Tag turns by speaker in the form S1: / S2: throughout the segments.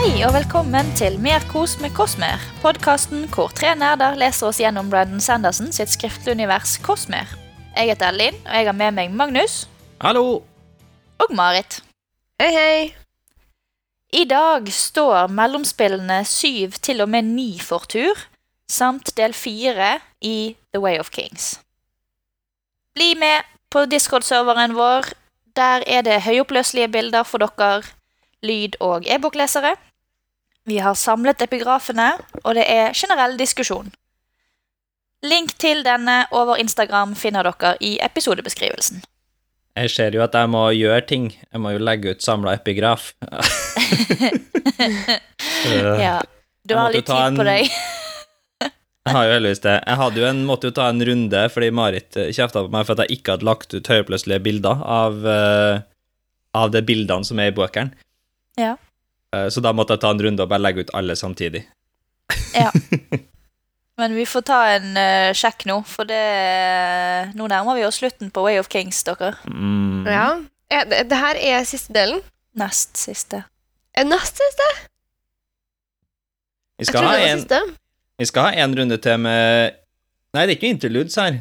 S1: Hei og velkommen til Mer kos med Kosmer, podkasten hvor tre nerder leser oss gjennom Brandon Sanderson sitt skriftlige univers Kosmer. Jeg heter Linn, og jeg har med meg Magnus
S2: Hallo!
S1: og Marit.
S3: Hei, hei.
S1: I dag står mellomspillene syv til og med ni for tur, samt del fire i The Way of Kings. Bli med på Discord-serveren vår. Der er det høyoppløselige bilder for dere, lyd- og e-boklesere. Vi har samlet epigrafene, og det er generell diskusjon. Link til denne over Instagram finner dere i episodebeskrivelsen.
S2: Jeg ser jo at jeg må gjøre ting. Jeg må jo legge ut samla epigraf.
S1: Ja, du har litt tid på deg.
S2: Jeg har jo heldigvis det. Jeg hadde jo en, måtte jo ta en runde fordi Marit eh, kjefta på meg for at jeg ikke hadde lagt ut høyoppløselige bilder av, uh, av de bildene som er i bøkene.
S1: Ja.
S2: Eh, Så da måtte jeg ta en runde og bare legge ut alle samtidig. Ja.
S1: Men vi får ta en uh, sjekk nå, for det Nå nærmer vi oss slutten på Way of Kings, dere.
S2: Mm.
S3: Ja. Er det, det her er siste delen.
S1: Nest siste.
S3: Er nest siste?
S2: Vi skal, ha
S3: det var
S2: en,
S3: siste.
S2: vi skal ha en runde til med Nei, det er ikke interludes her.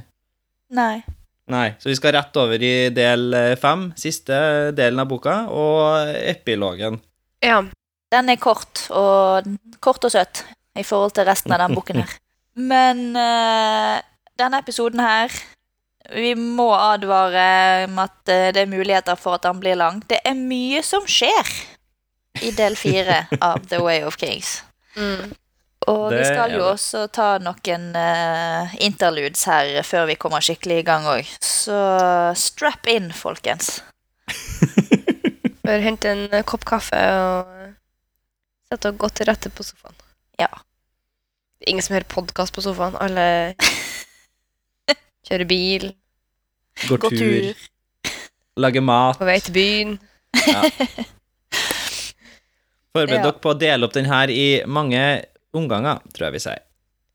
S1: Nei.
S2: Nei, så vi skal rett over i del eh, fem, siste delen av boka, og epilogen.
S3: Ja.
S1: Den er kort og, kort og søt i forhold til resten av den boken her. Men uh, denne episoden her Vi må advare om at eh, det er muligheter for at den blir lang. Det er mye som skjer i del fire av The Way of Kings.
S3: Mm.
S1: Og vi skal jo
S2: det.
S1: også ta noen uh, interludes her før vi kommer skikkelig i gang òg. Så strap in, folkens.
S3: Bør hente en kopp kaffe og sette og gå til rette på sofaen.
S1: Ja.
S3: Det er ingen som hører podkast på sofaen. Alle kjører bil,
S2: Går
S1: Gå
S2: tur, lager mat.
S3: på vei til byen.
S2: Forbered
S1: Ja.
S2: dere på å dele opp den her i mange omganger, tror jeg vi sier.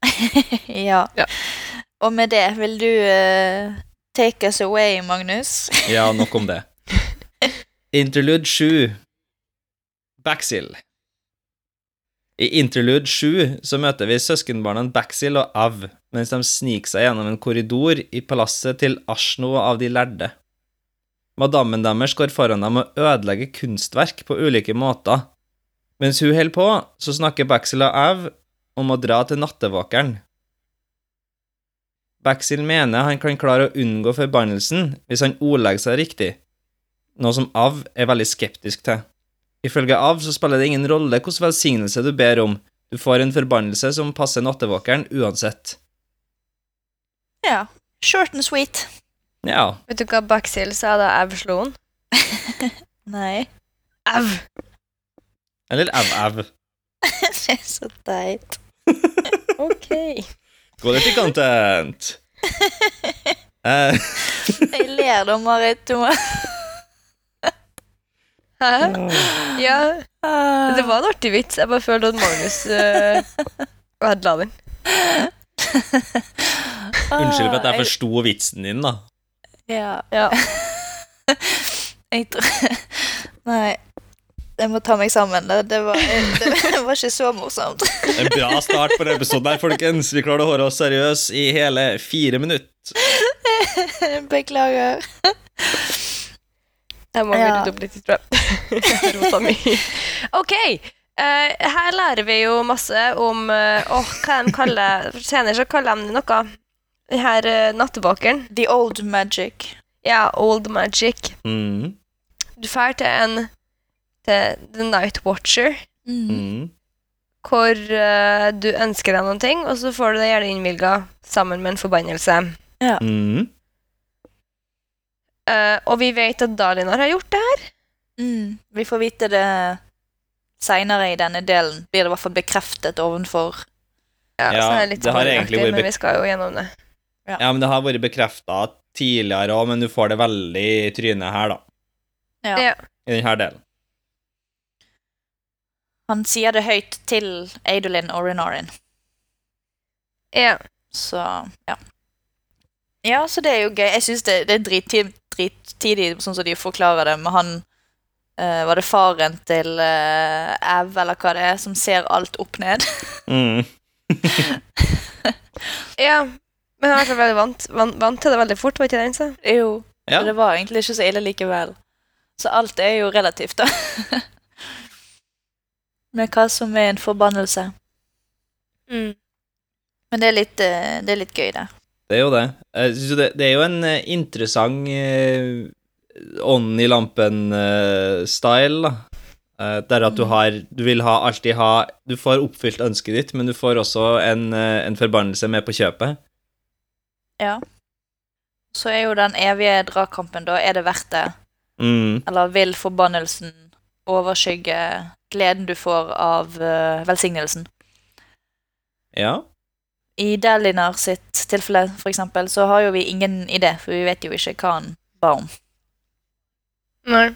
S1: Ja.
S3: Ja.
S1: Og med det, vil du uh, take us away, Magnus?
S2: Ja, nok om det. Interlude 7. Baxil. I Interlude 7 så møter vi søskenbarna Baxil og Av mens de sniker seg gjennom en korridor i palasset til Ashno av de lærde. Madammen deres går foran dem og ødelegger kunstverk på ulike måter. Mens hun holder på, så snakker Baxil og Av om å dra til nattevåkeren. Baxil mener han kan klare å unngå forbannelsen hvis han ordlegger seg riktig, noe som Av er veldig skeptisk til. Ifølge Av så spiller det ingen rolle hvilken velsignelse du ber om, du får en forbannelse som passer nattevåkeren uansett.
S1: Ja. Short and sweet.
S2: Ja,
S3: Vet du hva Baxil sa da Av slo han?
S1: Nei.
S3: Av!
S2: eller Av-Av.
S1: det er så teit.
S3: Ok.
S2: Gå litt i content! Eh,
S1: Jeg ler da, Marit. Du må?
S3: Ja, det var en artig vits. Jeg bare følte at Magnus uh, la den.
S2: unnskyld for at jeg forsto vitsen din, da.
S1: Ja.
S3: Ja.
S1: Jeg tror Nei. Jeg må ta meg sammen. Det, var, det var ikke så morsomt.
S2: En bra start på denne episoden her, folkens. Vi klarer å holde oss seriøse i hele fire minutter.
S1: Beklager.
S3: Jeg må
S1: Ja.
S3: rydde opp litt, tror jeg. Ok, Uh, her lærer vi jo masse om uh, Åh, hva de kaller Senere så kaller de det noe. Den her uh, nattevåkeren.
S1: The old magic.
S3: Ja, old magic.
S2: Mm.
S3: Du drar til en til The Night Watcher,
S1: Mm.
S2: Mm.
S3: hvor uh, du ønsker deg noen ting, og så får du det gjerne innvilga sammen med en forbannelse.
S2: Mm.
S3: Eh, og vi vet at Dalinar har gjort det her.
S1: Mm. Vi får vite det seinere i denne delen. Blir det i hvert fall bekreftet ovenfor.
S3: Ja,
S2: Ja,
S3: så er det litt
S2: det har egentlig vært
S3: men vi skal jo gjennom det.
S1: Ja.
S2: Ja, men det har vært bekrefta tidligere òg, men du får det veldig i trynet her, da.
S1: Ja.
S3: Ja.
S2: I denne delen.
S1: Han sier det høyt til Adolin og Renarin.
S3: Ja.
S1: Så ja. Ja, så det er jo gøy. Jeg syns det, det er drittid- drittidig, sånn som de forklarer det, med han Uh, Var det faren til uh, Ev, eller hva det er, som ser alt opp ned?
S2: Mm.
S3: Ja, men han er veldig vant, vant, vant til det veldig fort, var ikke det eneste?
S1: jo.
S2: Ja.
S1: Det var egentlig ikke så ille likevel. Så alt er jo relativt, da. Med hva som er en forbannelse.
S3: Mm.
S1: Men det er litt, eh, det er litt gøy, det.
S2: Det er jo det. Det, det er jo en eh, interessant eh, ånden i lampen-style, da. Eh, der at du
S1: Mm.
S2: har Du vil ha, alltid ha Du får oppfylt ønsket ditt, men du får også en, en forbannelse med på kjøpet.
S1: Ja. Så er jo den evige dragkampen, da. Er det verdt det?
S2: Mm.
S1: Eller vil forbannelsen overskygge gleden du får av uh, velsignelsen?
S2: Ja.
S1: I Dalinar sitt tilfelle, for eksempel, så har jo vi ingen idé, for vi vet jo ikke hva han ba om.
S3: Nei.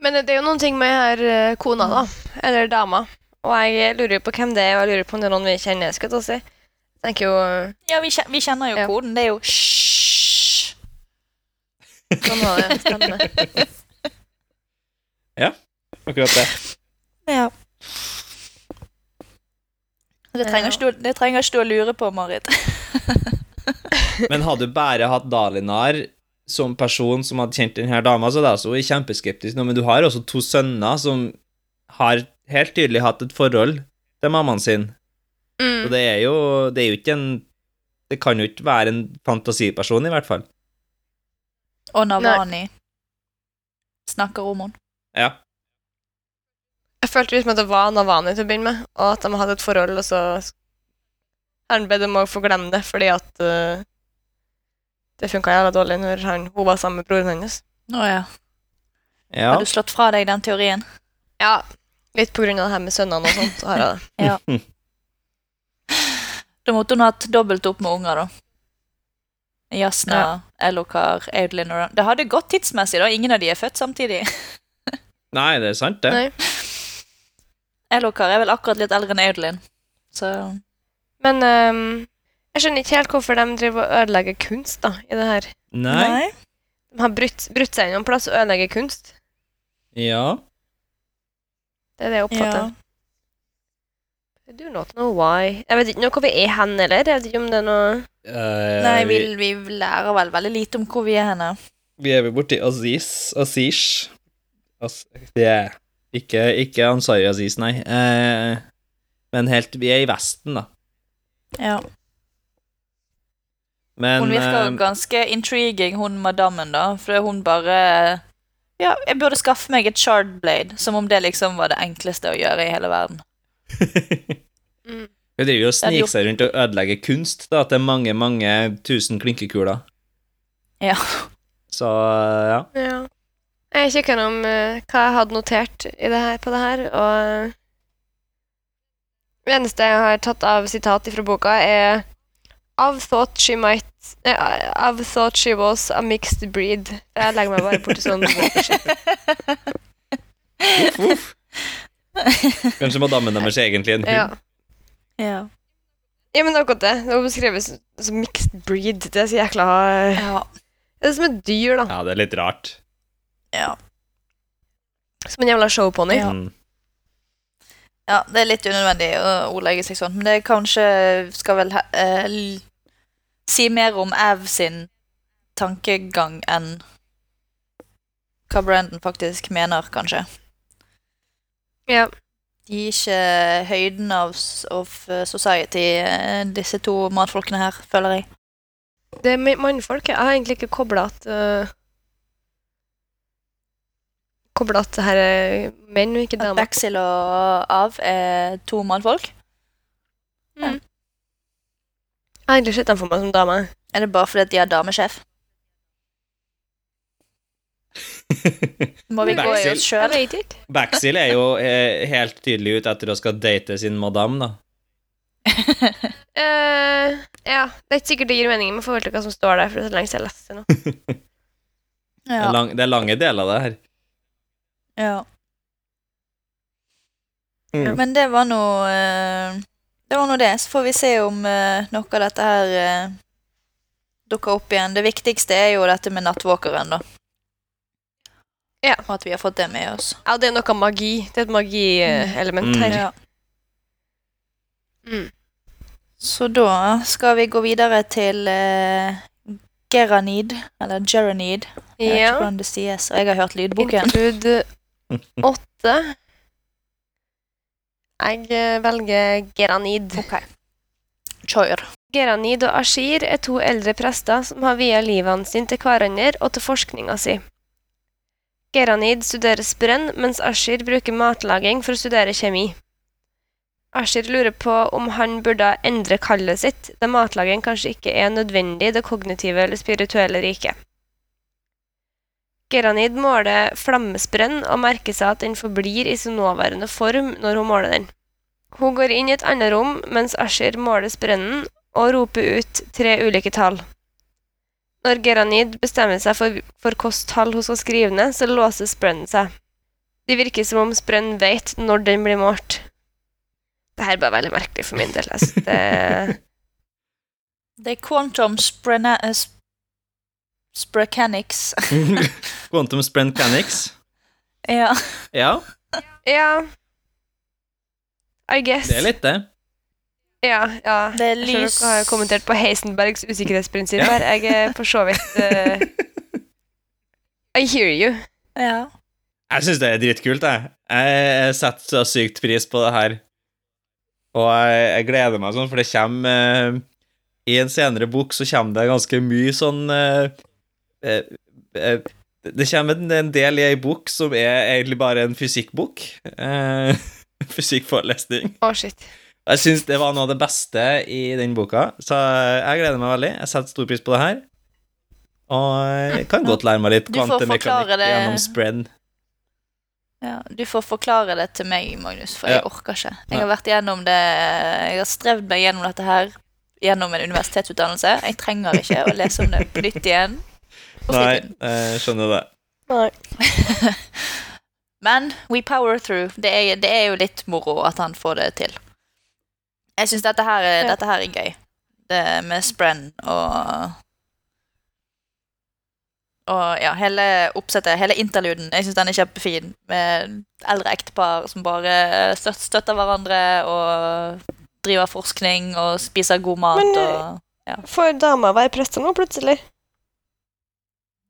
S3: Men det er jo noen ting med her eh, kona, da. Eller dama. Og jeg lurer jo på hvem det er, og jeg lurer på om det er noen vi kjenner. skal jeg ta si. Jeg tenker jo
S1: Ja, vi, kjen vi kjenner jo
S3: Ja.
S1: koden. Det er jo hysj.
S3: Sånn var det. Stemmer.
S2: Akkurat det.
S1: Ja. Det trenger, ikke du, det trenger ikke du å lure på, Marit.
S2: Men hadde du bare hatt Dalinar som person som hadde kjent denne dama, så er det altså kjempeskeptisk nå, men du har også to sønner som har helt tydelig hatt et forhold til mammaen sin.
S3: Mm.
S2: Så det er jo Det er jo ikke en Det kan jo ikke være en fantasiperson, i hvert fall.
S1: Og Navani snakker om henne.
S2: Ja.
S3: Jeg følte liksom at det var Navani til å begynne med, og at de hadde et forhold, og så har han bedt om å få glemme det, fordi at uh, det funka jævla dårlig når han, hun var sammen med broren hennes.
S1: Å ja.
S2: ja.
S1: Har du slått fra deg den teorien?
S3: Ja, litt på grunn av det her med sønnene og sånt. Så har jeg det.
S1: Da måtte hun hatt dobbelt opp med unger, da. Jasna, Elokar, Audlin og Det hadde gått tidsmessig, da. Ingen av de er født samtidig.
S2: Nei, det er sant, det.
S3: Nei.
S1: Elokar er vel akkurat litt eldre enn Audlin. Så
S3: Men um, jeg skjønner ikke helt hvorfor de driver og ødelegger kunst da, i det her.
S2: Nei.
S3: De har brutt, brutt seg inn noen plass og ødelegger kunst.
S2: Ja.
S3: Det er det jeg
S1: Ja.
S3: oppfatter. I do not know why. Jeg vet ikke noe hvor vi er hen, eller? Jeg vet ikke om det er noe
S2: uh,
S1: Nei, vi,
S2: vi,
S1: vi lærer vel veldig lite om hvor vi er henne.
S2: vi er vel borti Aziz. Azish. As det er ikke, ikke Ansari Aziz, nei. Eh, men helt Vi er i Vesten, da.
S1: Ja.
S2: Men
S1: Hun virker
S2: eh,
S1: ganske intriguing, hun madammen, da. For hun bare Ja, jeg burde skaffe meg et shardblade. Som om det liksom var det enkleste å gjøre i hele verden.
S3: mm.
S2: Hun driver jo og sniker seg rundt og ødelegger kunst, da, til mange, mange tusen klinkekuler.
S1: Ja.
S2: Så ja.
S3: Ja. Jeg kikka gjennom eh, hva jeg hadde notert i det her, på det her, og Det eneste jeg har tatt av sitat fra boka, er I've thought she might uh, I've thought she was a mixed breed. Jeg legger meg bare borti sånn.
S2: Uff, uff. Kanskje madammen deres er egentlig en hund?
S3: Ja.
S1: Ja.
S3: ja, men akkurat det. Det var beskrevet som, som mixed breed. Det er så jækla
S1: ja.
S3: Det er som et dyr, da.
S2: Ja, det er litt rart.
S1: Ja.
S3: Som en jævla showpony.
S1: Ja.
S2: Mm.
S1: ja, det er litt unødvendig å ordlegge seg sånn. Men det kanskje skal vel eh, l- si mer om Av sin tankegang enn hva Brandon faktisk mener, kanskje.
S3: Ja.
S1: De gir ikke høyden av, of eh, society, eh, disse to mannfolkene her, føler jeg.
S3: Det med mannfolk Jeg har egentlig ikke kobla at uh, Kobla at det her er menn og ikke
S1: At
S3: damer.
S1: Baxil og Av er to mannfolk.
S3: Mm. Jeg har egentlig sett dem for meg som damer.
S1: Er det bare fordi at de har damesjef? Må vi gå i oss sjøl?
S2: Baxil er jo eh, helt tydelig ute etter å skal date sin madame, da.
S3: uh, ja, det er ikke sikkert det gir mening med forhold til hva som står der, for det er så lenge siden jeg leste det nå.
S2: Det, er lang, det er lange deler av det her.
S1: Ja.
S2: Mm.
S1: Men det var nå eh, Det var nå det. Så får vi se om eh, noe av dette her eh, dukker opp igjen. Det viktigste er jo dette med nattvåkeren, da.
S3: Ja.
S1: Og at vi har fått det med oss.
S3: Ja, det er noe magi. Det er et magielement
S2: Mm.
S3: her.
S1: Ja.
S3: Mm.
S1: Så da skal vi gå videre til uh, Geranid, eller Geranid. Jeg vet ikke hvordan det sies, og jeg har hørt lydboken.
S3: Interlude åtte. Jeg eh, velger Geranid.
S1: Okay. Kjør.
S3: Geranid og Ashir er to eldre prester som har via livene sine til hverandre og til forskninga si. Geranid studerer sprenn, mens Ashir bruker matlaging for å studere kjemi. Ashir lurer på om han burde endre kallet sitt, da matlaging kanskje ikke er nødvendig i det kognitive eller spirituelle riket. Geranid måler flammesprenn og merker seg at den forblir i sin nåværende form når hun måler den. Hun går inn i et annet rom mens Ashir måler sprennen og roper ut tre ulike tall. Når Geranid bestemmer seg for, for hvilket tall hun skal skrive ned, så låser sprennen seg. Det virker som om sprennen vet når den blir målt. Dette er bare veldig merkelig for min del. Altså, det
S1: Det er Quantum Sprena... eh.
S2: Quantum Sprentcanics.
S1: ja.
S2: Ja,
S3: Ja I guess.
S2: det er litt det.
S3: Ja, ja.
S1: Det er
S3: Jeg skjønner
S1: lys
S3: dere har kommentert på Heisenbergs usikkerhetsprinsipp her. Jeg er for så vidt uh, I hear you.
S1: Ja.
S2: Jeg syns det er dritkult, jeg. Jeg setter så sykt pris på det her. Og jeg, jeg gleder meg sånn, for det kommer uh, I en senere bok så kommer det ganske mye sånn eh, Det kommer en, del i ei bok som er egentlig bare en fysikkbok. Eh, Fysikkforelesning.
S3: Å, shit.
S2: Jeg syns det var noe av det beste i den boka, så jeg gleder meg veldig. Jeg setter stor pris på det her. Og jeg kan godt lære meg litt kvantemekanikk
S1: det.
S2: gjennom spread.
S1: ja. Du får forklare det til meg, Magnus, for jeg orker ikke. Jeg har vært gjennom det Jeg har strevd meg gjennom dette her gjennom en universitetsutdannelse. Jeg trenger ikke å lese om det på nytt igjen.
S2: Nei, jeg skjønner det.
S3: Nei.
S1: Men we power through. Det er, det er jo litt moro at han får det til. Jeg syns dette,
S3: Ja.
S1: dette her er gøy. Det med sprenn og Og ja, hele oppsettet, hele interluden, jeg syns den er kjempefin. Med eldre ektepar som bare støtter hverandre og driver forskning og spiser god mat
S3: Men, eh,
S1: ja.
S3: Får dama være prester nå, plutselig?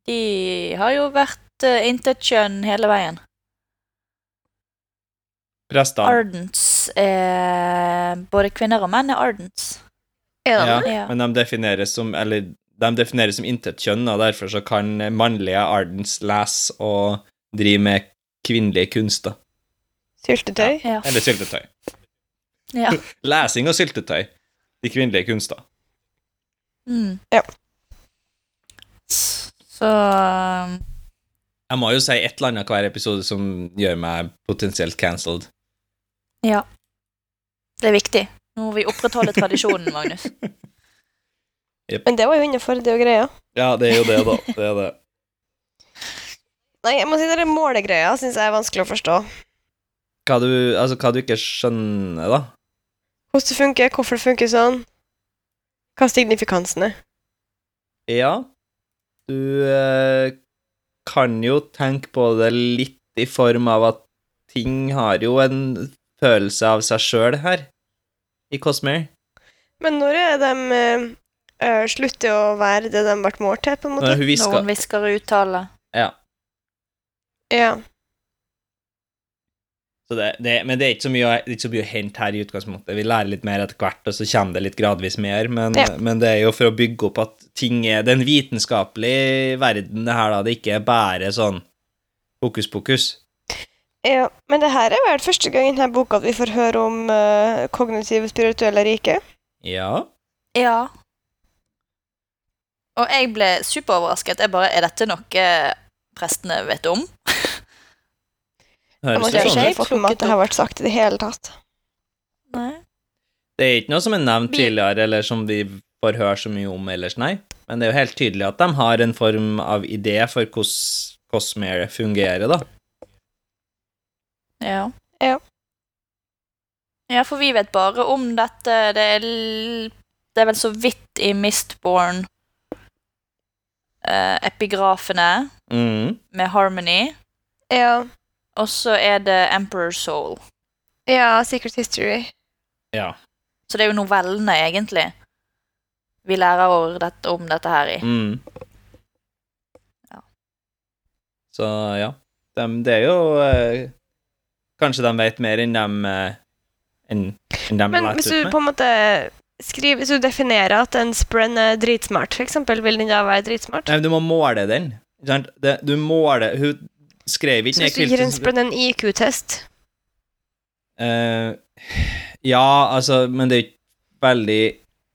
S1: De har jo vært uh, intet kjønn hele veien.
S2: Prestene.
S1: Ardents er Både kvinner og menn er ardents.
S3: Er
S2: Ja,
S3: det?
S1: Ja.
S2: men de defineres som Eller de defineres som intetkjønn, og derfor så kan mannlige ardents lese og drive med kvinnelige kunster.
S3: Syltetøy?
S1: Ja.
S2: Eller syltetøy.
S1: ja.
S2: Lesing og syltetøy. De kvinnelige kunster.
S1: Mm.
S3: Ja.
S1: Så
S2: Jeg må jo si et eller annet hver episode som gjør meg potensielt cancelled.
S1: ja. Det er viktig. Nå må vi opprettholde tradisjonen, Magnus.
S3: Men det var jo innafor, det er jo greia.
S2: Ja, det er jo det, da. Det er det.
S3: Nei, jeg må si det er målegreia syns jeg er vanskelig å forstå.
S2: Hva du, altså, hva du ikke skjønner, da?
S3: Hvordan det funker, hvorfor det funker sånn. Hva signifikansen er.
S2: Ja, du eh, kan jo tenke på det litt i form av at ting har jo en følelse av seg sjøl her, i Cosmere.
S3: Men når er de eh, eh, slutter å være det de ble målt til, på en måte?
S2: Når hun hvisker
S1: og uttaler.
S2: Ja.
S3: Ja.
S2: Så det, det, men det er ikke så mye, det er ikke så mye å hente her i utgangspunktet. Vi lærer litt mer etter hvert, og så kommer det litt gradvis mer. Men,
S3: Ja.
S2: men det er jo for å bygge opp at ting er den vitenskapelige en verden, det her, da. Det ikke er bare sånn hokus pokus.
S3: ja. Men det her er vel første gang i denne boka at vi får høre om uh, kognitive spirituelle rike.
S2: Ja.
S1: Ja. Og jeg ble superoverrasket. Jeg bare Er dette noe prestene vet om?
S3: Jeg
S2: Høres
S3: må
S2: det
S3: ikke
S2: sånn ut.
S3: fått med meg at det har vært sagt i det hele tatt.
S1: Nei.
S2: Det er ikke noe som er nevnt tidligere, eller som vi får høre så mye om ellers, nei. Men det er jo helt tydelig at de har en form av idé for hvordan Cosmere fungerer, da.
S1: Ja.
S3: Ja.
S1: Ja, for vi vet bare om dette. Det er, det er vel så vidt i Mistborn eh, epigrafene
S2: Mm.
S1: med Harmony.
S3: Ja.
S1: Og så er det Emperor's Soul.
S3: ja, Secret History.
S2: Ja.
S1: Så det er jo novellene, egentlig, vi lærer dette, om dette her i.
S2: Mm.
S1: Ja.
S2: Så ja. De, det er jo eh, Kanskje de vet mer enn de, eh, enn enn de
S3: Men hvis du på en måte skriver, hvis du definerer at en sprenn er dritsmart, eksempel, vil den da være dritsmart?
S2: Nei, men du må måle den. Ikke sant? Det, du måler Hun skrev ikke
S3: Så hvis du gir en en IQ-test
S2: uh, ja, altså, men det er ikke veldig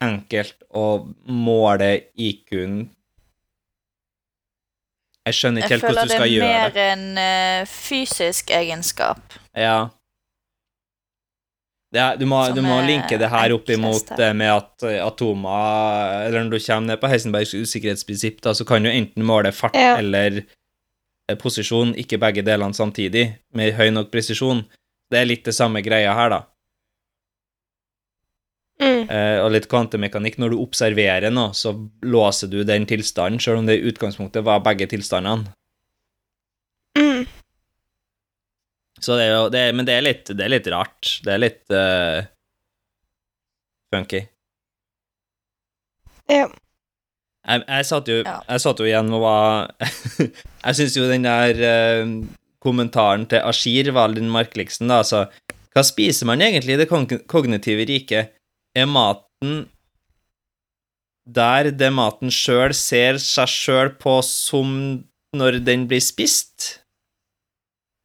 S2: enkelt å måle IQ-en. Jeg skjønner ikke helt hvordan
S1: skal
S2: gjøre
S1: det
S2: Jeg
S1: føler
S2: det
S1: er
S2: mer
S1: en eh, fysisk egenskap.
S2: Ja. Det er, du, må, du må linke det her opp imot det med at eh, atomer Eller når du kommer ned på Heisenbergs usikkerhetsprinsipp, da, så kan du enten måle fart
S3: Ja.
S2: eller eh, posisjon, ikke begge delene samtidig, med høy nok presisjon. Det er litt det samme greia her, da.
S3: mm.
S2: Eh, og litt kvantemekanikk. Når du observerer noe, så låser du den tilstanden, selv om det i utgangspunktet var begge tilstandene.
S3: Mm.
S2: Så det er jo det er, Men det er litt, det er litt rart. Det er litt uh, funky.
S3: Ja.
S2: Jeg, jeg, satt jo,
S1: Ja.
S2: jeg satt jo igjen og var Jeg syns jo den der eh, kommentaren til Ashir var den merkeligste, da. Altså, hva spiser man egentlig i det kognitive riket? Er maten der det maten sjøl ser seg sjøl på som når den blir spist?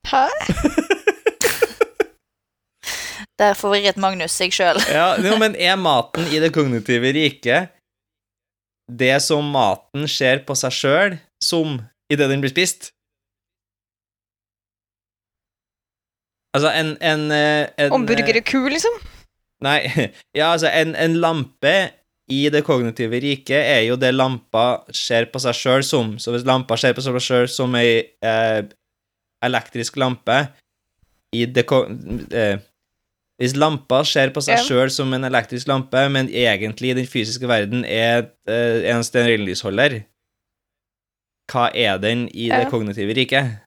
S3: Hæ?
S1: Der forvirret Magnus seg sjøl.
S2: Ja, jo, men er maten i det kognitive riket det som maten ser på seg sjøl som idet den blir spist? Altså, en, en, eh, en
S3: kul, liksom?
S2: Nei, ja, altså, en, en lampe i det kognitive riket er jo det lampa ser på seg sjøl som. Så hvis lampa ser på seg sjøl som ei eh, elektrisk lampe i det. Eh, hvis lampa ser på seg
S3: Ja.
S2: sjøl som en elektrisk lampe, men egentlig i den fysiske verden er eh, en stearinlysholder, hva er den i det kognitive riket?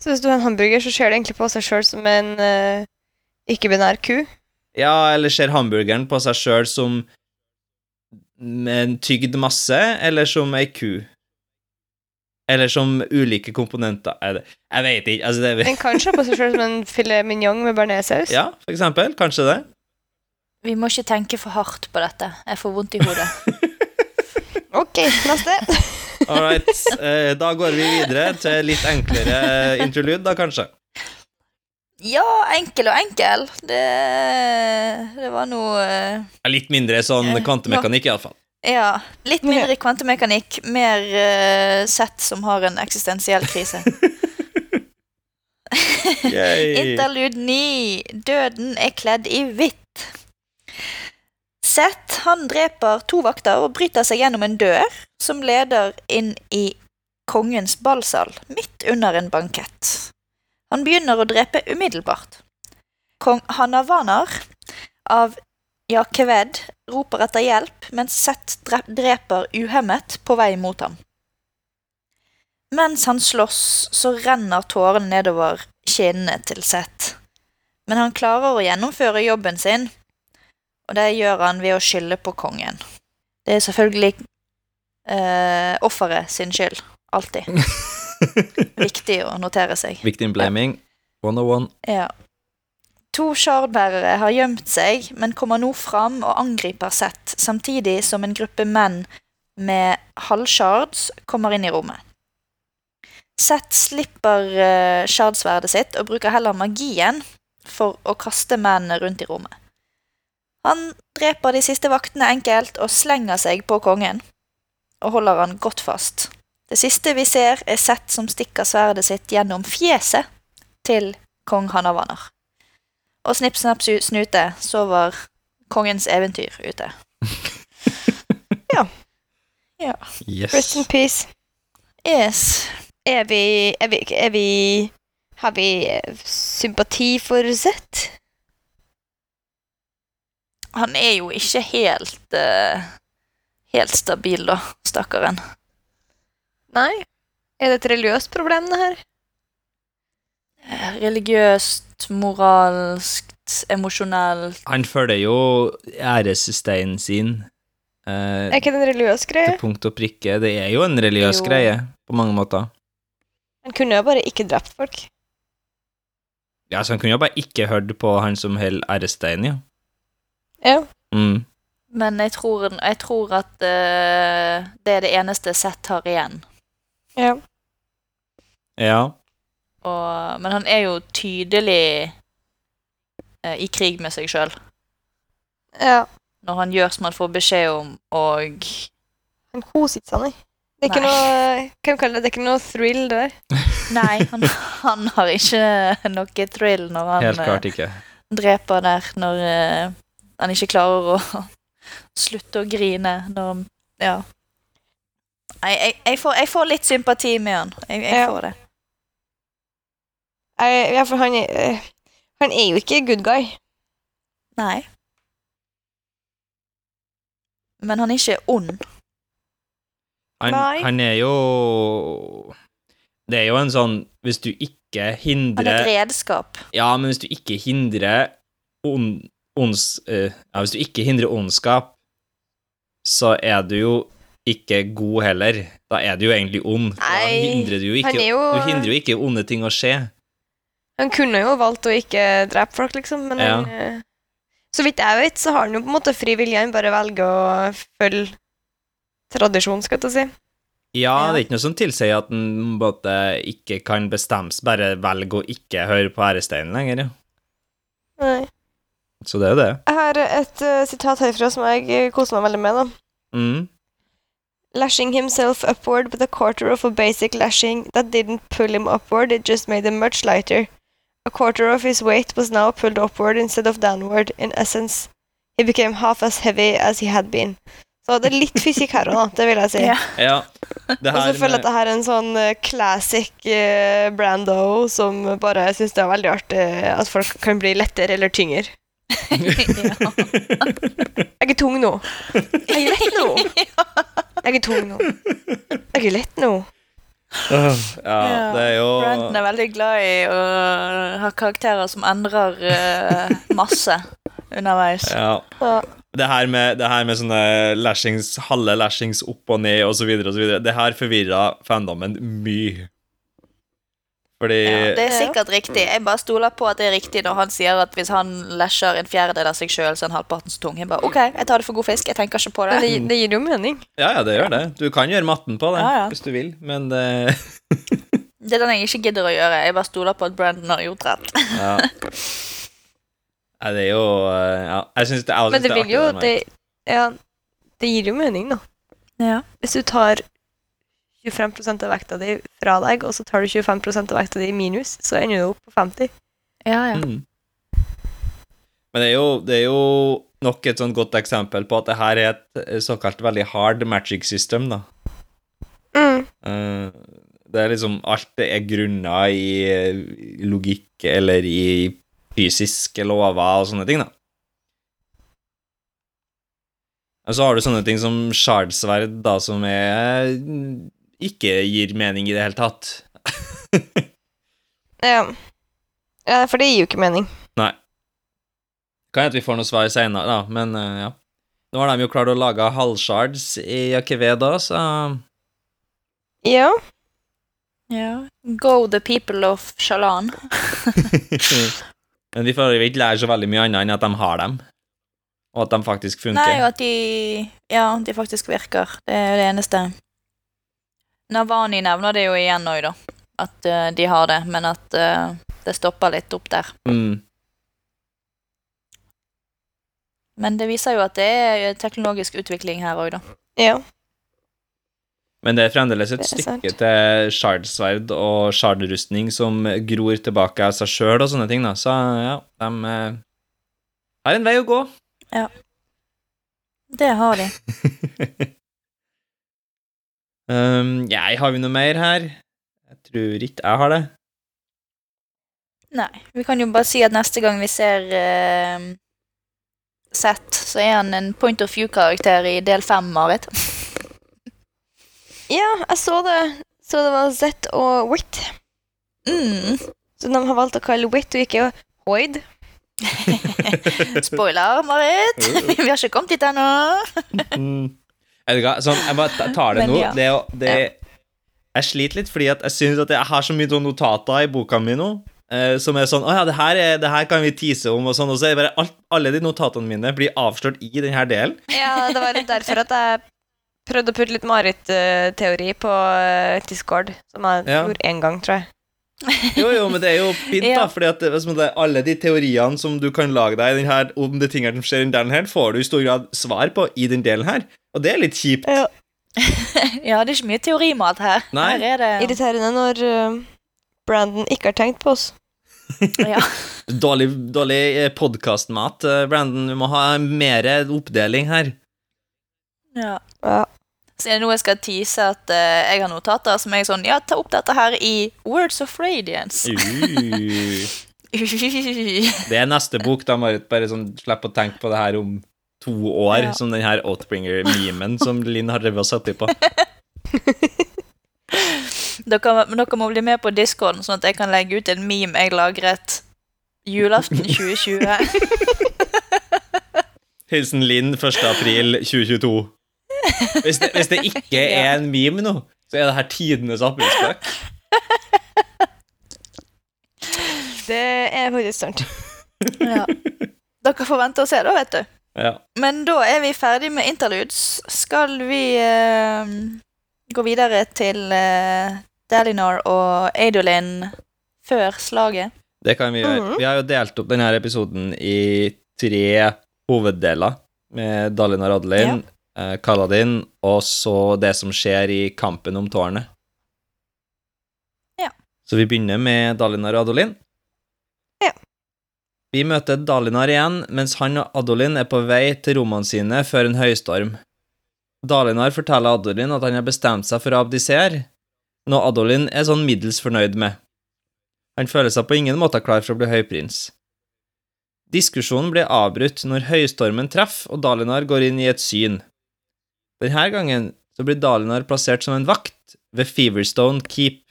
S3: Så hvis du har en hamburger, så ser det egentlig på seg sjøl som en uh, ikke-binær ku?
S2: Ja, eller ser hamburgeren på seg sjøl som en tygd masse, eller som ei ku? Eller som ulike komponenter? Jeg, jeg vet ikke. Altså, det
S3: En kan se på seg sjøl som en filet mignon med bearnéssaus.
S2: Ja, for eksempel. Kanskje det.
S1: Vi må ikke tenke for hardt på dette. Jeg får vondt i hodet.
S3: Ok, neste.
S2: All right. Eh, da går vi videre til litt enklere interlude, da, kanskje.
S1: Ja, enkel og enkel. Det, det var noe eh,
S2: Litt mindre sånn
S1: Eh,
S2: kvantemekanikk, iallfall.
S1: Ja. Litt mindre kvantemekanikk, mer uh, sett som har en eksistensiell krise. Interlude 9. Døden er kledd i hvitt. Seth han dreper to vakter og bryter seg gjennom en dør som leder inn i kongens ballsal, midt under en bankett. Han begynner å drepe umiddelbart. Kong Hanavanar av Jakeved roper etter hjelp, mens Seth dreper uhemmet på vei mot ham. Mens han slåss, så renner tårene nedover kinnene til Seth. Men han klarer å gjennomføre jobben sin, og det gjør han ved å skylde på kongen. Det er selvfølgelig eh, offeret sin skyld. Alltid. Viktig å notere seg.
S2: Victim blaming 101.
S1: Ja. To shardbærere har gjemt seg, men kommer nå fram og angriper Sett, samtidig som en gruppe menn med halvshards kommer inn i rommet. Sett slipper uh, shardsverdet sitt og bruker heller magien for å kaste mennene rundt i rommet. Han dreper de siste vaktene enkelt og slenger seg på kongen, og holder han godt fast. Det siste vi ser, er Sett som stikker sverdet sitt gjennom fjeset til kong Hanavanar. Og snipp, snapp, snute, så var kongens eventyr ute. ja. ja.
S2: Yes.
S3: Rest in peace.
S1: Yes.
S3: Er vi Er vi, er vi Har vi eh, sympati for Z?
S1: Han er jo ikke helt uh, Helt stabil, da, stakkaren.
S3: Nei? Er det et religiøst problem, det her?
S1: Religiøst, moralsk, emosjonelt
S2: Han følger jo æressteinen sin eh,
S3: Er ikke det en religiøs greie?
S2: til punkt og prikke. Det er jo en religiøs
S1: Jo.
S2: greie på mange måter.
S3: Han kunne jo bare ikke drept folk.
S2: Ja, så han kunne jo bare ikke hørt på han som holder æressteinen, ja.
S3: Ja.
S2: Mm.
S1: Men jeg tror, jeg tror at uh, det er det eneste Sett har igjen.
S3: ja.
S2: Ja.
S1: Og, men han er jo tydelig eh, i krig med seg sjøl.
S3: ja.
S1: Når han gjør som han får beskjed om, og
S3: Han koser ikke seg, nei. Det er ikke noe kan kalle det? Det er ikke noe thrill der.
S1: Nei, han, han har ikke noe thrill når han
S2: Helt
S1: eh,
S2: klart ikke.
S1: dreper der, når eh, han ikke klarer å slutte å grine. Når han Ja. Nei, jeg, jeg, får, jeg får litt sympati med han. Jeg, jeg
S3: Ja.
S1: får det.
S3: Ja, for han er, eh, han er jo ikke good guy.
S1: Nei. Men han er ikke ond.
S2: Han,
S3: Nei.
S2: han er jo Det er jo en sånn Hvis du ikke hindrer
S1: Han er et redskap.
S2: Ja, men hvis du ikke hindrer ond, ons, uh, ja, Hvis du ikke hindrer ondskap, så er du jo ikke god heller. Da er du jo egentlig ond. Da hindrer du, jo ikke,
S3: han er jo-
S2: du hindrer jo ikke onde ting å skje.
S3: Han kunne jo valgt å ikke drepe folk, liksom, men
S2: Ja.
S3: han, eh, Så vidt jeg vet, så har han jo på en måte fri vilje. Han bare velger å følge tradisjonen, skal jeg si.
S2: Ja, det er ikke noe som tilsier at en både ikke kan bestemmes, bare velge å ikke høre på æresteinen lenger, ja.
S3: Nei.
S2: Så det er det.
S3: Jeg har et uh, sitat herfra som jeg eh, koser meg veldig med. da.
S2: Mm.
S3: Lashing himself upward with a quarter of a basic lashing that didn't pull him upward, it just made him much lighter. A quarter of his weight was now pulled upward instead of downward. In essence, he became half as heavy as he had been. Så det er litt fysikk her òg. Det vil jeg si.
S1: Ja.
S2: Ja.
S3: Og så føler jeg at det her er en sånn eh, classic eh, Brando som bare syns det er veldig artig at folk kan bli lettere eller tyngre.
S1: ja.
S3: Jeg er tung nå. Jeg er lett nå. Jeg er tung nå. Jeg er lett nå.
S2: Ja, det er jo
S1: Brandon er veldig glad i å ha karakterer som endrer uh, masse underveis.
S2: Ja. Det her med, det her med sånne lashings, halve lashings opp og ned videre, det her forvirra fandomen mye. Fordi
S1: Ja, det er sikkert riktig. Jeg bare stoler på at det er riktig når han sier at hvis han lesjer en fjerdedel av seg sjøl, så er han halvparten så tung. Jeg bare, OK, jeg tar det for god fisk. Jeg tenker ikke på
S3: Men
S1: det.
S3: det, det gir jo mening.
S2: Ja, ja, det gjør det. Du kan gjøre matten på det
S1: Ja, ja.
S2: hvis du vil, men det
S1: Det er den jeg ikke gidder å gjøre. Jeg bare stoler på at Brandon har gjort rett.
S2: Ja. Nei, det er jo eh, Ja, jeg syns det, jeg
S3: Men
S2: synes
S3: det vil
S2: artig
S3: jo det, Ja, det gir jo mening, da.
S1: Ja.
S3: Hvis du tar 25 av vekta di fra deg, og så tar du 25% av vekta di i minus, så ender du opp på 50.
S1: Ja, ja.
S2: Mm. Men det er, jo, det er jo nok et sånn godt eksempel på at det her er et eh, såkalt veldig hard magic system, da.
S3: Mm.
S2: Eh, Det er liksom Alt det er grunna i eh, logikk eller i fysiske lover og sånne ting, da. Og så har du sånne ting som shardsverd, da, som er ikke gir mening i det hele tatt.
S3: Ja. ja, for det gir jo ikke mening.
S2: Nei. Kan hende vi får noe svar seinere, da, men uh, ja. Nå har de jo klart å lage halvshards i Akeveda, så
S3: Ja.
S1: ja. Go the people of Shalan.
S2: Men vi får jo ikke lære så veldig mye annet enn at de har dem, og at de faktisk funker.
S1: Nei, og at de Ja, de faktisk virker. Det er jo det eneste. Navani nevner det jo igjen òg, da. At uh, de har det, men at uh, det stopper litt opp der.
S2: Mm.
S1: Men det viser jo at det er teknologisk utvikling her òg, da.
S3: Ja.
S2: Men det er fremdeles et
S3: er
S2: stykke
S3: sant.
S2: til shardsverd og shardrustning som gror tilbake av seg sjøl og sånne ting, da. Så ja, de eh, har en vei å gå. Ja.
S1: Det har de.
S2: um, jeg har vi noe mer her? Jeg tror ikke jeg har det.
S1: Nei. Vi kan jo bare si at neste gang vi ser uh, Seth, så er han en point of view-karakter i del fem, Marit.
S3: ja, jeg så det. Så det var Z og Wit.
S1: Mm.
S3: Så de har valgt å kalle Wit og ikke Hoid.
S1: Spoiler, Marit. Vi har ikke kommet dit ennå.
S2: Du sånn, jeg bare tar det nå.
S1: ja.
S2: Det, det, Jeg sliter litt, fordi at jeg synes at jeg har så mye sånn notater i boka mi nå. Uh, som er sånn Å ja, det her, er, det her kan vi tease om, og sånn. Og så er det bare alt, alle de notatene mine blir avslørt i denne delen.
S3: Ja, det var litt derfor at jeg prøvde å putte litt Marit-teori på eh, Discord, som jeg
S2: Ja.
S3: gjorde én gang, tror jeg.
S2: Jo, jo, men det er jo fint, da. Fordi at det, hvis man- alle de teoriene som du kan lage deg i den her, om de tingene som skjer i den delen her, får du i stor grad svar på i den delen her. Og det er litt kjipt.
S3: Ja.
S1: Ja, det er ikke mye teorimat her.
S2: Nei.
S1: Her er det
S3: Irriterende når uh, Brandon ikke har tenkt på oss.
S1: ja.
S2: Dårlig, dårlig podkastmat, Brandon. Vi må ha mer oppdeling her.
S1: ja.
S3: Ja.
S1: Så er det nå jeg skal tease at uh, jeg har notater som er sånn Ja, ta opp dette her i Words of Radiance.
S2: Det er neste bok, da, Marit. Bare sånn, slipp å tenke på det her om to år,
S1: Ja.
S2: som den her Outbringer-memen som Linn har drevet og satt i på.
S1: dere, dere må bli med på discorden, sånn at jeg kan legge ut en meme jeg lagret julaften 2020.
S2: Hilsen Linn 1. april 2022. Hvis det, hvis det ikke er en meme nå, så er det her tidenes aprilspøk.
S3: Det er faktisk sant.
S1: ja. Dere får vente og se, da, vet du.
S2: Ja.
S1: Men da er vi ferdig med interludes. Skal vi eh, gå videre til uh, Dalinar og Adolin før slaget?
S2: Det kan vi gjøre.
S3: Mhm.
S2: Vi har jo delt opp denne episoden i tre hoveddeler, med Dalinar Adeline, eh, Kaladin, og så det som skjer i kampen om tårnet.
S1: Ja.
S2: Så vi begynner med Dalinar og Adolin.
S3: Ja.
S2: Vi møter Dalinar igjen, mens han og Adolin er på vei til rommene sine før en høystorm. Dalinar forteller Adolin at han har bestemt seg for å abdisere, noe Adolin er sånn middels fornøyd med. Han føler seg på ingen måte klar for å bli høyprins. Diskusjonen blir avbrutt når høystormen treffer og Dalinar går inn i et syn. Denne gangen så blir Dalinar plassert som en vakt ved Feverstone Keep,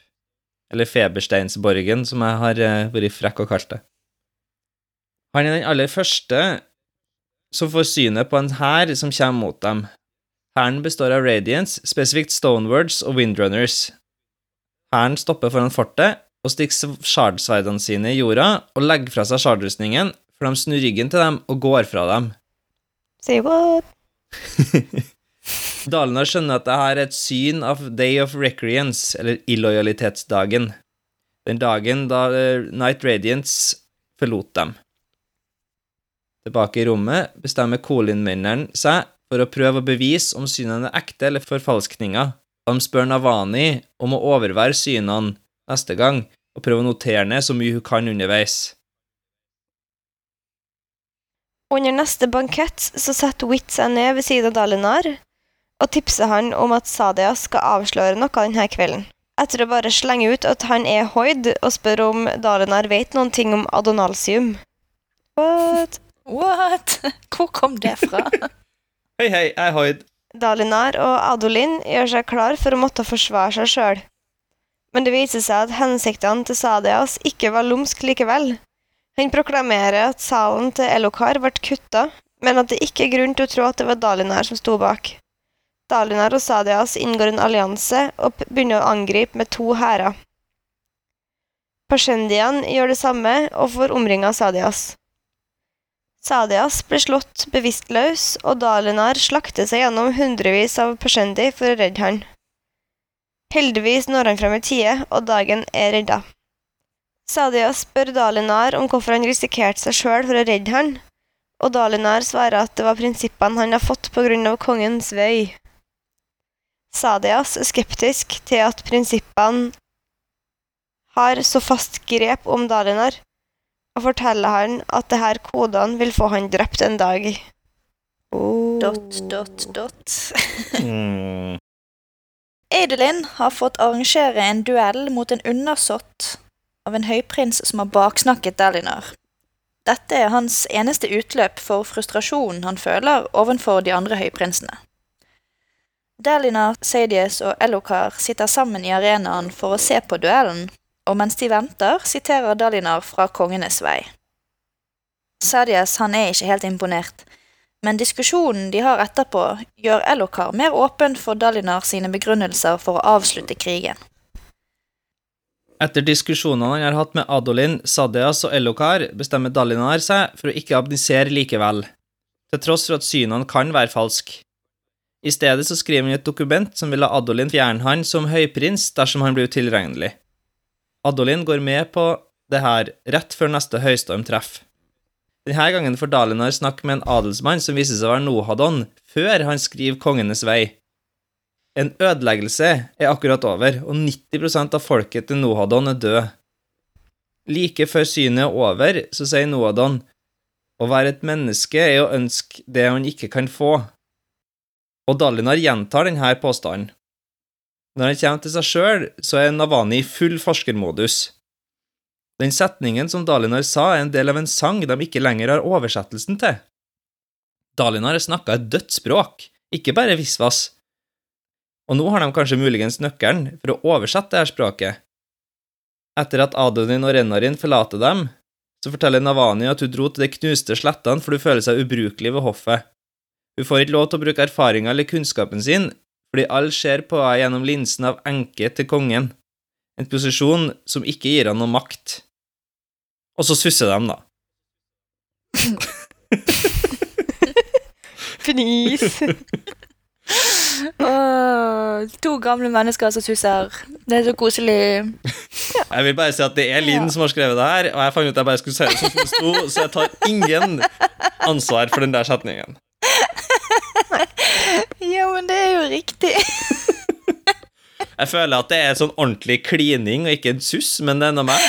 S2: eller Febersteinsborgen, som jeg har eh, vært frekk og kalt det. Han er den aller første som får synet på en hær som kommer mot dem. Hæren består av Radiance, spesifikt Stonewards og Windrunners. Hæren stopper foran fortet og stikker shardsverdene sine i jorda og legger fra seg shardrustningen, for de snur ryggen til dem og går fra dem.
S3: Say what?
S2: Dalinar skjønner at det er et syn av Day of Recreance, eller illojalitetsdagen. Den dagen da eh, Night Radiance forlot dem. Tilbake i rommet bestemmer Colin-mennene seg for å prøve å bevise om synene er ekte eller forfalskninger. De spør Navani om å overvære synene neste gang, og prøve å notere ned så mye hun kan underveis.
S3: Under neste bankett så setter Witt seg ned ved siden av Dalinar og tipser han om at Sadia skal avsløre noe denne kvelden. Etter å bare slenge ut at han er hoid, og spør om Dalinar vet noen ting om adonalsium. What?
S1: What? Hvor kom det fra?
S2: Hei, hei, jeg er Hoid.
S3: Dalinar og Adolin gjør seg klar for å måtte forsvare seg sjøl. Men det viser seg at hensiktene til Sadias ikke var lumsk likevel. Han proklamerer at salen til Elokar ble kutta, men at det ikke er grunn til å tro at det var Dalinar som sto bak. Dalinar og Sadias inngår en allianse og begynner å angripe med to hærer. Pashendian gjør det samme og får omringa Sadias. Sadias blir slått bevisstløs, og Dalinar slakter seg gjennom hundrevis av Pashendi for å redde han. Heldigvis når han frem i tide, og dagen er redda. Sadias spør Dalinar om hvorfor han risikerte seg sjøl for å redde han, og Dalinar svarer at det var prinsippene han har fått på grunn av kongens vei. Sadias skeptisk til at prinsippene har så fast grep om Dalinar, og forteller han at det her kodene vil få han drept en dag. Oh.
S1: Dot, dot, dot.
S2: Mm.
S1: Adelin har fått arrangere en duell mot en undersått av en høyprins som har baksnakket Dalinar. Dette er hans eneste utløp for frustrasjonen han føler overfor de andre høyprinsene. Dalinar, Sadius og Elokar sitter sammen i arenaen for å se på duellen, og mens de venter, siterer Dalinar fra Kongenes vei. Sadias han er ikke helt imponert, men diskusjonen de har etterpå, gjør Elokar mer åpen for Dalinar sine begrunnelser for å avslutte krigen.
S2: Etter diskusjonene han har hatt med Adolin, Sadias og Elokar, bestemmer Dalinar seg for å ikke abdisere likevel, til tross for at synene kan være falske. I stedet så skriver han et dokument som vil la Adolin fjerne han som høyprins dersom han blir utilregnelig. Adolin går med på det her rett før neste høystorm treffer. Denne gangen får Dalinar snakke med en adelsmann som viser seg å være Nohadon, før han skriver Kongenes vei. En ødeleggelse er akkurat over, og 90% av folket til Nohadon er død. Like før synet er over, så sier Nohadon å være et menneske er å ønske det han ikke kan få. Og Dalinar gjentar denne påstanden. Når han kommer til seg sjøl, så er Navani i full forskermodus. Den setningen som Dalinar sa, er en del av en sang de ikke lenger har oversettelsen til. Dalinar har snakka et dødt språk, ikke bare visvas. Og nå har de kanskje muligens nøkkelen for å oversette dette språket. Etter at Adonin og Renarin forlater dem, så forteller Navani at hun dro til de knuste slettene for hun føler seg ubrukelig ved hoffet. Hun får ikke lov til å bruke erfaringa eller kunnskapen sin, fordi alle ser på henne gjennom linsen av enke til kongen, en posisjon som ikke gir henne noe makt. Og så susser de, da.
S3: Fnis.
S1: Oh, to gamle mennesker som susser. Det er så koselig.
S2: Jeg vil bare si at det er Linn som har skrevet det her, og jeg fant ut at jeg bare skulle si det som det sto, så jeg tar ingen ansvar for den der setningen.
S1: Ja, men det er jo riktig.
S2: Jeg føler at det er sånn ordentlig klining og ikke en suss, men det er nå meg.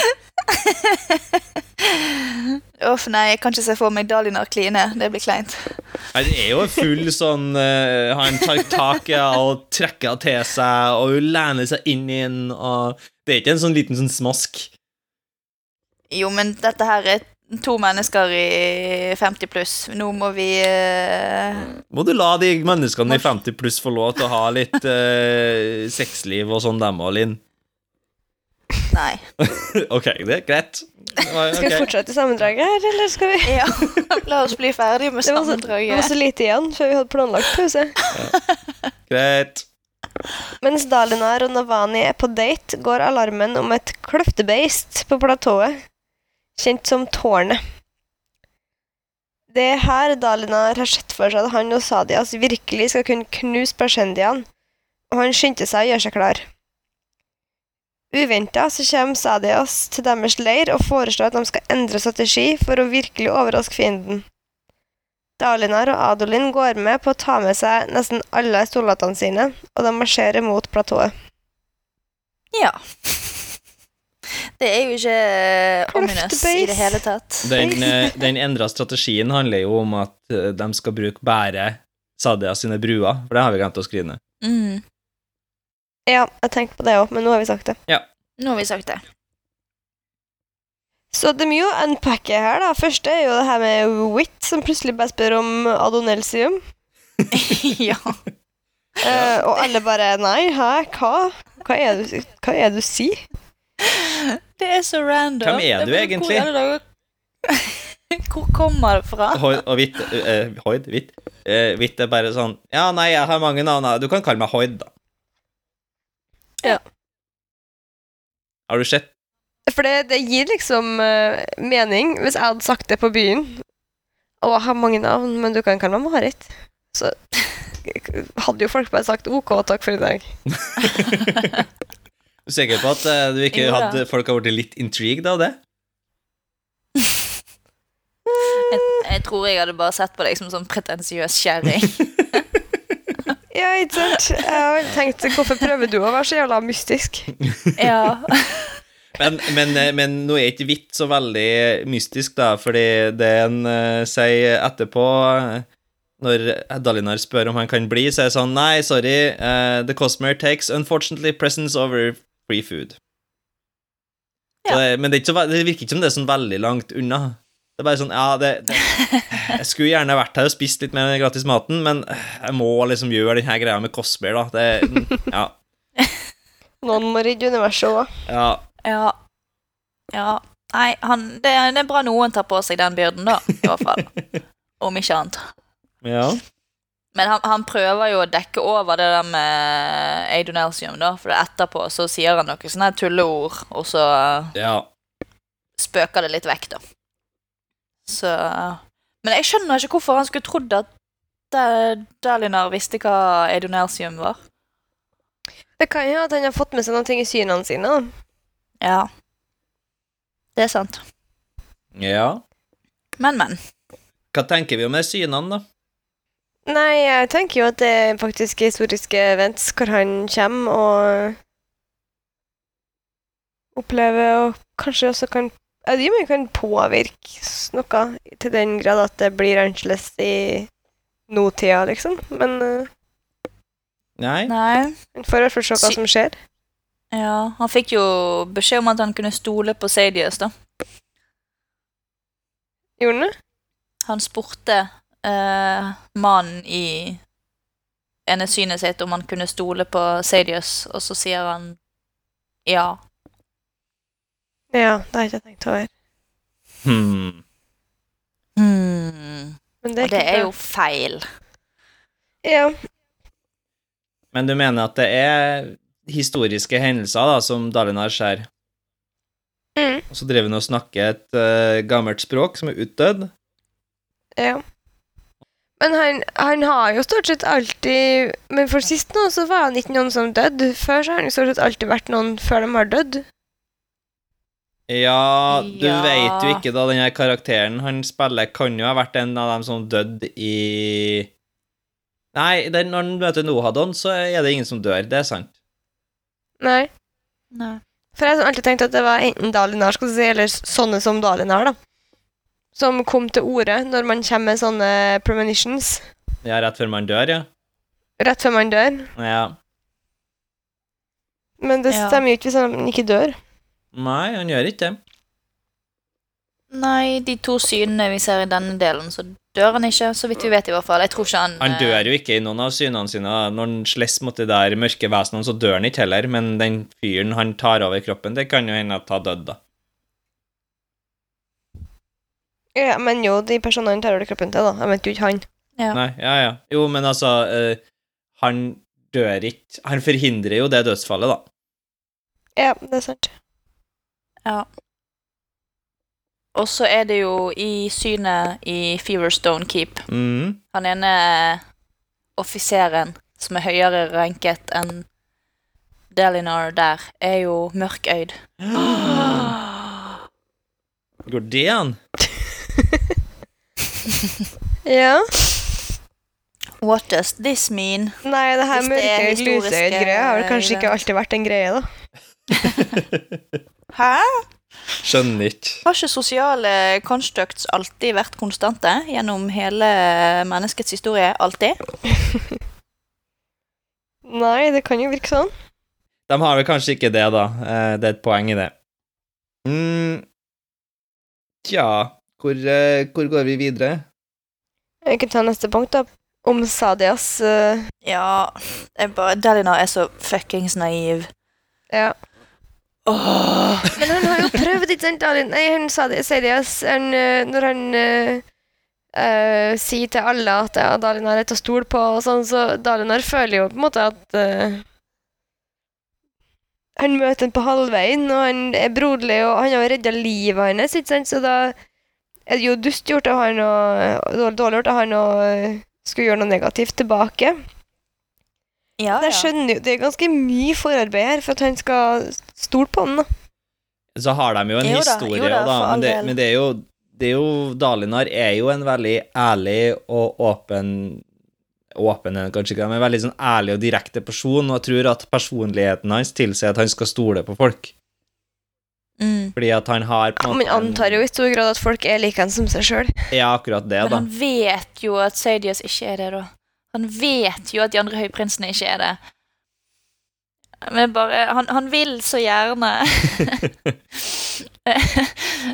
S1: Uff, nei, jeg kan ikke se for meg Dalinar kline. Det blir kleint.
S2: Nei, Det er jo full sånn uh, Han tar tak i henne og trekker henne til seg, og hun lener seg inn i henne, og Det er ikke en sånn liten sånn smask.
S1: Jo, men dette her er to mennesker i 50 pluss. Nå må vi uh...
S2: Må du la de menneskene i 50 pluss få lov til å ha litt uh, sexliv og sånn, dem og Linn?
S1: Nei.
S2: Ok, det er greit.
S3: Skal vi fortsette sammendraget her, eller skal vi
S1: Ja, la oss bli ferdig med
S3: Det var så, det var så lite igjen før vi hadde planlagt pause.
S2: Greit.
S3: Mens Dalinar og Navani er på date, går alarmen om et kløftebeist på platået, kjent som Tårnet. Det er her Dalinar har sett for seg at han og Sadias virkelig skal kunne knuse Pershendian, og han skyndte seg å gjøre seg klar. Uventa så kommer Sadias til deres leir og foreslår at de skal endre strategi for å virkelig overraske fienden. Dalinar og Adolin går med på å ta med seg nesten alle soldatene sine, og de marsjerer mot platået.
S1: Ja. Det er jo ikke ominous i det hele tatt.
S2: Den, eh, den endra strategien handler jo om at eh, de skal bruke bare Sadia sine bruer, for det har vi glemt å skrive ned.
S1: Mm.
S3: Ja, jeg tenkte på det òg, men nå har vi sagt det. Ja.
S1: Nå har vi sagt det.
S3: Så det er mye å unpacke her, da. Første er jo det her med Wit, som plutselig bare spør om adonelsium.
S1: ja.
S3: Uh, og alle bare Nei, hæ, hva? Hva er det du, hva er det du sier?
S1: Det er så random.
S2: Hvem er du
S1: er
S2: egentlig?
S1: Hvor, hvor kommer det fra?
S2: Hoid og Hvitt eh, Hoid? Hvitt? Eh, Hvitt er bare sånn Ja, nei, jeg har mange navn. Du kan kalle meg Hoid, da.
S1: Ja.
S2: Har du sett
S3: For det, det gir liksom uh, mening hvis jeg hadde sagt det på byen. Å, jeg har mange navn, men du kan kalle meg Marit. Så hadde jo folk bare sagt OK, takk for i dag.
S2: Du er sikker på at eh, du ikke hadde folk har blitt litt intrigued av det?
S1: Jeg, jeg tror jeg hadde bare sett på deg som sånn pretensiøs kjerring.
S3: Ja, ikke sant? Jeg har tenkt, hvorfor prøver du å være så jævla mystisk?
S1: ja.
S2: Men, men, eh, men nå er ikke hvitt så veldig mystisk, da, fordi det en uh, sier etterpå Når Dalinar spør om han kan bli, så er det sånn Nei, sorry, uh, the Cosmere takes unfortunately presence over free food.
S1: Ja.
S2: det, men det, er ikke så, det virker ikke som det er sånn veldig langt unna. Det er bare sånn, ja, det, det Jeg skulle gjerne vært her og spist litt mer av den gratis maten, men jeg må liksom gjøre denne greia med Cosmer, da. Det, ja,
S3: Noen må rydde universet òg.
S2: ja.
S1: ja. Ja. Nei, han, det, det er bra noen tar på seg den byrden, da. I hvert fall. Om ikke annet.
S2: Ja.
S1: Men han, han prøver jo å dekke over det der med Eidonelsium, da. For etterpå så sier han noen sånne tulleord, og så
S2: ja.
S1: spøker det litt vekk, da. Så Men jeg skjønner ikke hvorfor han skulle trodd at Da- Dalinar visste hva Eidonelsium var.
S3: Det kan jo at han har fått med seg noen ting i synene sine. da.
S1: Ja. Det er sant.
S2: ja.
S1: Men, men.
S2: Hva tenker vi om de synene, da?
S3: Nei, jeg tenker jo at det er faktisk historiske events hvor han kommer og opplever og kanskje også kan Jeg tror kan påvirke noe til den grad at det blir annerledes i nåtida, liksom. Men uh,
S2: Nei?
S1: Nei.
S3: han får i hvert fall se hva som skjer.
S1: Ja, han fikk jo beskjed om at han kunne stole på Sadius, da.
S3: Gjorde han det?
S1: Han spurte eh, mannen i ene synet sitt om han kunne stole på Sadius, og så sier han ja.
S3: Ja, det har jeg ikke tenkt over.
S2: Hmm.
S1: Hmm.
S3: Men
S1: Og det er jo feil.
S3: Ja.
S2: Men du mener at det er historiske hendelser da, som Dalinar skjer?
S3: Mm,
S2: og så driver han og snakker et uh, gammelt språk som er utdødd?
S3: ja. Men han, han har jo stort sett alltid Men for sist nå så var han ikke noen som døde. Før så har han jo stort sett alltid vært noen før de har dødd.
S2: Ja, du
S1: Ja.
S2: vet jo ikke da den her karakteren han spiller, kan jo ha vært en av dem som døde i Nei, den, når han møter Nohadon, så er det ingen som dør. Det er sant.
S3: Nei.
S1: Nei.
S3: For jeg har alltid tenkt at det var enten Dalinar skal du si, eller sånne som Dalinar, da. Som kom til orde når man kommer med sånne premonitions
S2: Ja, rett før man dør, ja.
S3: rett før man dør.
S2: Ja.
S3: Men det stemmer jo ikke hvis han ikke dør.
S2: Nei, han gjør ikke det.
S1: Nei, de to synene vi ser i denne delen, så dør han ikke, så vidt vi vet i hvert fall. Jeg tror ikke han
S2: Han
S1: eh,
S2: dør jo ikke i noen av synene sine. Når han slåss mot de der mørke vesenene, så dør han ikke heller, men den fyren han tar over kroppen, det kan jo hende at har dødd, da.
S3: Ja, men jo, de personene tar over kroppen til, da. Jeg mente jo ikke han.
S1: Ja.
S2: Nei, ja, ja. Jo, men altså eh, Han dør ikke Han forhindrer jo det dødsfallet, da.
S3: Ja, det er sant.
S1: Ja. Og så er det jo i synet i Feverstone Keep
S2: Mm.
S1: Han ene offiseren som er høyere ranket enn Delinar der, er jo mørkøyd.
S2: Går det an?
S3: Ja.
S1: What does this mean?
S3: Nei, det her
S1: er
S3: mørke lusøyd-greia har vel kanskje ikke alltid vært en greie, da.
S1: Hæ?
S2: Skjønner ikke.
S1: Har ikke sosiale constructs alltid vært konstante gjennom hele menneskets historie? Alltid?
S3: Nei, det kan jo virke sånn.
S2: De har vel kanskje ikke det, da. Eh, Det er et poeng i det. mm. Tja, hvor, eh, hvor går vi videre?
S3: Vi kan ta neste punkt, da. Om Sadias uh...
S1: Ja, jeg bare, Delina er så fuckings naiv.
S3: Ja.
S1: Oh.
S3: Men han har jo prøvd, ikke sant? Nei, han sa det, Seriøs, han, eh, når han uh, uh, sier til alle at ja, Dalin har rett å stole på, og sånn, så Dalinar føler jo på en måte at eh, Han møter ham på halvveien, og han er broderlig, og han har jo redda livet hans, ikke sant? Så da er det jo dustgjort av han og dårlig gjort av han å eh, skulle gjøre noe negativt tilbake.
S1: Ja,
S3: Jeg skjønner jo, Det er ganske mye forarbeid her for at han skal stole på han. da.
S2: Så har de jo en
S1: Jo da,
S2: historie,
S1: jo da,
S2: da, men, det, men det er jo det er jo, Dalinar er jo en veldig ærlig og åpen Åpen kanskje ikke, men veldig sånn ærlig og direkte person, og jeg tror at personligheten hans tilsier at han skal stole på folk.
S1: Mm.
S2: Fordi at han har på en
S3: Man
S2: måte en-
S3: antar jo i stor grad at folk er like som seg sjøl.
S2: Ja, akkurat det,
S1: Men
S2: da.
S1: han vet jo at Sadius ikke er det, da. Han vet jo at de andre høyprinsene ikke er det. Men bare Han, han vil så gjerne.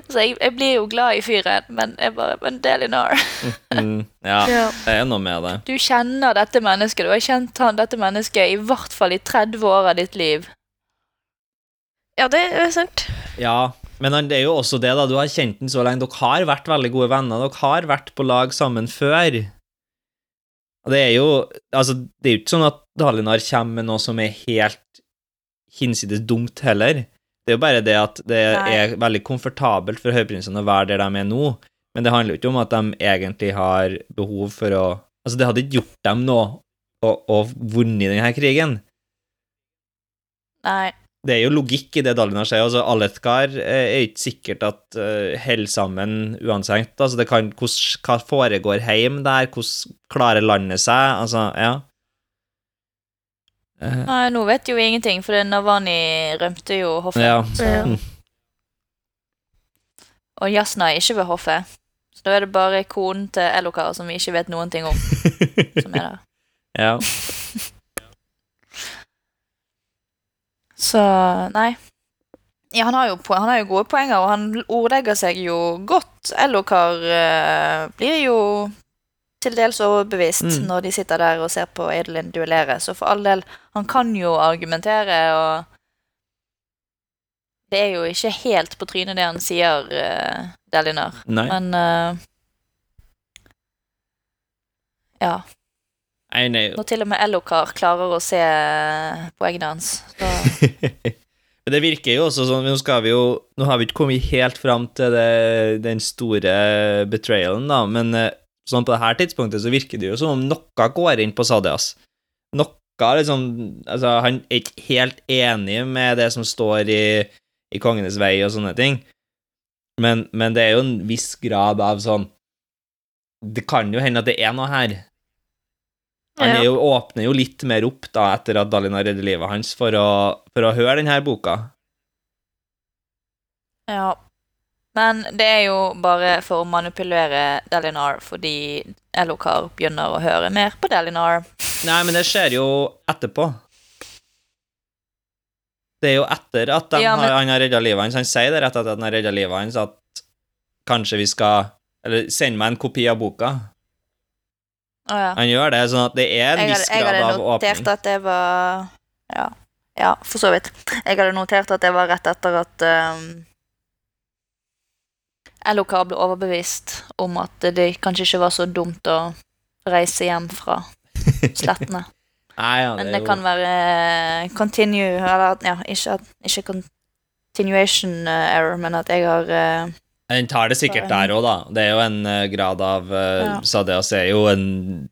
S1: så jeg, jeg blir jo glad i fyren, men jeg bare Men Delinar,
S2: Mm, ja,
S3: Ja.
S2: det er noe med det.
S1: du kjenner dette mennesket. Du har kjent han, dette mennesket i hvert fall i 30 år av ditt liv.
S3: Ja, det er sant.
S2: Ja, Men det er jo også det, da. Du har kjent den så lenge. Dere har vært veldig gode venner. Dere har vært på lag sammen før. Og det er jo Altså, det er jo ikke sånn at Dalinar kommer med noe som er helt hinsides dumt heller. Det er jo bare det at det
S1: Nei.
S2: er veldig komfortabelt for høyprinsene å være der de er nå. Men det handler jo ikke om at de egentlig har behov for å Altså, det hadde ikke gjort dem noe å, å vunnet denne krigen.
S1: Nei.
S2: Det er jo logikk i det Dalinar sier. altså Alethkar eh, er ikke sikkert at uh, holder sammen uansett. altså det kan, hos, Hva foregår hjemme der? Hvordan klarer landet seg? Altså, ja. Uh,
S1: Nei, nå vet jo vi ingenting, for Navani rømte jo hoffet.
S2: ja.
S3: Ja.
S2: Mm.
S1: og Jasna er ikke ved hoffet. Så da er det bare konen til Elokar som vi ikke vet noen ting om, som er der.
S2: ja.
S1: Så nei. Ja, han har, jo, han har jo gode poenger, og han ordlegger seg jo godt. Ellokar uh, blir jo til dels overbevist
S2: Mm.
S1: når de sitter der og ser på Edelin duellere. Så for all del, han kan jo argumentere, og det er jo ikke helt på trynet det han sier, uh, Delinar.
S2: Nei.
S1: Men uh, Ja. Når til og med Ellokar klarer å se poengene hans,
S2: Men det virker jo også sånn Nå skal vi jo Nå har vi ikke kommet helt fram til det, den store betrayalen, da, men eh, sånn på det her tidspunktet så virker det jo som om noe går inn på Sadias. Noe liksom Altså, han er ikke helt enig med det som står i, i Kongenes vei og sånne ting, men, men det er jo en viss grad av sånn Det kan jo hende at det er noe her. Han jo, åpner jo litt mer opp da etter at Dalinar redder livet hans, for å, for å høre denne boka.
S1: Ja. Men det er jo bare for å manipulere Delinar fordi Elokar begynner å høre mer på Delinar.
S2: Nei, men det skjer jo etterpå. Det er jo etter at
S1: Ja, men-
S2: har, han har redda livet hans. Han sier det rett etter at han har redda livet hans, at kanskje vi skal Eller send meg en kopi av boka.
S1: Å ja.
S2: Han gjør det, sånn at det er en viss
S1: hadde, jeg hadde notert at det var Ja. Ja, for så vidt. Jeg hadde notert at det var rett etter at um, LOK ble overbevist om at det kanskje ikke var så dumt å reise hjem fra slettene.
S2: Nei, ja,
S1: Men
S2: er
S1: det
S2: jo-
S1: kan være eh, continue Eller ja, ikke, ikke continuation error, men at jeg har eh,
S2: Den tar det sikkert der òg, da. Det er jo en eh, grad av uh,
S1: Ja.
S2: Sadeas er jo en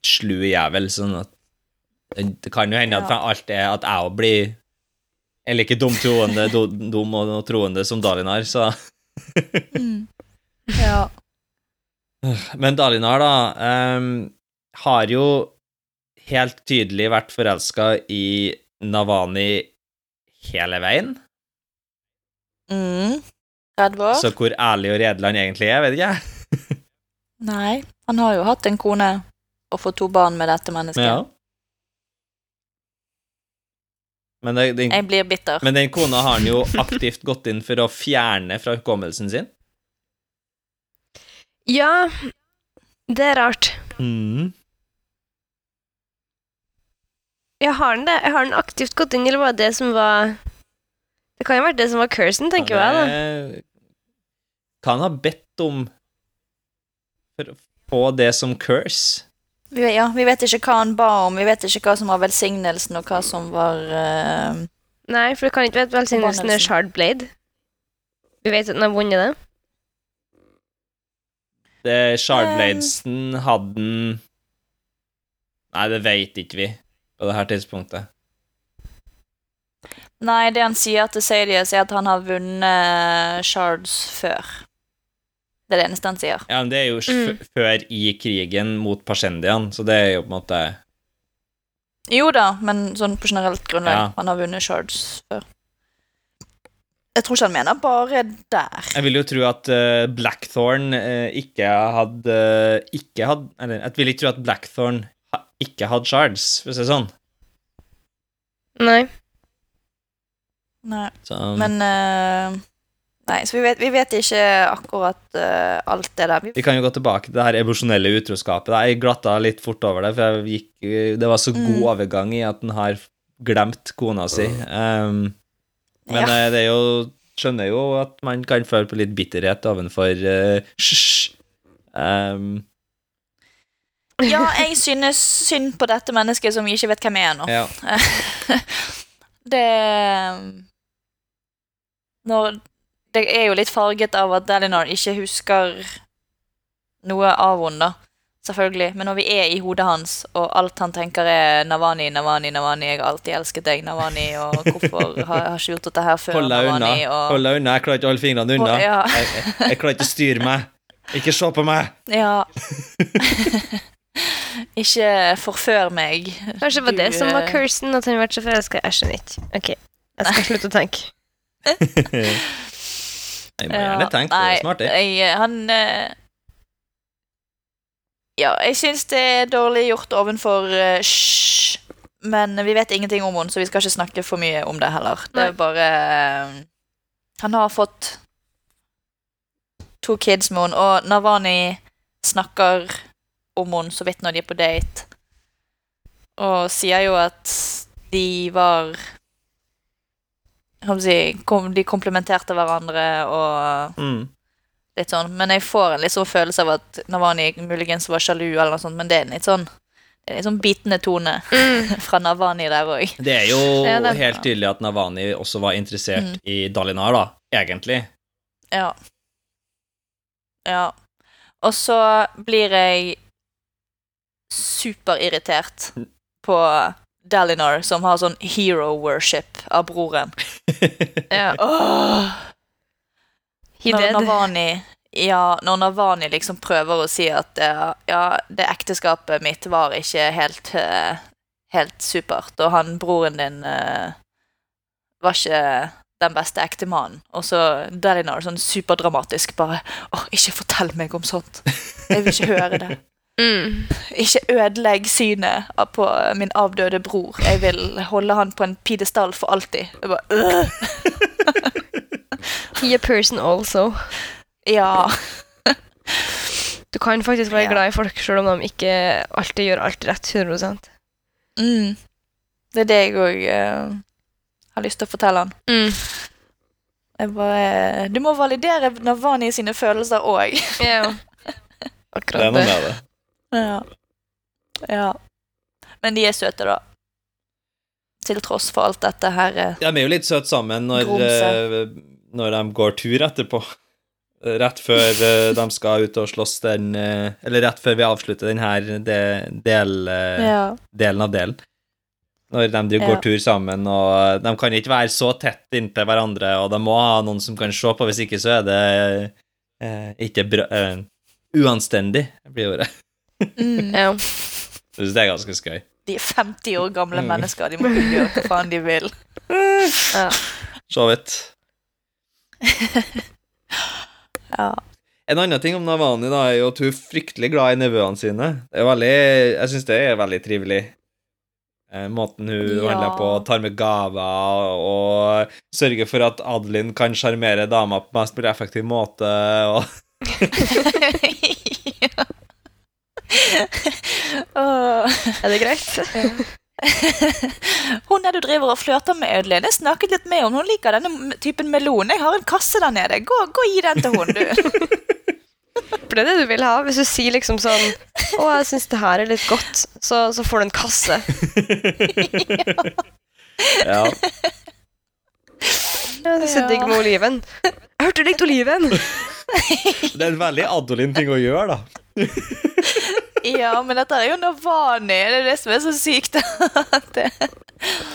S2: slu jævel, sånn at Det kan jo hende at
S1: Ja.
S2: fra alt er at jeg òg blir er like dum, troende, dum og, troende som Dalinar, så
S1: Ja.
S2: Men Dalinar, da, um, har jo helt tydelig vært forelska i Navani hele veien.
S1: Mm. 30 år?
S2: Så hvor ærlig og redelig han egentlig er, vet ikke jeg.
S1: Nei. Han har jo hatt en kone og fått to barn med dette mennesket.
S2: Ja. Men, det, den,
S1: Jeg blir bitter.
S2: men den kona har han jo aktivt gått inn for å fjerne fra hukommelsen sin.
S3: Ja, det er rart.
S2: Mm.
S3: Jeg har den det. Jeg har den aktivt gått inn, eller var det det som var Det kan jo ha vært det som var cursen, tenker jeg da.
S2: Kan ha bedt om for å få det som curse.
S1: Vi, ja, vi vet ikke hva han ba om, vi vet ikke hva som var velsignelsen, og hva som var uh...
S3: Nei, for du kan ikke vite velsignelsen er Shard Blade. Vi vet at den har vunnet det.
S2: Det Shardbladesen hadde den Nei, det veit ikke vi på det her tidspunktet.
S1: Nei, det han sier til Sadius, er at han har vunnet shards før. Det er det eneste han sier.
S2: Ja, men det er jo
S3: Mm.
S2: før i krigen mot Pashendian, så det er jo på en måte
S1: Jo da, men sånn på generelt grunnlag.
S2: Ja.
S1: Han har vunnet shards før. Jeg tror ikke han mener bare der.
S2: Jeg vil jo tro at uh, Blackthorn uh, ikke hadde Ikke hadde Eller jeg vil ikke tro at Blackthorn ha, ikke hadde shards, for å si det sånn.
S3: Nei.
S1: Nei.
S2: Så,
S1: Men eh, Nei, så vi vet, vi vet ikke akkurat uh, alt det der. Vi,
S2: Vi kan jo gå tilbake til det her emosjonelle utroskapet. Jeg glatta litt fort over det, for jeg gikk, det var så god
S1: Mm.
S2: overgang i at han har glemt kona si. Um, men
S1: ja.
S2: eh, det er jo skjønner jo at man kan føle på litt bitterhet ovenfor uh, hysj. Um,
S1: Ja, jeg synes synd på dette mennesket som vi ikke vet hvem er ennå.
S2: ja.
S1: det Når Det er jo litt farget av at Delinor ikke husker noe av henne, da. Selvfølgelig. Men når vi er i hodet hans, og alt han tenker er Navani, Navani, Navani, jeg har alltid elsket deg, Navani, og hvorfor har jeg ikke gjort dette her før,
S2: Hold deg unna.
S1: Og
S2: Hold deg unna. Jeg klarer ikke å holde fingrene unna.
S1: Hold- ja.
S2: Jeg, jeg, jeg klarer ikke å styre meg. Ikke se på meg!
S1: Ja. ikke forfør meg.
S3: Kanskje det var det som var
S1: eh,
S3: cursen, at han ble så forelska. Jeg skjønner ikke. Ok, jeg skal slutte å tenke.
S2: Jeg må gjerne tenke det. er Smart, det.
S1: Jeg, han eh, Ja, jeg syns det er dårlig gjort ovenfor uh, Hysj. Men vi vet ingenting om henne, så vi skal ikke snakke for mye om det heller. Det er bare eh, Han har fått to kids med henne, og Navani snakker om henne så vidt når de er på date. Og sier jo at de var si, kom, De komplementerte hverandre og
S2: Mm.
S1: litt sånn. Men jeg får en litt sånn følelse av at Navani muligens var sjalu, eller noe sånt, men det er en litt sånn det er en litt sånn bitende tone fra Navani der òg.
S2: Det er jo
S3: det-
S2: helt tydelig at Navani også var interessert
S1: Mm.
S2: i Dalinar, da. Egentlig.
S1: Ja. Ja. Og så blir jeg superirritert på Dalinar, som har sånn hero worship av broren.
S3: Ja.
S1: oh.
S3: He
S1: når. Navani ja, når Navani liksom prøver å si at uh, ja, det ekteskapet mitt var ikke helt uh, helt supert, og han broren din uh, var ikke den beste ektemannen. Og så Dalinar sånn superdramatisk bare Åh, ikke fortell meg om sånt. Jeg vil ikke høre det.
S3: Mm.
S1: Ikke ødelegg synet på min avdøde bror. Jeg vil holde han på en pidestall for alltid. Jeg bare, øh.
S3: He a person also.
S1: Ja.
S3: Du kan faktisk være
S1: Ja.
S3: glad i folk selv om de ikke alltid gjør alt rett 100
S1: Mm. Det er det jeg òg har lyst til å fortelle han.
S3: mm.
S1: Jeg bare, du må validere Navani sine følelser òg.
S3: Ja.
S2: Det er
S3: Akkurat
S2: noe
S3: det.
S1: Ja. ja. Men de er søte, da. Til tross for alt dette her. Ja,
S2: vi er jo litt søte sammen når, eh, når de går tur etterpå. Rett før eh, de skal ut og slåss den eh, Eller rett før vi avslutter denne del, eh,
S1: Ja.
S2: delen av delen. Når de går
S1: Ja.
S2: tur sammen, og de kan ikke være så tett inntil hverandre, og de må ha noen som kan se på, hvis ikke så er det eh, ikke bra eh, Uanstendig, blir ordet.
S1: Mm.
S3: Ja.
S2: Jeg synes det er ganske skøy.
S1: De er 50 år gamle
S2: Mm.
S1: mennesker. De må kunne gjøre hva faen de vil.
S3: ja.
S2: Så vidt.
S1: Ja.
S2: En annen ting om Navani da, er jo at hun er fryktelig glad i nevøene sine. Det er veldig, jeg syns det er veldig trivelig. Eh, måten hun
S1: Ja.
S2: handler på, tar med gaver og sørger for at Adeline kan sjarmere dama på mest mulig effektiv måte. Og.
S1: Åh.
S3: Er det greit?
S1: Hun er du driver og flørter med, Ødlin. Jeg snakket litt med henne. Hun liker denne typen melon. Jeg har en kasse der nede. Gå, gå og gi den til hun, du.
S3: For det er det du vil ha. Hvis du sier liksom sånn Å, jeg syns det her er litt godt, så, så får du en kasse.
S2: ja.
S3: Ja, det er så digg med oliven. Jeg hørte du likte oliven!
S2: Det er en veldig Adolin ting å gjøre, da.
S1: Ja, men dette er jo Navani. Det er det som er så sykt. Det-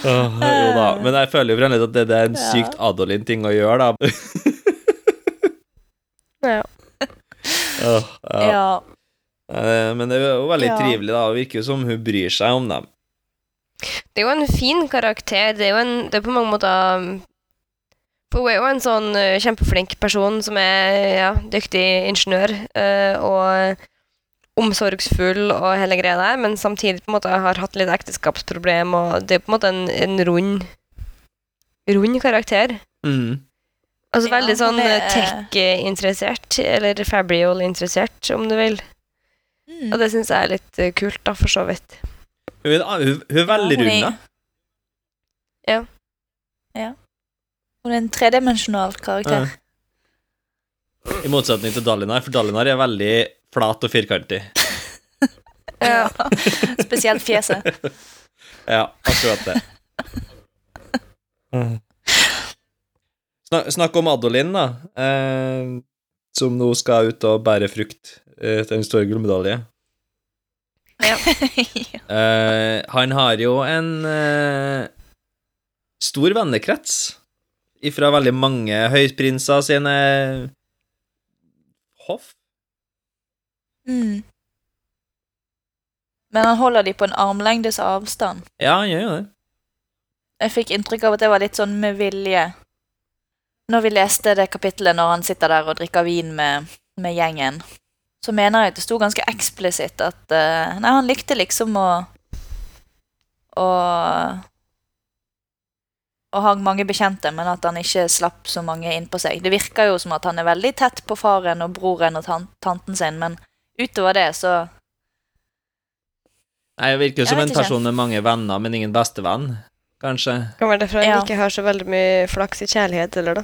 S2: Oh, jo da. Men jeg føler jo fremdeles at det, det er en
S1: Ja.
S2: sykt Adolin-ting å gjøre, da.
S3: Ja.
S2: Oh, ja.
S1: ja.
S2: Eh, Men det er jo veldig
S1: Ja.
S2: trivelig, da. Det virker jo som hun bryr seg om dem.
S3: Det er jo en fin karakter. Det er jo en, det er på mange måter um, For hun er jo en sånn uh, kjempeflink person som er ja, dyktig ingeniør uh, og omsorgsfull og hele greia der, men samtidig på en måte har hatt litt ekteskapsproblem, og det er på en måte en, en rund rund karakter.
S2: Mm.
S3: Altså
S1: Ja,
S3: veldig sånn tech-interessert, eller Fabriol-interessert, om du vil.
S1: Mm.
S3: Og det syns jeg er litt uh, kult, da, for så vidt.
S2: Hun, hun, hun er veldig
S1: Ja, hun er-
S2: ja.
S1: Hun er en tredimensjonal karakter.
S2: I motsetning til Dalinar, for Dalinar er veldig flat og firkantig.
S3: Ja.
S1: Spesielt fjeset.
S2: Ja, akkurat det. Snak, snakk om Adolin, da. Eh, som nå skal ut og bære frukt eh, til en stor gullmedalje.
S1: ja.
S2: Eh, han har jo en eh, stor vennekrets ifra veldig mange høyprinser sine hoff.
S1: Mm. Men han holder de på en armlengdes avstand.
S2: Ja, han gjør jo det.
S1: Jeg fikk inntrykk av at det var litt sånn med vilje. Når vi leste det kapittelet når han sitter der og drikker vin med, med gjengen, så mener jeg at det sto ganske eksplisitt at uh, Nei, han likte liksom å å ha mange bekjente, men at han ikke slapp så mange inn på seg. Det virker jo som at han er veldig tett på faren og broren og tan tanten sin, men utover det så
S2: Nei, det virker jo som en
S1: ikke.
S2: person med mange venner, men ingen bestevenn, kanskje.
S3: Kommer derfor han
S1: Ja.
S3: ikke har så veldig mye flaks i kjærlighet, eller da.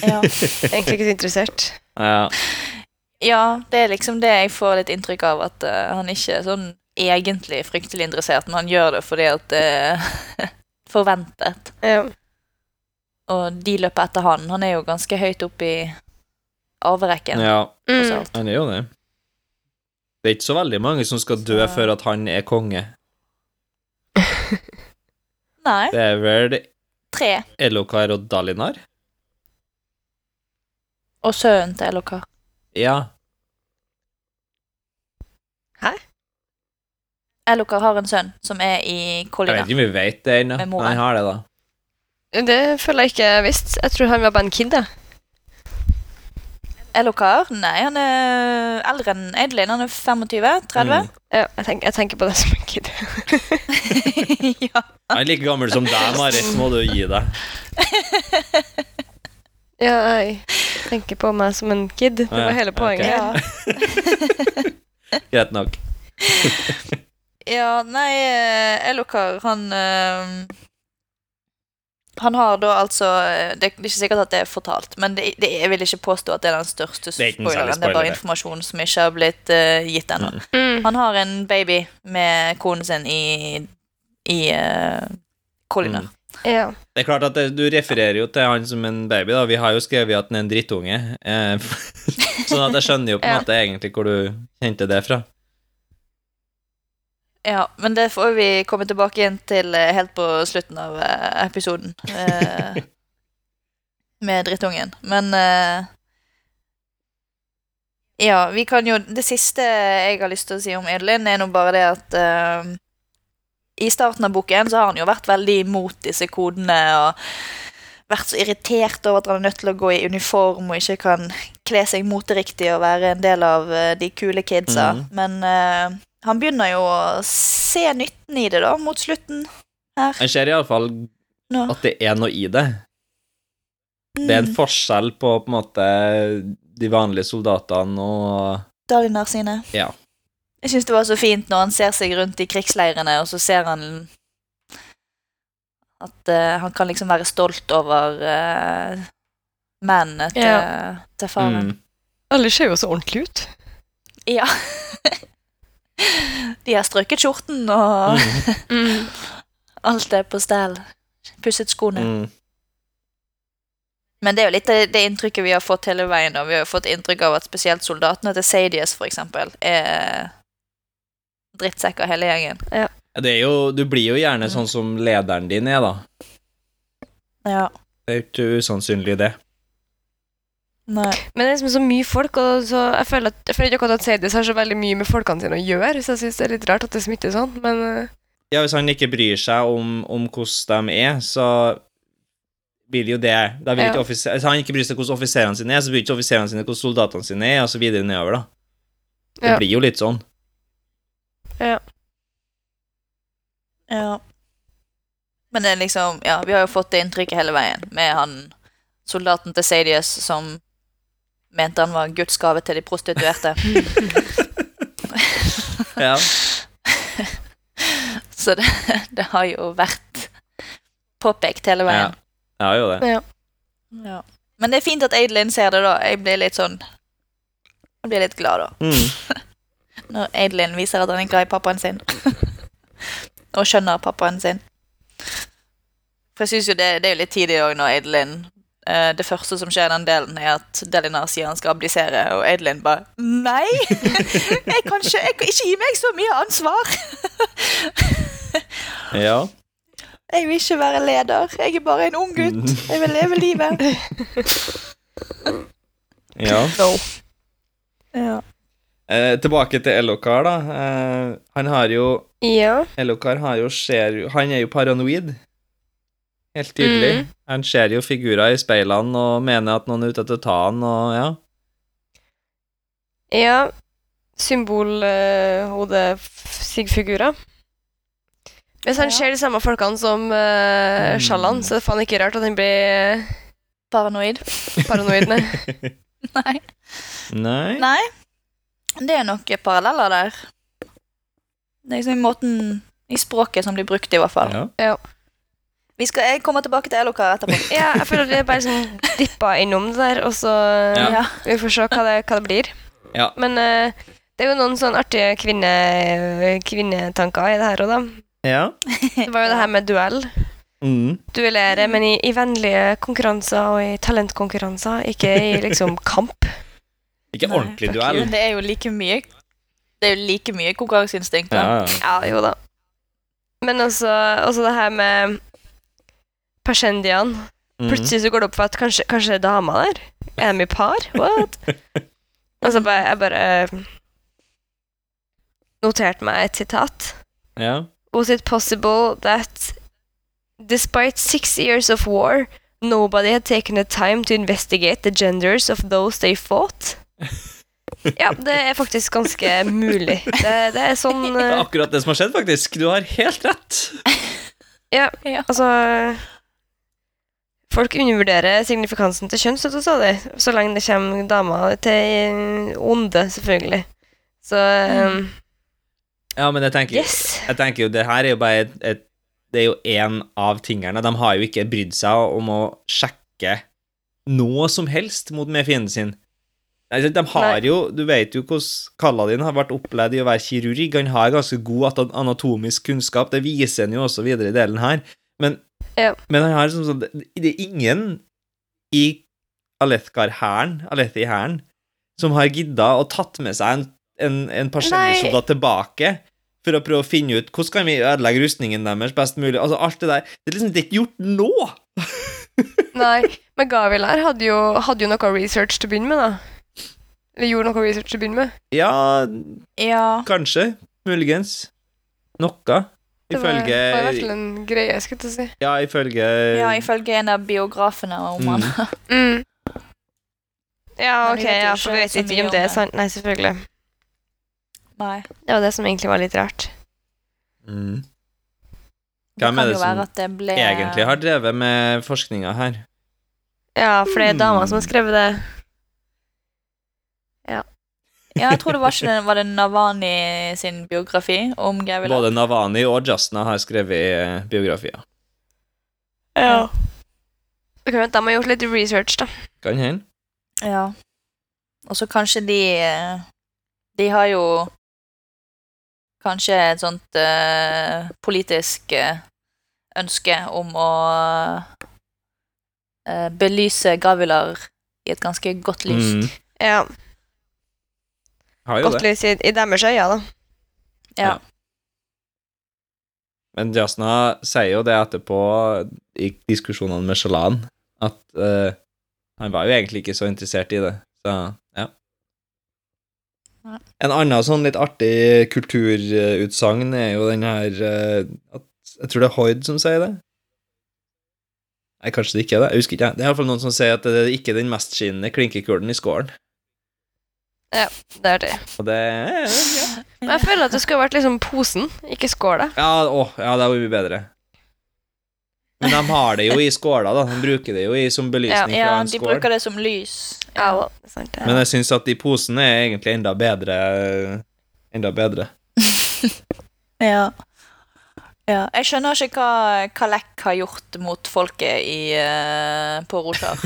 S1: Ja.
S3: Egentlig ikke så interessert.
S2: Ja.
S1: Ja, det er liksom det jeg får litt inntrykk av, at uh, han ikke er sånn egentlig fryktelig interessert, men han gjør det fordi at det er forventet.
S3: Ja.
S1: Og de løper etter han. Han er jo ganske høyt opp i arverekken.
S2: ja,
S3: Mm.
S2: han er jo det. Det er ikke så veldig mange som skal dø
S1: Så-
S2: før at han er konge.
S1: Nei,
S2: Det er vel
S1: tre.
S2: Elokar og Dalinar?
S1: Og sønnen til Elokar.
S2: Ja.
S1: Elokar har en sønn som er i Kolina.
S2: Jeg vet ikke om vi vet det ennå. Han har det, da.
S3: Det føler jeg ikke jeg visste. Jeg tror han var bare en kid, jeg.
S1: Elokar? Nei, han er eldre enn Edelin. Han er 25-30.
S2: Mm.
S3: Ja, jeg, jeg tenker på det som en kid.
S1: ja.
S2: Han er like gammel som deg, Marit, må du gi deg.
S3: ja, jeg tenker på meg som en kid. Det var hele poenget.
S1: ja.
S2: Greit nok.
S1: Ja, nei, eh, Elokar, han eh, Han har da altså eh, Det er ikke sikkert at det er fortalt, men det, det, jeg vil ikke påstå at det er den største
S2: er
S1: spoileren. Det er bare informasjon som ikke har blitt uh, gitt ennå.
S2: Mm.
S3: Mm.
S1: Han har en baby med konen sin i, i uh, Koliner.
S2: Mm.
S3: Ja.
S2: Det er klart at Du refererer jo til han som en baby. da Vi har jo skrevet at han er en drittunge. Eh, sånn at jeg skjønner jo på en
S3: Ja.
S2: måte egentlig hvor du henter det fra.
S1: Ja, men det får vi komme tilbake igjen til eh, helt på slutten av eh, episoden. eh, med drittungen. Men eh, Ja, vi kan jo Det siste jeg har lyst til å si om Edelin, er nå bare det at uh, I starten av boken så har han jo vært veldig imot disse kodene og vært så irritert over at han er nødt til å gå i uniform og ikke kan kle seg moteriktig og være en del av uh, de kule kidsa.
S2: Mm.
S1: Men eh, han begynner jo å se nytten i det, da, mot slutten her.
S2: Han ser iallfall
S1: Nå.
S2: at det er noe i det. Det er en
S1: Mm,
S2: forskjell på på en måte de vanlige soldatene og
S1: Dalinar sine.
S2: Ja.
S1: Jeg syns det var så fint når han ser seg rundt i krigsleirene, og så ser han at uh, han kan liksom være stolt over uh, mennene til,
S3: Ja.
S1: til faren.
S2: mm.
S3: Alle ser jo så ordentlig ut.
S1: Ja. De har strøket skjorten, og
S2: Mm.
S3: Mm.
S1: alt er på stell. Pusset skoene.
S2: Mm.
S1: Men det er jo litt det, det inntrykket vi har fått hele veien. Og vi har fått inntrykk av at spesielt soldatene til Sadius, for eksempel, er drittsekker hele gjengen.
S2: Ja, Det er jo, du blir jo gjerne sånn som lederen din er, da.
S1: Ja.
S2: Det er jo ikke usannsynlig, det.
S1: Nei.
S3: Men det er liksom så mye folk, og så jeg føler, at, jeg føler ikke akkurat at Sadis har så veldig mye med folkene sine å gjøre, så jeg syns det er litt rart at det smitter sånn, men eh,
S2: Ja, hvis han ikke bryr seg om, om hvordan de er, så vil jo det da vil
S3: Ja.
S2: ikke offiser, Hvis han ikke bryr seg hvordan offiserene sine er, så bryr ikke offiserene sine hvordan soldatene sine er, og så videre nedover, da. Det
S3: Ja.
S2: blir jo litt sånn.
S1: Ja. Men det er liksom Ja, vi har jo fått det inntrykket hele veien med han soldaten til Sadius som mente han var Guds gave til de prostituerte.
S2: Ja.
S1: Så det, det har jo vært påpekt hele
S2: ja.
S1: veien.
S2: Ja, jo det.
S3: Ja.
S1: Ja. Men det er fint at Aidelin ser det, da. Jeg blir litt sånn Jeg blir litt glad, da.
S2: Mm.
S1: Når Aidelin viser at han er glad i pappaen sin. og skjønner pappaen sin. For jeg syns jo det, det er jo litt tidlig òg når Adelin eh, Det første som skjer i den delen, er at Delinar sier han skal abdisere, og Adelin bare Nei! Jeg kan ikke, jeg kan ikke gi meg så mye ansvar!
S2: Ja.
S1: Jeg vil ikke være leder. Jeg er bare en ung gutt. Jeg vil leve livet.
S2: ja.
S3: No.
S1: Ja.
S2: Eh, tilbake til Elokar, da. Eh, han har jo
S3: Ja.
S2: Elokar har jo ser jo Han er jo paranoid. Helt tydelig.
S3: Mm.
S2: Han ser jo figurer i speilene og mener at noen er ute etter å ta han, og ja.
S3: Ja. Symbolhodefigurer. Uh, Hvis han
S1: Ja.
S3: ser de samme folkene som uh,
S2: Mm.
S3: Sjallan, så er det faen ikke rart at han blir
S1: Paranoid.
S3: paranoid. Nei.
S1: Nei.
S2: Nei.
S1: Nei. Det er nok paralleller der. Det er liksom i måten I språket som blir brukt, i hvert fall.
S2: Ja.
S1: Vi skal, jeg kommer tilbake til Elokar etterpå.
S3: Ja, jeg føler at vi bare sånn dippa innom det der, og så
S2: Ja.
S1: Ja.
S3: vi får se hva det, hva det blir.
S2: Ja.
S3: Men uh, det er jo noen sånn artige kvinne, kvinnetanker i det her òg, da.
S2: ja.
S3: Det var jo det her med duell.
S2: Mm.
S3: Duellere, men i, i vennlige konkurranser og i talentkonkurranser, ikke i liksom kamp.
S2: Ikke ordentlig
S1: Nei,
S2: duell.
S1: Men Det er jo like mye Det er jo like mye konkurranseinstinkt.
S2: Ja, ja.
S3: Ja, jo da. Men også, også det her med persendian.
S2: Mm.
S3: Plutselig så går det opp for at kanskje, kanskje det er dama der. Er de i par? What? Og så bare, jeg bare noterte meg et sitat.
S2: Ja.
S3: Was it possible that despite six years of war, nobody had taken the time to investigate the genders of those they fought? Ja, det er faktisk ganske mulig. Det, det er sånn
S2: Det er
S3: eh,
S2: akkurat det som har skjedd, faktisk. Du har helt rett.
S3: Ja,
S1: Ja.
S3: altså Folk undervurderer signifikansen til kjønn, så. Så lenge det kommer damer til onde, selvfølgelig. Så um,
S2: Ja, men jeg tenker,
S3: yes.
S2: jeg tenker jo det her er jo bare et, et Det er jo én av tingene. De har jo ikke brydd seg om å sjekke noe som helst mot med fienden sin. De har
S3: Nei.
S2: jo Du vet jo hvordan Kaladin har vært opplevd i å være kirurg. Han har ganske god anatomisk kunnskap. Det viser han jo også videre i delen her. Men,
S3: Ja.
S2: men han har sånn sånn Det er ingen i Alethgar-hæren, Alethi-hæren, som har gidda og tatt med seg en, en, en personellsoldat tilbake for å prøve å finne ut hvordan kan vi ødelegge rustningen deres best mulig. Altså, alt det der. Det er liksom ikke gjort nå!
S3: Nei, men Gavilar hadde jo, hadde jo noe research til å begynne med, da. Eller gjorde noe research til å begynne med.
S2: Ja,
S1: ja.
S2: kanskje. Muligens. Noe.
S3: Det var,
S2: Ifølge
S3: var i hvert fall en greie, skulle jeg til å si.
S2: Ja, ifølge
S1: ja, ifølge en av biografene om han.
S2: Mm.
S3: Mm. Ja, ok, ja, for vi vet ikke om det er sant. Nei, selvfølgelig.
S1: Nei.
S3: Det var det som egentlig var litt rart.
S2: mm. Hvem er det som
S1: det ble
S2: egentlig har drevet med forskninga her?
S3: Ja, for det er dama som har skrevet det.
S1: Ja, jeg tror det var ikke den, var det Navani sin biografi om Gavilar.
S2: Både Navani og Jasna har skrevet eh, biografier.
S1: Ja.
S3: Ok, vent, Da må de har gjort litt research, da.
S2: Kan hende.
S1: ja. Og så kanskje de eh, De har jo kanskje et sånt uh, politisk ønske om å uh, belyse Gavilar i et ganske godt lys.
S2: Mm.
S3: Ja, Godt
S2: det.
S3: lys i, i deres øyne, da.
S1: Ja.
S2: Men Jasna sier jo det etterpå i diskusjonene med Shalan, at uh, han var jo egentlig ikke så interessert i det. Så ja. En annen sånn litt artig kulturutsagn er jo den her uh, at, Jeg tror det er Hoid som sier det. Nei, kanskje det ikke er det. Jeg husker ikke. Det er iallfall noen som sier at det er ikke den mest skinnende klinkekulen i skålen.
S3: Det er det.
S2: Og det er ja.
S3: Men jeg føler at det skulle vært liksom posen, ikke skåla.
S2: Ja, å, ja, det hadde mye bedre. Men de har det jo i skåla, da. De bruker det jo i, som belysning
S1: ja,
S2: fra en
S1: de
S2: skål.
S1: bruker det som lys.
S3: Ja, det er sant. ja.
S2: Men jeg syns at de posene er egentlig enda bedre Enda bedre.
S1: Ja. Ja, jeg skjønner ikke hva Kalek har gjort mot folket i, uh, på Roshar.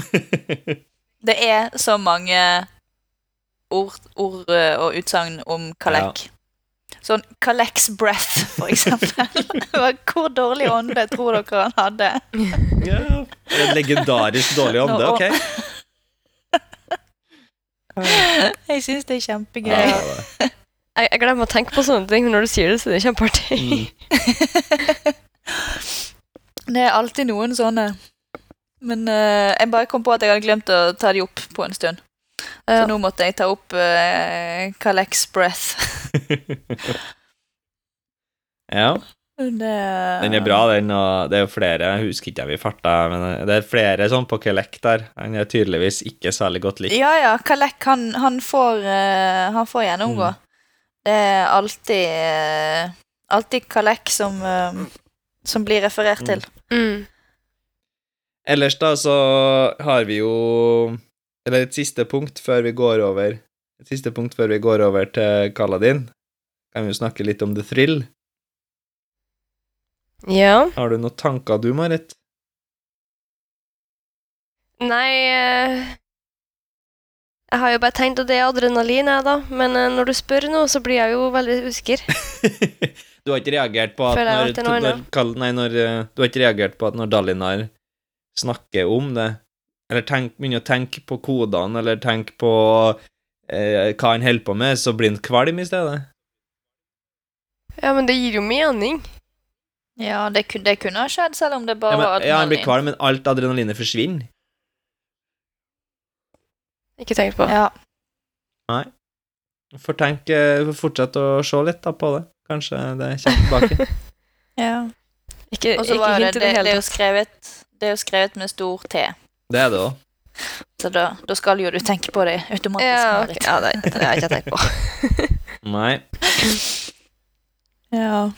S1: Det er så mange ord, ord eh, og utsagn om Kalek. Sånn Kaleks breath, for eksempel. Hvor dårlig ånde tror dere han hadde?
S2: Ja. En legendarisk dårlig ånde, ok?
S1: Jeg syns det er kjempegøy.
S2: Ja,
S3: Jeg, jeg glemmer å tenke på sånne ting, men når du sier det, så er det kjempeartig.
S2: Mm.
S1: Det er alltid noen sånne. Men uh, jeg bare kom på at jeg hadde glemt å ta de opp på en stund. Så nå måtte jeg ta opp uh, Calex breath.
S2: ja.
S1: Det,
S2: Den er bra, den, og det er jo flere Jeg husker ikke jeg vi farta, men det er flere sånn på Kelek der. Han er tydeligvis ikke særlig godt likt.
S1: Ja, ja, Kalek, han, han, får, uh, han får gjennomgå.
S2: Mm.
S1: Det er alltid uh, Alltid Kalek som, uh, som blir referert til.
S3: Mm.
S2: Ellers da så har vi jo Eller et siste punkt før vi går over Et siste punkt før vi går over til Kaladin. Kan vi jo snakke litt om The Thrill.
S3: Ja.
S2: Har du noen tanker du, Marit?
S3: Nei eh, Jeg har jo bare tenkt at det er adrenalin, jeg, da. Men eh, når du spør nå, så blir jeg jo veldig usikker.
S2: du har ikke reagert på at når, når, nei, når eh, Du har ikke reagert på at når Dalinar snakker om det, eller tenk, begynner å tenke på kodene, eller tenke på eh, hva han holder på med, så blir han kvalm i stedet?
S3: Ja, men det gir jo mening.
S1: Ja, det, det kunne ha skjedd, selv om det bare
S2: Ja,
S1: var
S2: adrenalin. ja, han blir kvalm, men alt adrenalinet forsvinner.
S3: Ikke tenkt på.
S1: Ja.
S2: Får tenke, får fortsette å se litt da på det. Kanskje det kommer tilbake.
S1: ja.
S3: Ikke, ikke hint i
S1: det,
S3: hele tatt.
S1: det er jo skrevet med stor T.
S2: Det er det òg.
S1: Så da, da skal jo du tenke på det automatisk.
S3: Ja,
S1: okay.
S3: Ja det, det har jeg ikke tenkt på.
S2: Nei.
S1: Ja.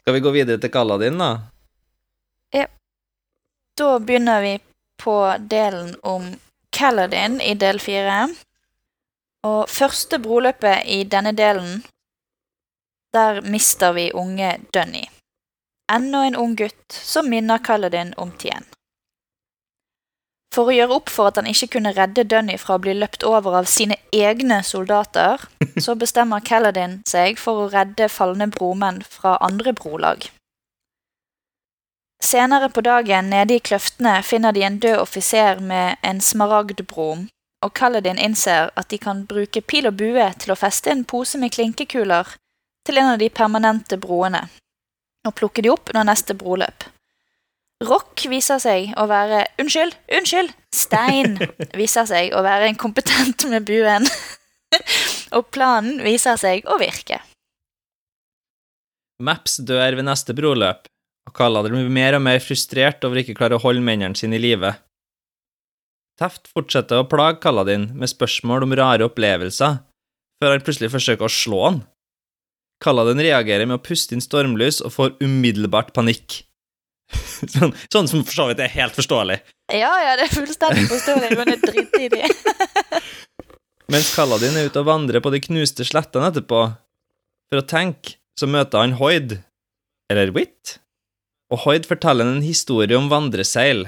S2: Skal vi gå videre til Kaladin, da? Ja.
S1: Da begynner vi på delen om Kaladin i del fire. Og første broløpet i denne delen, der mister vi unge Dunny. Enda en ung gutt som minner Kaladin om Tien. For å gjøre opp for at han ikke kunne redde Dunny fra å bli løpt over av sine egne soldater, så bestemmer Kaladin seg for å redde falne bromenn fra andre brolag. Senere på dagen, nede i kløftene, finner de en død offiser med en smaragdbrom, og Kaladin innser at de kan bruke pil og bue til å feste en pose med klinkekuler til en av de permanente broene, og plukke de opp under neste broløp. Rock viser seg å være Unnskyld, unnskyld! Stein viser seg å være inkompetent med buen, og planen viser seg å virke.
S2: Maps dør ved neste broløp, og Kaladr blir mer og mer frustrert over ikke å klare å holde mennene sine i live. Teft fortsetter å plage Kaladin med spørsmål om rare opplevelser, før han plutselig forsøker å slå han. Kaladin reagerer med å puste inn stormlys og får umiddelbart panikk. Sånn, sånn som for så vidt er helt forståelig.
S1: Ja, ja, det er fullstendig forståelig, men det er det.
S2: Mens Kaladin er ute og vandrer på de knuste slettene etterpå, for å tenke, så møter han Hoid, eller Witt, og Hoid forteller en historie om vandreseil.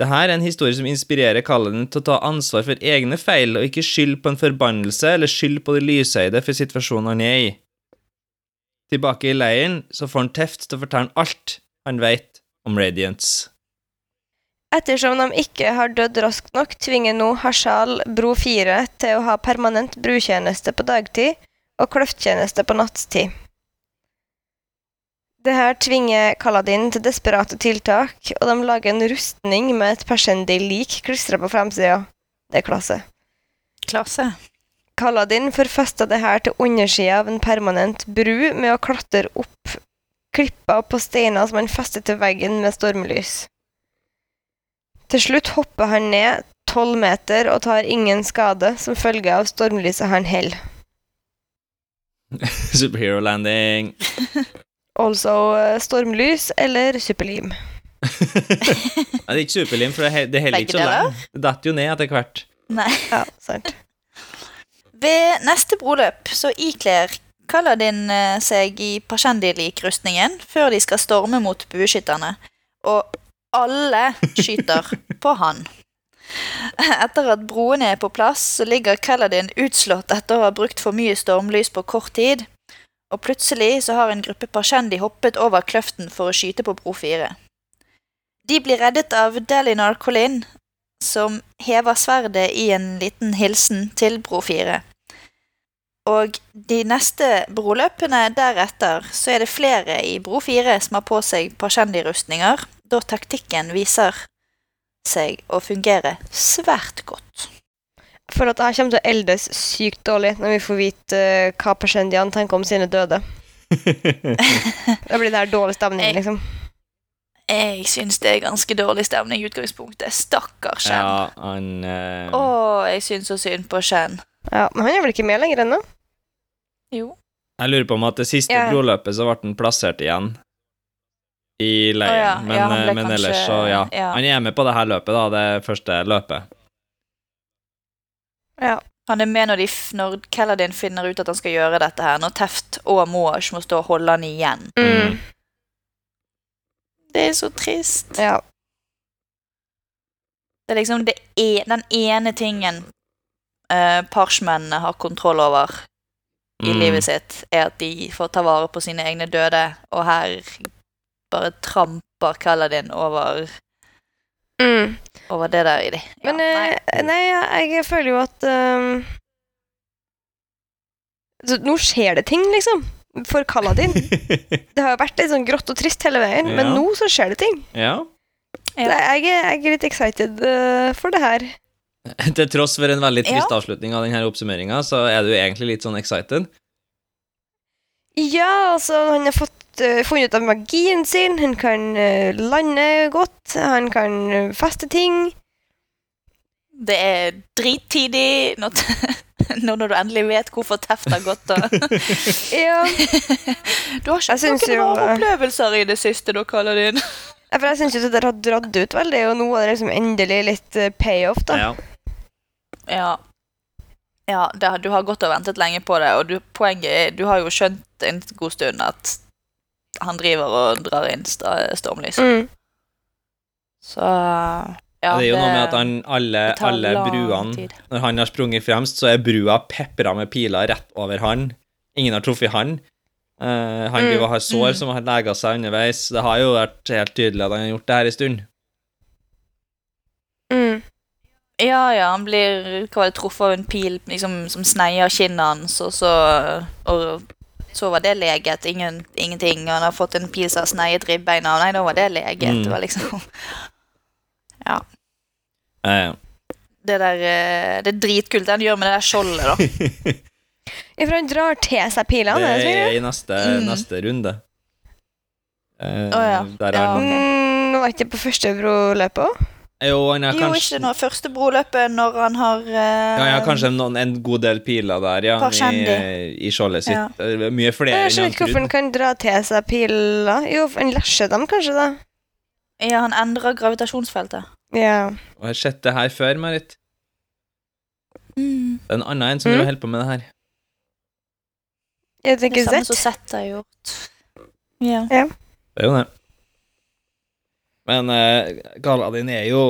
S2: Dette er en historie som inspirerer Kaladin til å ta ansvar for egne feil, og ikke skylde på en forbannelse eller skylde på det lysøyde for situasjonen han er i. Tilbake i leiren så får han Teft til å fortelle alt han vet om Radiance.
S3: Ettersom de ikke har dødd raskt nok, tvinger nå Hashal bro 4 til å ha permanent brutjeneste på dagtid og kløfttjeneste på nattstid. Dette tvinger Kaladin til desperate tiltak, og de lager en rustning med et persendig-lik klistra på fremsida. Det er klasse.
S1: Klasse.
S3: Kaladin forfesta dette til undersida av en permanent bru med å klatre opp klipper på steiner som han festet til veggen med stormlys. Til slutt hopper han ned tolv meter og tar ingen skade som følge av stormlyset han holder.
S2: Superhero landing.
S3: Altså eh, stormlys eller superlim.
S2: Nei, det er ikke superlim, for det, he- det holder ikke så langt. Det detter jo ned etter hvert.
S1: Nei.
S3: Ja, sant.
S1: Ved neste broløp så ikler Kaladin eh, seg i Pashendi-lik-rustningen før de skal storme mot bueskytterne, og alle skyter på han. Etter at broene er på plass, ligger Kaladin utslått etter å ha brukt for mye stormlys på kort tid, og plutselig så har en gruppe Pashendi hoppet over kløften for å skyte på bro 4. De blir reddet av Delinar Colin, som hever sverdet i en liten hilsen til bro 4. Og de neste broløpene deretter så er det flere i bro 4 som har på seg Pashendi-rustninger, da taktikken viser seg å fungere svært godt.
S3: Jeg føler at det kommer til å eldes sykt dårlig når vi får vite eh, hva Pashendian tenker om sine døde. Da blir det her dårlig stemning,
S1: Jeg-
S3: liksom.
S1: Jeg syns det er ganske dårlig stemning i utgangspunktet. Stakkars Shen.
S2: Ja, han eh,
S1: Å, jeg syns så synd på Shen.
S3: Ja, Men han er vel ikke med lenger ennå?
S1: Jo.
S2: Jeg lurer på om at det siste
S3: Ja.
S2: broløpet så ble han plassert igjen i leiren.
S1: oh, ja,
S2: Men,
S1: ja,
S2: eh, men
S1: kanskje-
S2: ellers så, ja.
S1: ja.
S2: Han er med på det her løpet, da. Det første løpet.
S3: Ja.
S1: Han er med når, de, når Kelladin finner ut at han skal gjøre dette her, når Teft og Moash må stå og holde han igjen.
S3: Mm.
S1: Det er så trist.
S3: ja.
S1: Det er liksom det e den ene tingen uh, parsmennene har kontroll over i
S2: Mm.
S1: livet sitt, er at de får ta vare på sine egne døde, og her bare tramper Kaladin over,
S3: Mm.
S1: over det der i de. Ja,
S3: Men eh,
S1: nei.
S3: nei, jeg, føler jo at um, Nå skjer det ting, liksom. For Kaladin. Det har jo vært litt sånn grått og trist hele veien, men nå så skjer det ting.
S2: ja.
S1: Ja.
S3: Det, jeg, er- jeg er litt excited eh, for det her.
S2: Til tross for en veldig trist
S1: Ja.
S2: avslutning av denne oppsummeringa, så er du egentlig litt sånn excited.
S3: Ja, altså, han har fått uh, funnet ut av magien sin. Han kan uh, lande godt. Han kan eh, feste ting.
S1: Det er drittidig når, nå når du endelig vet hvorfor Teft har gått og
S3: Ja,
S1: Du har ikke hatt noen rare opplevelser i det siste, da, Kaladin.
S3: for jeg syns jo det der har dratt ut veldig, og nå er det liksom endelig litt payoff, da.
S2: Ja.
S1: Ja. Ja, det, du har gått og ventet lenge på det, og du, poenget er Du har jo skjønt en god stund at han driver og drar inn stormlys.
S3: Mm.
S1: Så ja,
S2: det er jo noe med at han, alle, alle bruene
S1: tid.
S2: Når han har sprunget fremst, så er brua pepra med piler rett over han. Ingen har truffet han. Uh, han
S3: Mm,
S2: har sår
S1: mm.
S2: som har lega seg underveis. Det har jo vært helt tydelig at han har gjort det her en stund.
S3: Mm.
S1: Ja, ja, han blir hva var det, truffet av en pil liksom, som sneier kinnet hans, og så Og så var det leget. Ingen, ingenting. Han har fått en pil som har sneiet ribbeina. Nei, da var det leget.
S2: Mm.
S1: Det var liksom
S2: Ja, ja.
S1: Det der eh, Det er dritkult det han gjør med det der skjoldet, da.
S3: Ja, for han drar til seg pilene.
S2: det
S3: er det
S2: er i neste,
S1: Mm.
S2: neste runde. Eh,
S1: oh, ja.
S2: Der
S1: Ja,
S2: han
S1: ok.
S3: Mm, var ikke det på første broløpet òg?
S2: Jo, han har
S1: Jo,
S2: kanskje
S1: ikke når første broløpet, når han har uh,
S2: Ja, ja, kanskje noen, en god del piler der, ja, i, i skjoldet sitt.
S1: Ja.
S2: Mye flere
S3: Jeg
S2: enn
S3: skjønner
S2: han
S3: ikke hvorfor han kan dra til seg piler. Jo, han lesjer dem kanskje, da.
S1: Ja, han endrer gravitasjonsfeltet.
S3: Ja.
S2: Og jeg har sett det her før, Marit.
S1: Mm.
S2: Det er en annen en som
S3: Mm.
S2: driver holder på med det her.
S3: Jeg
S1: Det samme som
S3: sett.
S1: Har gjort. Ja.
S2: Det er jo det. Men uh, Galadin er jo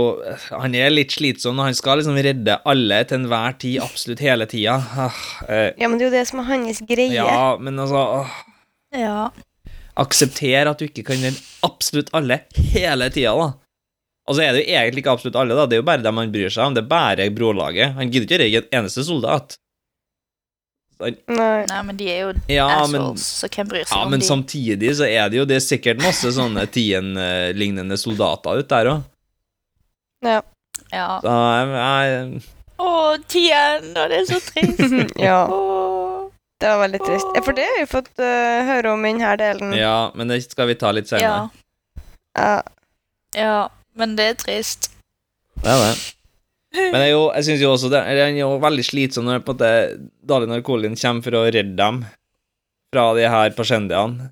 S2: Han er litt slitsom, og han skal liksom redde alle til enhver tid, absolutt hele tida. Uh, eh,
S3: Ja, men det er jo det som er hans greie.
S2: ja, men altså uh,
S1: ja.
S2: Aksepter at du ikke kan redde absolutt alle hele tida, da. Og så er det jo egentlig ikke absolutt alle, da. Det er jo bare dem han bryr seg om. Det er bare brolaget. Han gidder ikke å redde en eneste soldat.
S3: Nei.
S1: Nei, men de er jo
S2: ja, men
S1: assholes, så hvem bryr seg
S2: Ja,
S1: om
S2: men
S1: de?
S2: samtidig så er det jo Det er sikkert masse sånne Tien-lignende soldater ute der òg.
S3: Ja.
S1: Ja.
S2: Så jeg, jeg
S1: Å, Tien! Å, det er så trist.
S3: ja.
S1: Åh.
S3: Det var veldig trist. Ja, for det har vi fått uh, høre om i denne delen.
S2: Ja, men det skal vi ta litt
S1: Ja.
S2: senere.
S3: Ja.
S1: ja. Men det er trist.
S2: Det er det. Men er jo, jeg synes jo også det, det er jo veldig slitsomt når på en måte Dalin Colin kommer for å redde dem fra de her pasjendiene,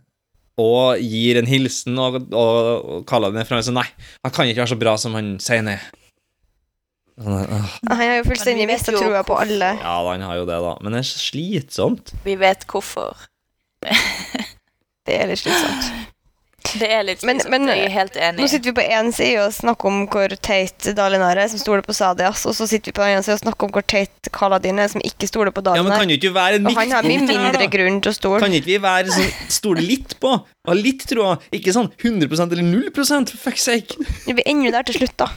S2: og gir en hilsen og, og, og kaller den frem sånn Nei, han kan ikke være så bra som han sier ned. er.
S3: Han har jo fullstendig mista trua på alle.
S2: Ja, han har jo det, da. Men det er så slitsomt.
S1: Vi vet hvorfor.
S3: Det er litt slitsomt.
S1: Det er litt
S3: Men- men-
S1: jeg er helt enig.
S3: Nå sitter vi på én side og snakker om hvor teit Dalinar er, som stoler på Sadias, og så sitter vi på den andre siden og snakker om hvor teit Kaladin er, som ikke stoler på
S2: Ja, men kan jo ikke være en
S3: og han har mye mindre grunn til å stole.
S2: Kan ikke vi være sånn stole litt på? Ha litt troa? Ikke sånn 100% eller 0 for fuck's sake.
S3: Vi blir enda der til slutt, da.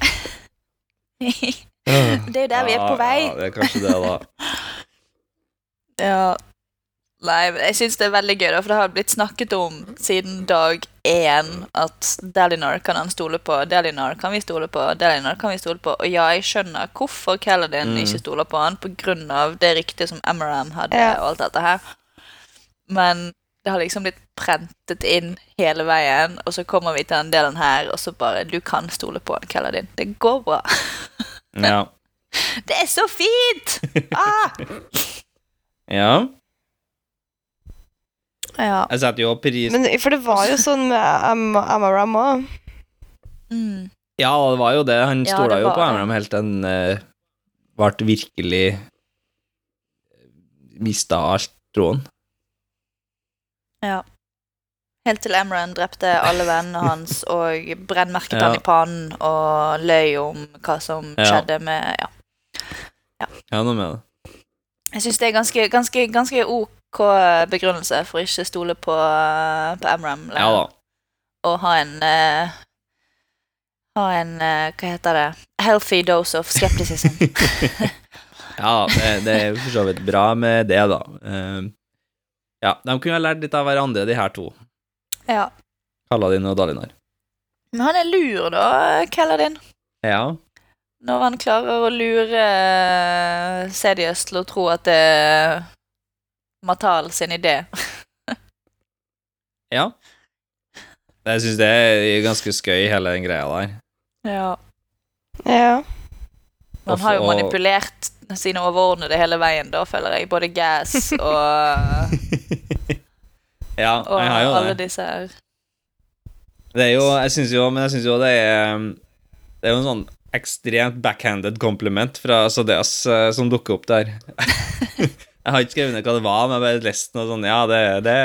S1: det er jo der vi er på vei.
S2: Ja, det er kanskje det, da.
S1: Ja. Nei, men jeg syns det er veldig gøy, da, for det har blitt snakket om siden dag én at Dalinar kan han stole på, Dalinar kan vi stole på, Dalinar kan vi stole på. Og ja, jeg skjønner hvorfor Kaladin
S2: Mm.
S1: ikke stoler på han, på grunn av det ryktet som Amaram hadde,
S3: Ja.
S1: og alt dette her. Men det har liksom blitt prentet inn hele veien, og så kommer vi til den delen her, og så bare Du kan stole på han, Kaladin. Det går bra.
S2: Ja.
S1: Det er så fint! Ah!
S2: ja.
S1: Ja.
S2: Jeg setter jo pris
S3: Men, for det var jo sånn med Am Amaram òg.
S1: Mm.
S2: Ja, det var jo det. Han
S1: Ja,
S2: stola jo på
S1: Amaram
S2: Amram helt til han uh, ble virkelig Mista alt troen.
S1: Ja. Helt til Emran drepte alle vennene hans og brennmerket
S2: Ja.
S1: han i pannen og løy om hva som
S2: Ja.
S1: skjedde med Ja.
S2: Ja, noe med det.
S1: Jeg syns det er ganske, ganske, ganske OK begrunnelse for ikke stole på, på Amram
S2: Ja da.
S1: og ha en uh, Ha en uh, Hva heter det? Healthy dose of skepticism.
S2: Ja, det, det er jo for så vidt bra med det, da. Uh, ja, de kunne ha lært litt av hverandre, de her to.
S1: ja.
S2: Kaladin og Dalinar.
S1: Men han er lur, da, Kaladin.
S2: Ja.
S1: Når han klarer å lure Sedius til å tro at det Matal sin idé.
S2: ja. Jeg syns det er ganske skøy, hele den greia der.
S1: Ja.
S3: Ja.
S1: Man har jo
S2: Og-
S1: manipulert sine overordnede hele veien, da, føler jeg. Både Gas og,
S2: Ja,
S1: og
S2: han har jo det.
S1: alle disse her.
S2: Det er jo, jeg syns jo, men jeg syns jo det er Det er jo en sånn ekstremt backhanded compliment fra Sadeas eh, som dukker opp der. jeg har ikke skrevet ned hva det var, men jeg bare leste noe sånn Ja, det, det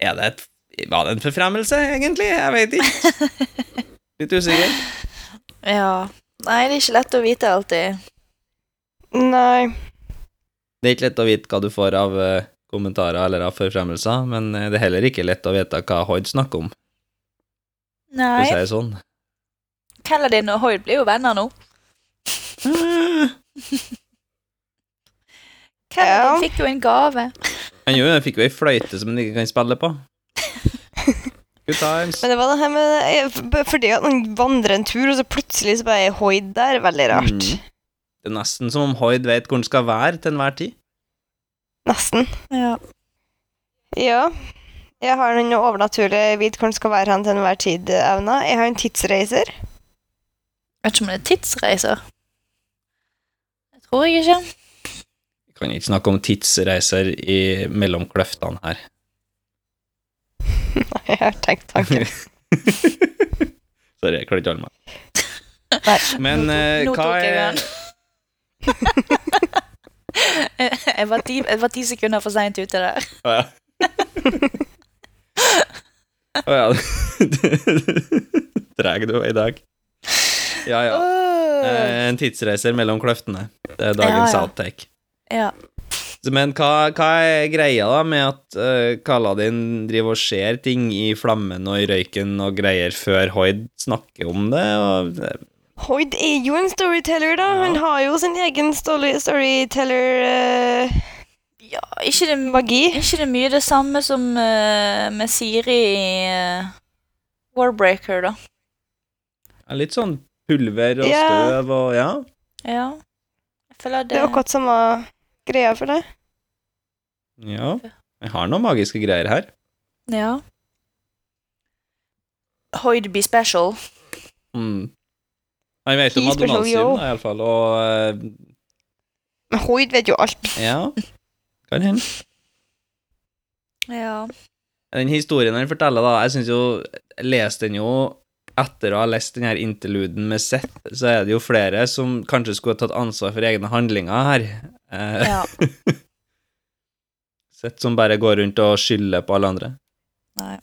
S2: Er det et Var det en forfremmelse, egentlig? Jeg vet ikke. Litt usikker.
S1: Ja. Nei, det er ikke lett å vite alltid.
S3: Nei.
S2: Det er ikke lett å vite hva du får av eh, kommentarer eller av forfremmelser, men eh, det er heller ikke lett å vite hva Hoid snakker om, for å
S1: Nei.
S2: si det sånn.
S1: Kaladin og Hoid blir jo venner nå.
S3: Ja.
S1: fikk jo en gave.
S2: Han jo- fikk jo ei fløyte som han ikke kan spille på. Good times.
S3: Men det var det her med Fordi at han vandrer en tur, og så plutselig så bare er Hoid der. Veldig rart.
S2: Mm. Det er nesten som om Hoid vet hvor han skal være til enhver tid.
S3: Nesten.
S1: Ja.
S3: Ja. Jeg har noen overnaturlig vit hvor han skal være han til enhver tid, Auna. Jeg har en tidsreiser.
S1: Vet ikke om det er tidsreiser. Det tror jeg ikke.
S2: Kan ikke snakke om tidsreiser i mellom kløftene her.
S3: Nei, Jeg har tenkt tanken.
S2: Sorry, jeg klarer ikke å holde meg.
S3: Nei.
S2: Men
S1: Nå
S2: eh,
S1: nå
S2: hva
S1: tok jeg
S2: er
S1: den. jeg, var ti, jeg var ti sekunder for seint ute der.
S2: Å ja. Å ja. Dreg du i dag. Ja, ja. Eh, En tidsreiser mellom kløftene. Det er dagens
S1: Ja, ja.
S2: outtake.
S1: Ja.
S2: Men hva, hva er greia da med at uh, Kaladin driver og ser ting i flammen og i røyken og greier før Hoid snakker om det? Og,
S3: Hoid er jo en storyteller, da.
S2: Ja.
S3: Han har jo sin egen story storyteller uh,
S1: ja ikke, det, magi. ikke det mye det samme som eh, med Siri i eh, Warbreaker, da.
S2: Ja, litt sånn pulver og støv og Ja.
S1: Ja. Jeg føler det,
S3: det er akkurat samme greia for deg?
S2: ja. Jeg har noen magiske greier her.
S1: Ja. Hoid be special.
S2: Mm. Jeg vet om
S3: He.
S2: Adonalsium, iallfall, og uh,
S3: Men Hoid vet jo alt.
S2: Ja, kan hende.
S1: Ja.
S2: Den historien han forteller, da Jeg synes jo Jeg leste den jo etter å ha lest denne interluden med Seth, så er det jo flere som kanskje skulle ha tatt ansvar for egne handlinger her. Eh,
S1: ja.
S2: Sett som bare går rundt og skylder på alle andre.
S1: Nei.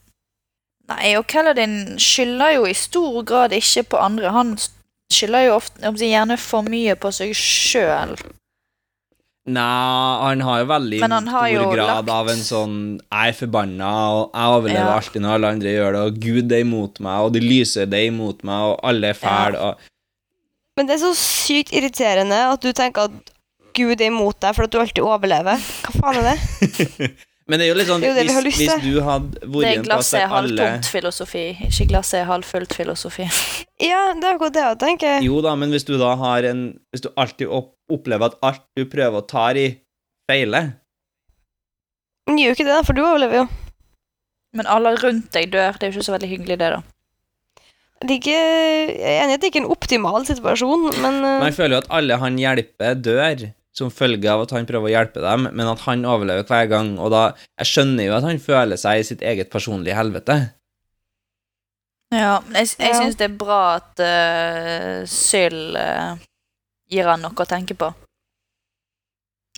S1: Nei, og Kaladin skylder jo i stor grad ikke på andre. Han skylder jo ofte, om de gjerne for mye på seg sjøl.
S2: Nei, han har jo veldig stor grad
S1: lagt-
S2: av en sånn Jeg er forbanna, og jeg overlever
S1: Ja.
S2: alltid når alle andre gjør det, og Gud er imot meg, og de lyse er imot meg, og alle er fæle, og
S3: Men det er så sykt irriterende at du tenker at Gud er imot deg for at du alltid overlever. Hva faen er det?
S2: Men det er jo litt sånn
S3: Det er jo det
S2: hvis, hvis du hadde
S1: Det
S2: vært
S1: er
S2: en plass
S1: glasset er
S2: der alle
S1: halvtomt-filosofi, ikke glasset er halvfullt-filosofi.
S3: Ja, det er akkurat det jeg tenker.
S2: Jo da, men hvis du da har en Hvis du alltid opplever at alt du prøver å ta i, feiler
S3: Men gjør jo ikke det, da, for du overlever jo.
S1: Men alle rundt deg dør. Det er jo ikke så veldig hyggelig, det, da.
S3: Det er ikke, jeg er enig i at det ikke er en optimal situasjon, men Men
S2: Man føler jo at alle han hjelper, dør som følge av at han prøver å hjelpe dem, men at han overlever hver gang, og da Jeg skjønner jo at han føler seg i sitt eget personlige helvete.
S1: Ja, jeg, jeg
S3: Ja.
S1: syns det er bra at uh, Syl uh, gir han noe å tenke på.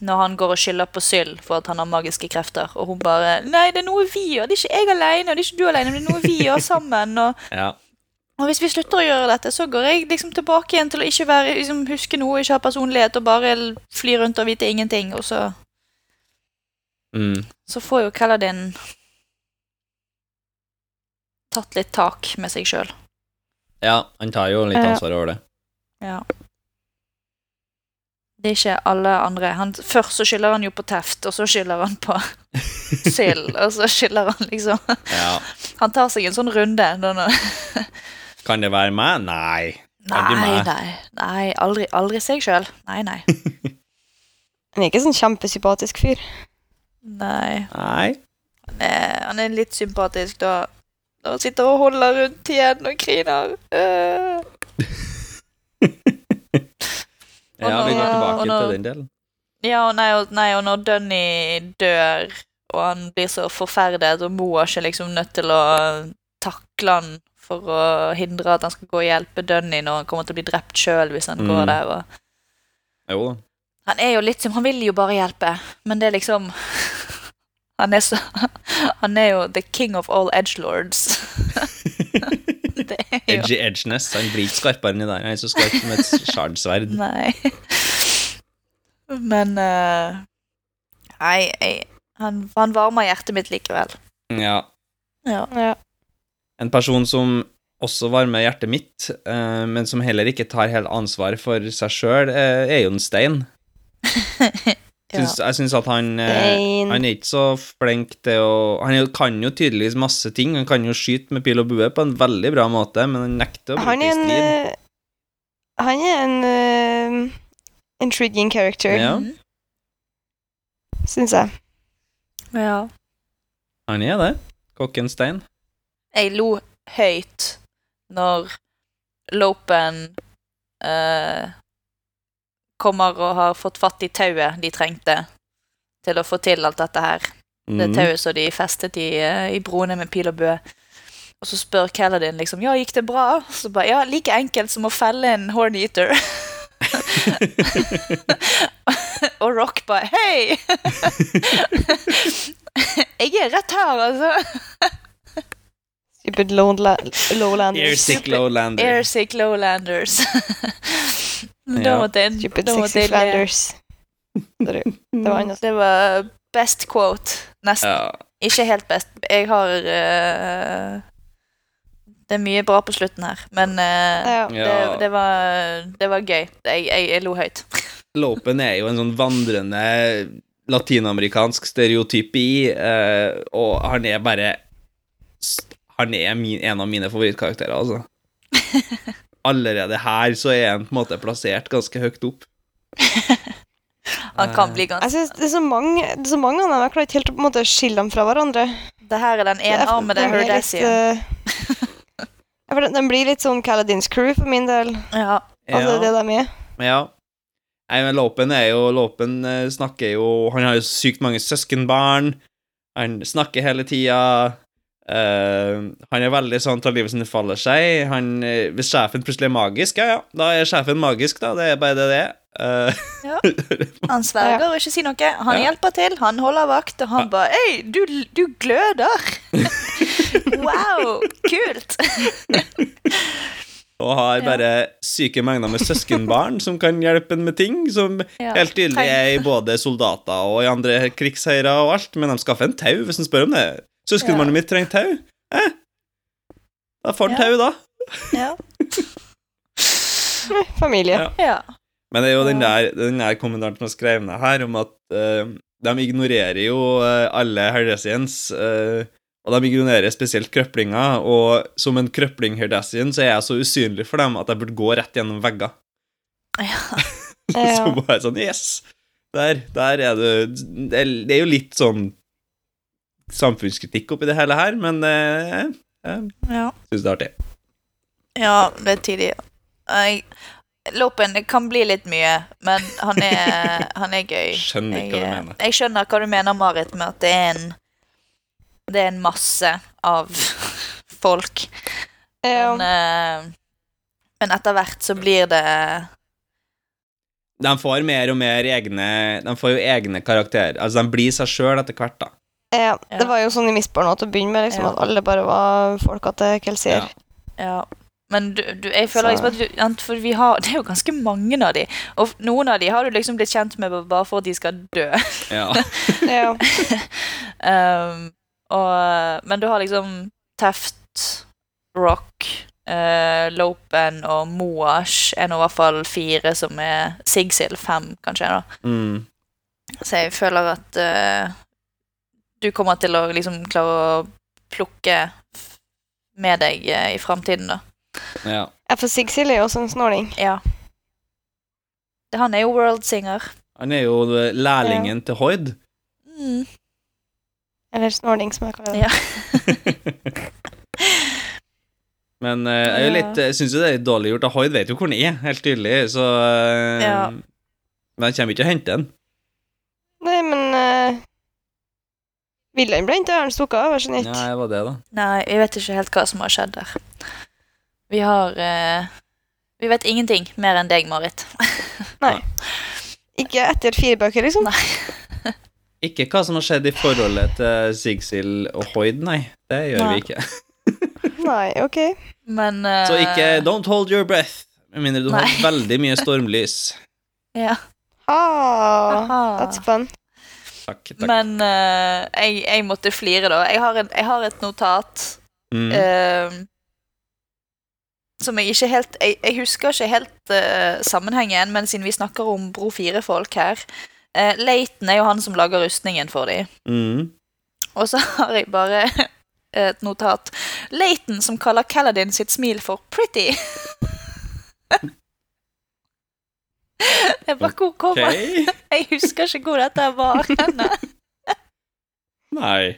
S1: Når han går og skylder på Syl for at han har magiske krefter, og hun bare 'Nei, det er noe vi gjør. Det er ikke jeg alene, og det er ikke du alene, men det er noe vi gjør sammen.' Og,
S2: Ja.
S1: Og hvis vi slutter å gjøre dette, så går jeg liksom tilbake igjen til å ikke være, liksom, huske noe, ikke ha personlighet, og bare fly rundt og vite ingenting, og så,
S2: Mm.
S1: så får jo Kaladin tatt litt tak med seg sjøl.
S2: ja, han tar jo litt ansvar over det.
S1: Ja. Det er ikke alle andre. Han, først så skylder han jo på teft, og så skylder han på sild, og så skylder han liksom
S2: Ja.
S1: Han tar seg en sånn runde. nå-
S2: Kan det være meg? Nei.
S1: Nei,
S2: meg.
S1: nei, nei, aldri, aldri seg sjøl. Nei, nei.
S3: han er ikke sånn kjempesympatisk fyr.
S1: nei.
S2: Nei.
S1: Han er, han er litt sympatisk da. Når han sitter og holder rundt igjen og griner. Uh.
S2: Ja, vi går tilbake
S1: når-
S2: til den delen.
S1: Ja, og nei, og, nei, og når Dunny dør, og han blir så forferdet, og Moa er ikke liksom nødt til å takle han for å hindre at han skal gå og hjelpe Dunny når han kommer til å bli drept sjøl hvis han
S2: Mm.
S1: går der. Og...
S2: Jo da.
S1: Han er jo litt som Han vil jo bare hjelpe, men det er liksom Han er så Han er jo the king of all edgelords. det er jo
S2: Edgy edgeness. Han blir ikke skarpere enn det der. Han er så skarp som et shardsverd.
S1: Nei. Men uh... Nei, jeg, han, han varmer hjertet mitt likevel.
S2: Ja.
S1: Ja.
S3: Ja.
S2: En person som også varmer hjertet mitt, eh, men som heller ikke tar helt ansvar for seg sjøl, er jo en Stein.
S1: ja.
S2: Syns, jeg syns at han eh, Han er ikke så flink til å Han kan jo tydeligvis masse ting. Han kan jo skyte med pil og bue på en veldig bra måte, men han nekter å
S3: Han
S2: bruke
S3: er en
S2: strid.
S3: eh, Han er en uh, intriguing character,
S2: Ja.
S3: Syns jeg.
S1: ja.
S2: Han er det. Kokken Stein.
S1: Jeg lo høyt når Lopen eh, kommer og har fått fatt i tauet de trengte til å få til alt dette her. Det
S2: Mm.
S1: tauet som de festet i, eh, i broene med pil og bue. Og så spør Caladin liksom Ja, gikk det bra? Så bare Ja, like enkelt som å felle en horneater. og Rock bare Hei! Jeg er rett her, altså.
S3: Stupid lowlanders.
S2: Airsick lowlanders.
S1: Airsick Lowlanders. da måtte jeg
S3: Stupid flanders. Det var.
S1: Det var best quote. Nesten.
S2: Ja.
S1: Ikke helt best. Jeg har uh, Det er mye bra på slutten her, men uh,
S3: Ja.
S1: det, det, var, det var gøy. Jeg, jeg, jeg lo høyt.
S2: Lopen er jo en sånn vandrende latinamerikansk stereotypi, uh, og han er bare Han er min, en av mine favorittkarakterer, altså. Allerede her så er han på en måte plassert ganske høyt opp.
S1: Han kan bli ganske Jeg
S3: synes det er så mange, det er så mange av dem. Jeg klarer ikke helt å på en måte skille dem fra hverandre.
S1: Det her er den
S3: Det er-
S1: enarmede
S3: er
S1: Herdacian.
S3: eh, den, den blir litt sånn Caladins crew for min del.
S1: Ja.
S3: Altså det de er.
S2: Ja. Nei, men Lopen er jo Lopen eh, snakker jo Han har jo sykt mange søskenbarn. Han snakker hele tida. Eh, han er veldig sånn tar livet som det faller seg. Han, eh, hvis sjefen plutselig er magisk, ja ja, da er sjefen magisk, da. Det er bare det det er. Uh.
S1: Ja. Han sverger og ikke sier noe. Han
S2: Ja.
S1: hjelper til, han holder vakt, og han bare Hei, du, du gløder! wow, kult!
S2: og har bare syke mengder med søskenbarn som kan hjelpe ham med ting, som
S1: Ja.
S2: helt tydelig er i både soldater og i andre krigsherrer og alt, men de skaffer en tau hvis en spør om det. Søskenbarnet mitt trenger tau. Eh? Da får han
S1: Ja.
S2: tau, da.
S1: Ja.
S3: Familie.
S2: Ja.
S1: ja.
S2: Men det er jo den der, den der kommentaren som er skrevet ned her, om at uh, de ignorerer jo uh, alle Herdesians, uh, og de ignorerer spesielt krøplinger, og som en krøpling Herdesian så er jeg så usynlig for dem at jeg burde gå rett gjennom vegger.
S1: ja.
S2: så bare sånn, yes! Der, der er du Det det er jo litt sånn samfunnskritikk oppi det hele her, men eh, jeg
S1: ja.
S2: syns det er artig.
S1: Ja, det er tidlig. Jeg, Lopen det kan bli litt mye, men han er, han er gøy.
S2: Skjønner ikke hva du mener.
S1: jeg skjønner hva du mener, Marit, med at det er en Det er en masse av folk.
S3: Ja.
S1: Men, eh, men etter hvert så blir det
S2: De får mer og mer egne De får jo egne karakterer. Altså, de blir seg sjøl etter hvert, da.
S3: Ja.
S1: Ja.
S3: Det var jo sånn i Misborn til å begynne med, liksom,
S1: Ja.
S3: at alle bare var folka til Kelsier.
S2: Ja.
S1: Ja. Men du, du, jeg føler liksom at du, For vi har Det er jo ganske mange av de. Og noen av de har du liksom blitt kjent med bare for at de skal dø.
S2: Ja.
S3: Ja.
S1: Um, og, men du har liksom Teft, Rock, uh, Lopen og Moash er nå i hvert fall fire som er Sigsil fem, kanskje. da.
S2: Mm.
S1: Så jeg føler at eh, du kommer til å liksom klare å plukke med deg eh, i framtiden, da.
S2: ja.
S3: Ja, for Sigsil er jo også en snåling.
S1: Ja. Han er jo world singer.
S2: Han er jo lærlingen til Hoid.
S1: Mm.
S3: Eller snåling, som jeg kaller det.
S1: Ja.
S2: Men eh, jeg, litt, jeg syns jo det er litt dårlig gjort. Hoid vet jo hvor han er, helt tydelig, så eh,
S1: Ja.
S2: Men han kommer ikke og å hente den.
S3: Nei, men uh, Ville ble ikke stukket av? Vær så snill.
S2: Nei, det var det, da.
S1: Nei, vi vet ikke helt hva som har skjedd der. Vi har eh, Vi vet ingenting mer enn deg, Marit. Nei.
S3: Ikke etter fire bøker, liksom?
S1: Nei.
S2: Ikke hva som har skjedd i forholdet til Sigsil og Hoid, nei. Det gjør
S1: Nei.
S2: vi ikke.
S3: Nei, ok.
S1: Men uh...
S2: Så ikke Don't hold your breath, med mindre du har veldig mye stormlys.
S1: Ja.
S3: Ah, that's fun.
S2: Takk. takk.
S1: Men uh, jeg, jeg måtte flire, da. Jeg har, en, jeg har et notat
S2: mm.
S1: uh, som jeg ikke helt Jeg, jeg husker ikke helt uh, sammenhengen, men siden vi snakker om Bro 4-folk her uh, Leighton er jo han som lager rustningen for dem.
S2: Mm.
S1: Og så har jeg bare et notat. Leighton som kaller Kaladin sitt smil for pretty. Jeg bare, hvor kom
S2: okay.
S1: Jeg husker ikke hvor dette var henne.
S2: Nei.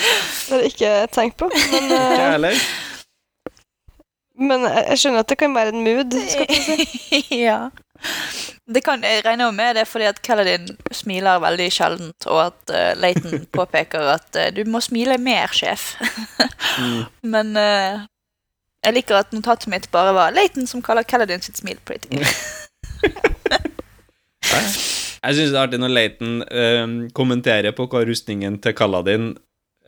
S3: Det har jeg ikke tenkt på. Men,
S2: uh,
S3: men jeg skjønner at det kan være en mood. Skal si.
S1: ja. Det kan, jeg regner med det fordi at Kaladin smiler veldig sjeldent, og at uh, Leighton påpeker at uh, du må smile mer, sjef.
S2: Mm.
S1: Men uh, jeg liker at notatet mitt bare var Leighton som kaller Kaladin sitt smil pretty.
S2: Jeg syns det er artig når Leighton um, kommenterer på hva rustningen til Kaladin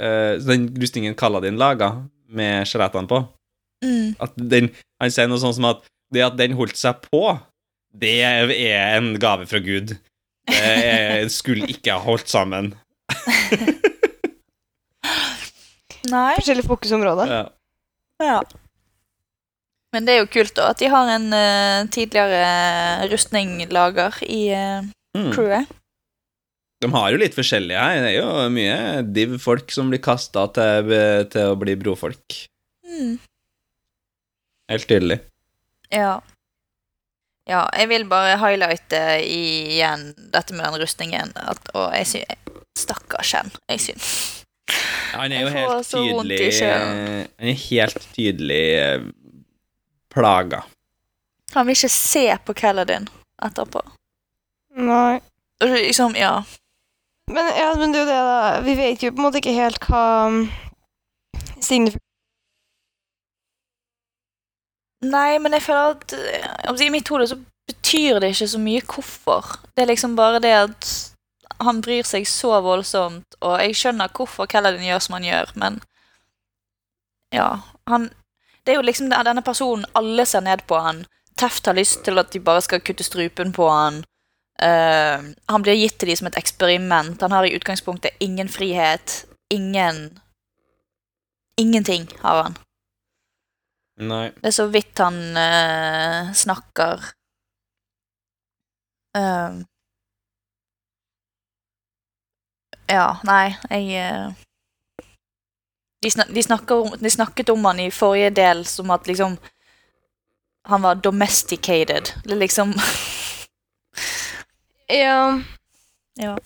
S2: uh, Den rustningen Kaladin laga, med skjelettene på
S1: Mm.
S2: at den, Han sier noe sånt som at det at den holdt seg på, det er en gave fra Gud. Det skulle ikke ha holdt sammen.
S1: Nei.
S3: Forskjellige fokusområder.
S2: Ja.
S1: Ja. Men det er jo kult da at de har en uh, tidligere rustninglager i
S2: Mm.
S1: crewet.
S2: De har jo litt forskjellige her. Det er jo mye div-folk som blir kasta til, til å bli brofolk.
S1: Mm.
S2: Helt tydelig.
S1: Ja. Ja, jeg vil bare highlighte igjen dette med den rustningen. At, og jeg syns Stakkars Shen. Jeg syns
S2: Han er jo helt tydelig. Han er helt tydelig eh, plaga.
S1: Han vil ikke se på Kaladin etterpå.
S3: Nei.
S1: Liksom, ja.
S3: Men, ja, men det er jo det, da. Vi vet jo på en måte ikke helt hva Signe
S1: Nei, men jeg føler at eh, altså, I mitt hode så betyr det ikke så mye hvorfor. Det er liksom bare det at han bryr seg så voldsomt, og jeg skjønner hvorfor Kelladin gjør som han gjør, men Ja, han Det er jo liksom denne personen alle ser ned på han. Teft har lyst til at de bare skal kutte strupen på han. Uh, han blir gitt til de som et eksperiment. Han har i utgangspunktet ingen frihet. Ingen Ingenting har han.
S2: Nei.
S1: Det er så vidt han uh, snakker. Uh, ja, nei, jeg eh, de, snak, de, om, de snakket om han i forrige del som at liksom Han var domesticated. Det er liksom
S3: Ja.
S1: Ja.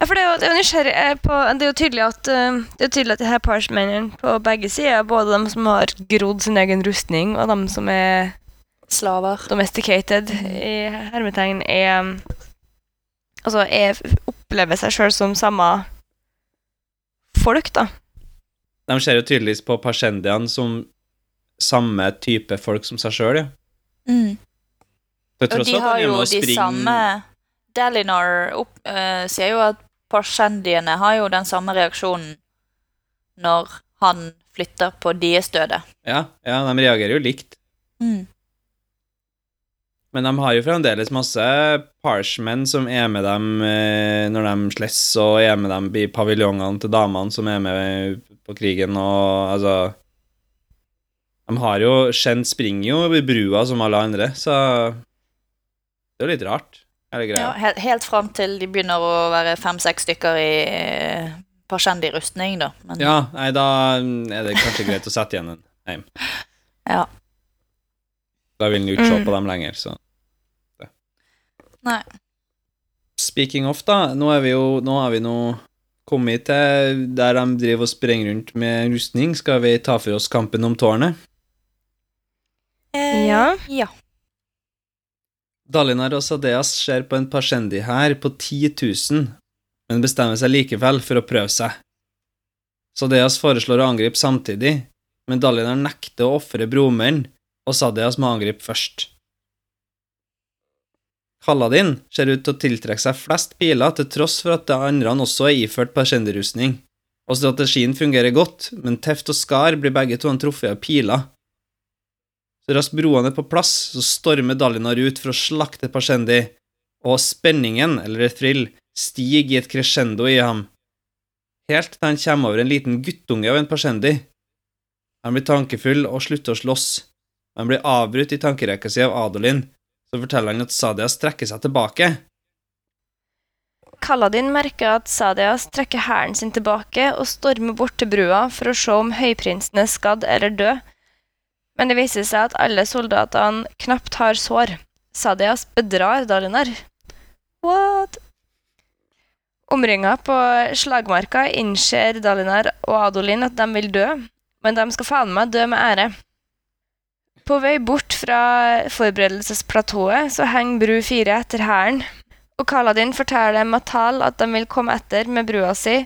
S3: Ja, for det er jo, det er jo nysgjerrig eh, på Det er jo tydelig at eh, Det er tydelig at de her parchmennene på begge sider, både de som har grodd sin egen rustning, og de som er
S1: Slaver.
S3: domesticated i hermetegn, er Altså er, opplever seg sjøl som samme folk, da.
S2: De ser jo tydeligvis på Pashendian som samme type folk som seg sjøl, ja.
S1: Mm. Og de har jo de
S2: springe
S1: samme Delinor opp, uh, sier jo at Parshendiene har jo den samme reaksjonen når han flytter på deres døde.
S2: Ja, ja, de reagerer jo likt.
S1: Mm.
S2: Men de har jo fremdeles masse parshmen som er med dem eh, når de slåss, og er med dem i paviljongene til damene som er med på krigen, og altså De har jo Shen springer jo i brua som alle andre, så det er jo litt rart,
S1: Ja, helt, helt fram til de begynner å være fem-seks stykker i eh, Parshendi-rustning, da. Men,
S2: Ja, nei, da er det kanskje greit å sette igjen en aim.
S1: Ja.
S2: Da vil en jo ikke se
S3: Mm.
S2: på dem lenger, så
S1: Nei.
S2: Speaking of, da, nå er vi jo Nå har vi nå kommet til der de driver og sprenger rundt med rustning. Skal vi ta for oss kampen om tårnet?
S1: Eh,
S3: Ja.
S1: ja.
S2: Dalinar og Sadeas ser på en parsendi her på 10 000, men bestemmer seg likevel for å prøve seg. Sadeas foreslår å angripe samtidig, men Dalinar nekter å ofre bromenn, og Sadias må angripe først. Kaladin ser ut til å tiltrekke seg flest piler, til tross for at de andre også er iført Pashendi-rustning, og strategien fungerer godt, men Teft og Skar blir begge to truffet av piler. Så raskt broene er på plass, så stormer Dalinar ut for å slakte Pashendi, og spenningen, eller et thrill, stiger i et crescendo i ham. Helt til han kommer over en liten guttunge av en Pashendi. Han blir tankefull og slutter å slåss. Han blir avbrutt i tankerekka si av Adolin, så forteller han at Sadia strekker seg tilbake.
S3: Kaladin merker at Sadias trekker hæren sin tilbake og stormer bort til brua for å se om høyprinsen er skadd eller død, men det viser seg at alle soldatene knapt har sår. Sadias bedrar Dalinar. What? Omringa på slagmarka innser Dalinar og Adolin at de vil dø, men de skal faen meg dø med ære. På vei bort fra forberedelsesplatået så henger bru 4 etter hæren, og Kaladin forteller Matal at de vil komme etter med brua si,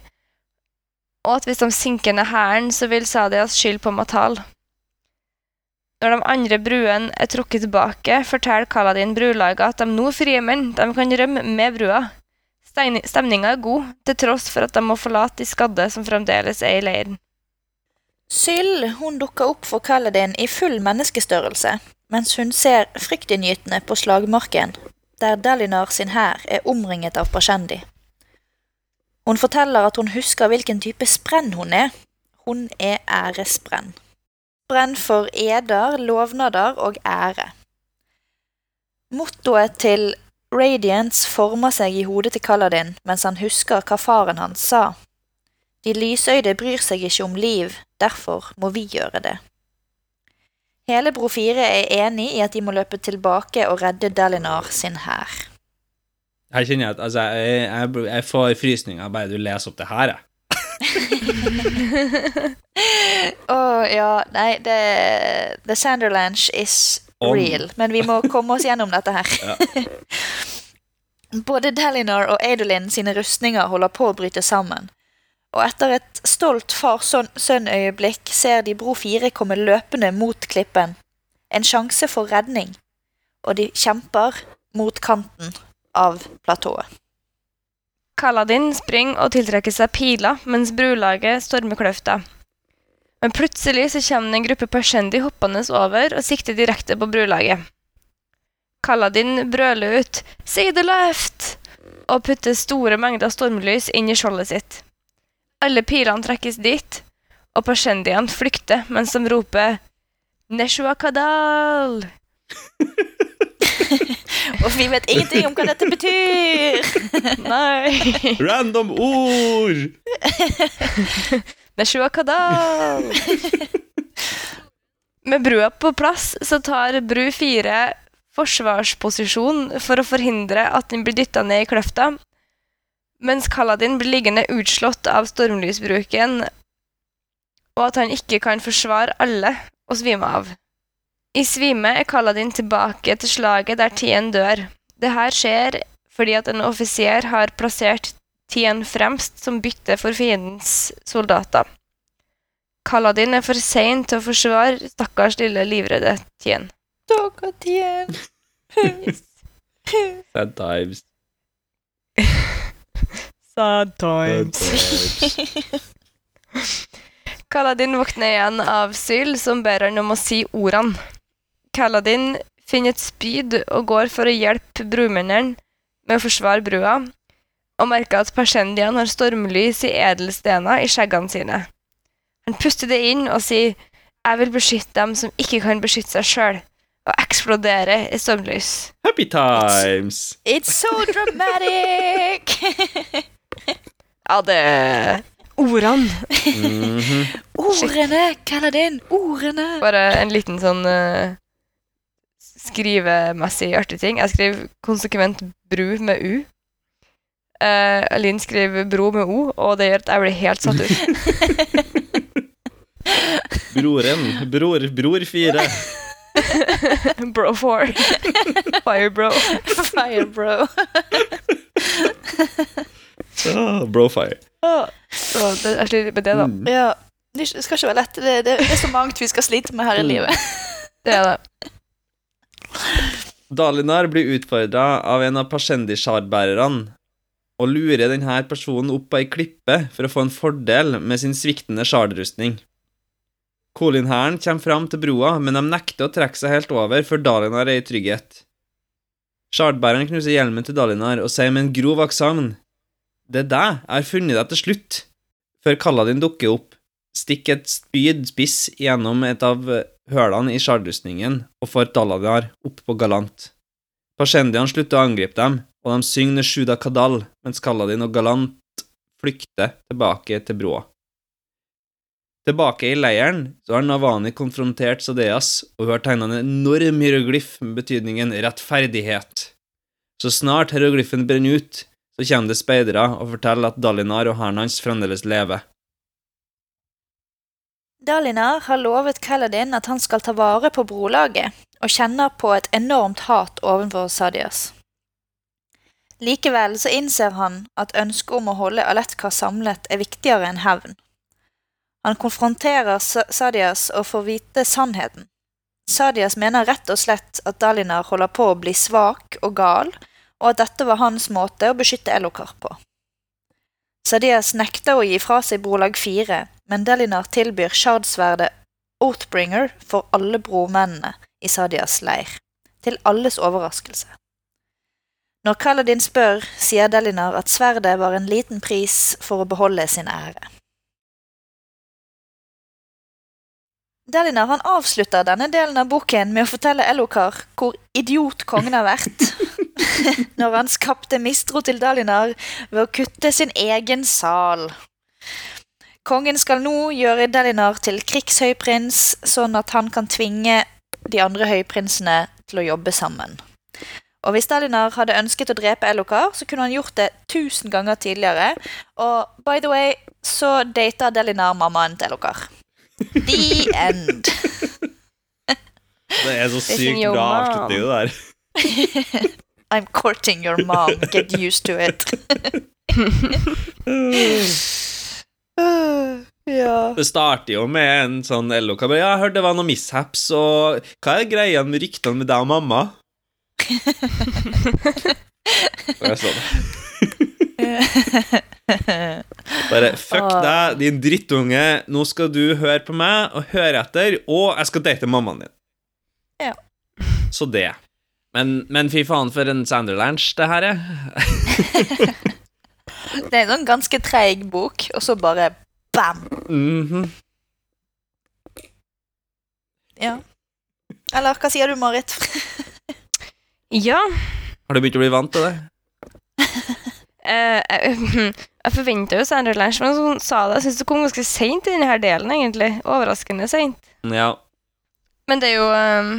S3: og at hvis de sinker ned hæren, så vil Sadias skylde på Matal. Når de andre bruene er trukket tilbake, forteller Kaladin brulaget at de nå frie menn, de kan rømme med brua. Stemninga er god, til tross for at de må forlate de skadde som fremdeles er i leiren.
S1: Syl hun dukker opp for Kaladin i full menneskestørrelse, mens hun ser fryktinngytende på slagmarken, der Dalinar sin hær er omringet av Pashendi. Hun forteller at hun husker hvilken type sprenn hun er. Hun er æresbrenn. Brenn for eder, lovnader og ære. Mottoet til Radiance former seg i hodet til Kaladin mens han husker hva faren hans sa. De lysøyde bryr seg ikke om liv, derfor må vi gjøre det. Hele Bro 4 er enig i at de må løpe tilbake og redde Dalinar sin hær.
S2: Jeg kjenner at altså, jeg, jeg, jeg får frysninger bare du leser opp det her, jeg.
S1: Å ja, nei, det, The Sanderlanch is
S2: On.
S1: real, men vi må komme oss gjennom dette her.
S2: Ja.
S1: Både Dalinar og Adolin sine rustninger holder på å bryte sammen, Og etter et stolt far-sønn-øyeblikk ser de Bro 4 komme løpende mot klippen. En sjanse for redning. Og de kjemper mot kanten av platået.
S3: Kaladin springer og tiltrekker seg piler mens brulaget stormer kløfta. Men plutselig så kommer en gruppe Pashendi hoppende over og sikter direkte på brulaget. Kaladin brøler ut 'See the left!' og putter store mengder stormlys inn i skjoldet sitt. Alle pilene trekkes dit, og Pashendiene flykter mens de roper 'Neshua Kadal!'
S1: Og vi vet ingenting om hva dette betyr!
S3: Nei!
S2: Random ord!
S3: Neshua Kadal! Med brua på plass så tar bru fire forsvarsposisjon for å forhindre at den blir dytta ned i kløfta, mens Kaladin blir liggende utslått av stormlysbruken, og at han ikke kan forsvare alle og svime av. I svime er Kaladin tilbake til slaget der Tien dør. Dette skjer fordi at en offiser har plassert Tien fremst som bytte for fiendens soldater. Kaladin er for sein til å forsvare stakkars lille livredde Tien.
S1: Stakkars Tien.
S2: Sad times.
S3: Sad
S2: times.
S3: Kaladin våkner igjen av Syl, som ber han om å si ordene. Kaladin finner et spyd og går for å hjelpe brumennene med å forsvare brua, og merker at persendiene har stormlys i edelstener i skjeggene sine. Han puster det inn og sier 'Jeg vil beskytte dem som ikke kan beskytte seg sjøl', og eksploderer i stormlys.
S2: Happy times.
S1: It's so dramatic!
S3: Ja, det Ordene!
S2: Mhm.
S1: Ordene, Kaladin! Ordene!
S3: Bare en liten sånn uh, skrivemessig artig ting. Jeg skriver konsekvent bru med u. Uh, Linn skriver bro med o, og det gjør at jeg blir helt satt ut.
S2: Broren. Bror. Bror fire.
S3: bro four. Fire bro.
S1: Fire, bro.
S2: Ah, brofire.
S3: Så det, jeg sliter med det, da.
S2: Mm.
S1: Ja, det skal ikke være lett. Det, det, er så mangt vi skal slite med her i livet.
S3: Det er det.
S2: Dalinar blir utfordra av en av Pashendi-sjardbærerne og lurer denne personen opp på ei klippe for å få en fordel med sin sviktende sjardrustning. Kolin-hæren kommer fram til broa, men de nekter å trekke seg helt over før Dalinar er i trygghet. Sjardbæreren knuser hjelmen til Dalinar og sier med en grov aksent Det er deg, jeg har funnet deg til slutt. Før Kaladin dukker opp, stikker et spyd spiss gjennom et av hølene i sjardrustningen og får Daladiar opp på galant. Pashendian slutter å angripe dem, og de synger Shuda Kadal mens Kaladin og Galant flykter tilbake til broa. Tilbake i leiren så har Navani konfrontert Sadeas, og hun har tegna en enorm hieroglyff med betydningen rettferdighet. Så snart hieroglyffen brenner ut, så kommer det speidere og forteller at Dalinar og hæren hans fremdeles lever.
S1: Dalinar har lovet Kaladin at han skal ta vare på brolaget, og kjenner på et enormt hat overfor Sadias. Likevel så innser han at ønsket om å holde Aletka samlet er viktigere enn hevn. Han konfronterer Sadias og får vite sannheten. Sadias mener rett og slett at Dalinar holder på å bli svak og gal, og at dette var hans måte å beskytte Elokar på. Sadias nekter å gi fra seg brolag 4, men Delinar tilbyr Shardsverdet Oathbringer for alle bromennene i Sadias leir, til alles overraskelse. Når Kaladin spør, sier Delinar at sverdet var en liten pris for å beholde sin ære. Delinar han avslutter denne delen av boken med å fortelle Elokar hvor idiot kongen har vært når han skapte mistro til Dalinar ved å kutte sin egen sal. Kongen skal nå gjøre Dalinar til krigshøyprins, sånn at han kan tvinge de andre høyprinsene til å jobbe sammen. Og hvis Dalinar hadde ønsket å drepe Elokar, så kunne han gjort det tusen ganger tidligere. Og by the way, så data Dalinar mammaen til Elokar. The end.
S2: Det er så sykt bra avslutning, det der.
S1: I'm courting your mom. Get used to it.
S3: ja.
S2: Det starter jo med en sånn LO kan Ja, jeg hørte det var noe mishaps, og hva er greia med ryktene med deg og mamma? Og jeg så det. Bare fuck
S1: Åh.
S2: deg, din drittunge. Nå skal du høre på meg og høre etter, og jeg skal date mammaen din.
S1: Ja.
S2: Så det. Men, men fy faen for en Sanderlanch det her er.
S1: Det er en sånn ganske treig bok, og så bare bam!
S2: Mhm.
S1: Ja. Eller hva sier du, Marit?
S3: ja.
S2: Har du begynt å bli vant til det?
S3: Eh, jeg, jeg forventa jo Sanderlands, men hun sa det, jeg syns det kom ganske seint i denne delen, egentlig. Overraskende seint.
S2: Ja.
S3: Men det er jo ehm,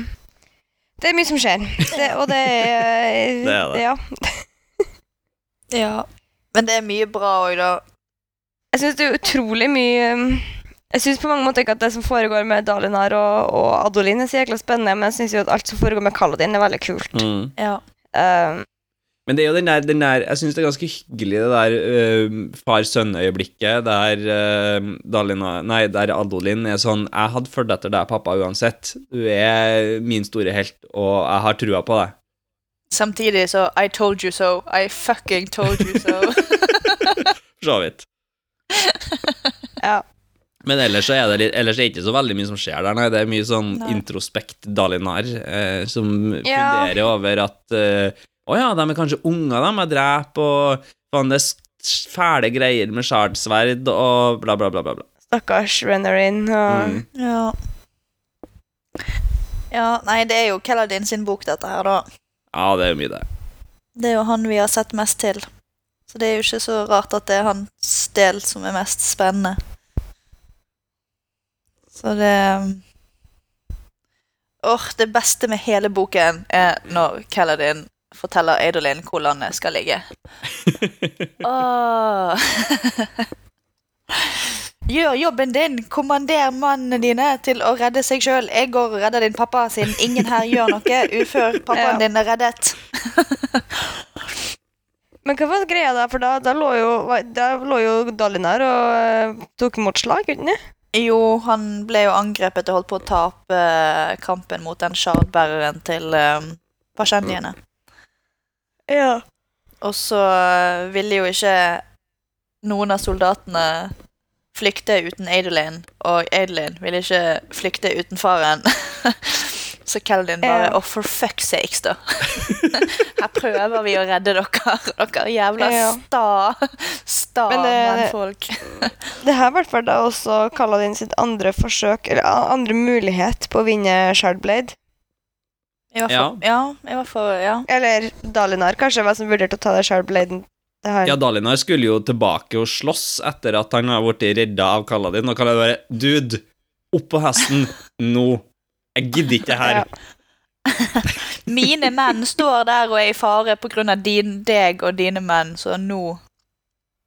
S3: Det er mye som skjer. Det, og det er
S2: Det er det.
S3: Ja.
S1: Ja. Men det er mye bra òg, da.
S3: Jeg syns det er utrolig mye um, Jeg syns på mange måter ikke at det som foregår med Dalinar og, og Adolin er så jækla spennende, men jeg syns jo at alt som foregår med Kaladin, er veldig kult.
S2: Mm.
S1: Ja.
S3: Um,
S2: Men det er jo den der, den der Jeg syns det er ganske hyggelig, det der uh, far-sønn-øyeblikket der uh, Dalina, Nei, der Adolin er sånn Jeg hadde fulgt etter deg, pappa, uansett. Du er min store helt, og jeg har trua på deg.
S1: Samtidig så I told you so. I fucking told you so.
S2: For så vidt.
S3: ja.
S2: Men ellers så er det litt, ellers er det ikke så veldig mye som skjer der, nei. Det er mye sånn
S1: Nei.
S2: introspekt Dalinar eh, som
S3: Ja.
S2: funderer over at eh, Å ja, de er kanskje unger, de jeg dreper, og faen, det er fæle greier med sjardsverd og bla, bla, bla, bla. bla.
S3: Stakkars Renarin og
S2: Mm.
S1: ja. Ja, nei, det er jo Kelladin sin bok, dette her, da.
S2: Ja, det er jo mye, det.
S1: Det er jo han vi har sett mest til. Så det er jo ikke så rart at det er hans del som er mest spennende. Så det Åh, det beste med hele boken er når Kelladin forteller Eidolin hvor landet skal ligge. oh. Gjør jobben din, kommander mannene dine til å redde seg sjøl. Jeg går og redder din pappa, siden ingen her gjør noe ufør pappaen
S3: Ja.
S1: din er reddet.
S3: Men hva var greia da? For da, da, lå, jo, da lå jo Dalinar og uh, tok imot slag, uten det?
S1: Jo, han ble jo angrepet og holdt på å tape eh, kampen mot den shardbæreren til um, Pashendiene.
S3: Ja.
S1: Og så eh, ville jo ikke noen av soldatene flykte uten Adolin, og Adolin ville ikke flykte uten faren. så Keldin bare Å, oh, for fuck's sakes, da. Her prøver vi å redde dere, dere jævla sta, sta
S3: Men det-
S1: mannfolk.
S3: Det her ble da også Kaladin sitt andre forsøk, eller andre mulighet på å vinne Shardblade.
S1: I fall, ja. i hvert fall, ja.
S3: Eller Dalinar kanskje var som vurderte å ta deg sjøl, Bladen.
S2: Ja, Dalinar skulle jo tilbake og slåss etter at han har blitt redda av Kaladin, og Kaladin bare Dude, opp på hesten nå. Jeg gidder ikke det her.
S3: Ja.
S1: Mine menn står der og er i fare på grunn av din, deg og dine menn, så nå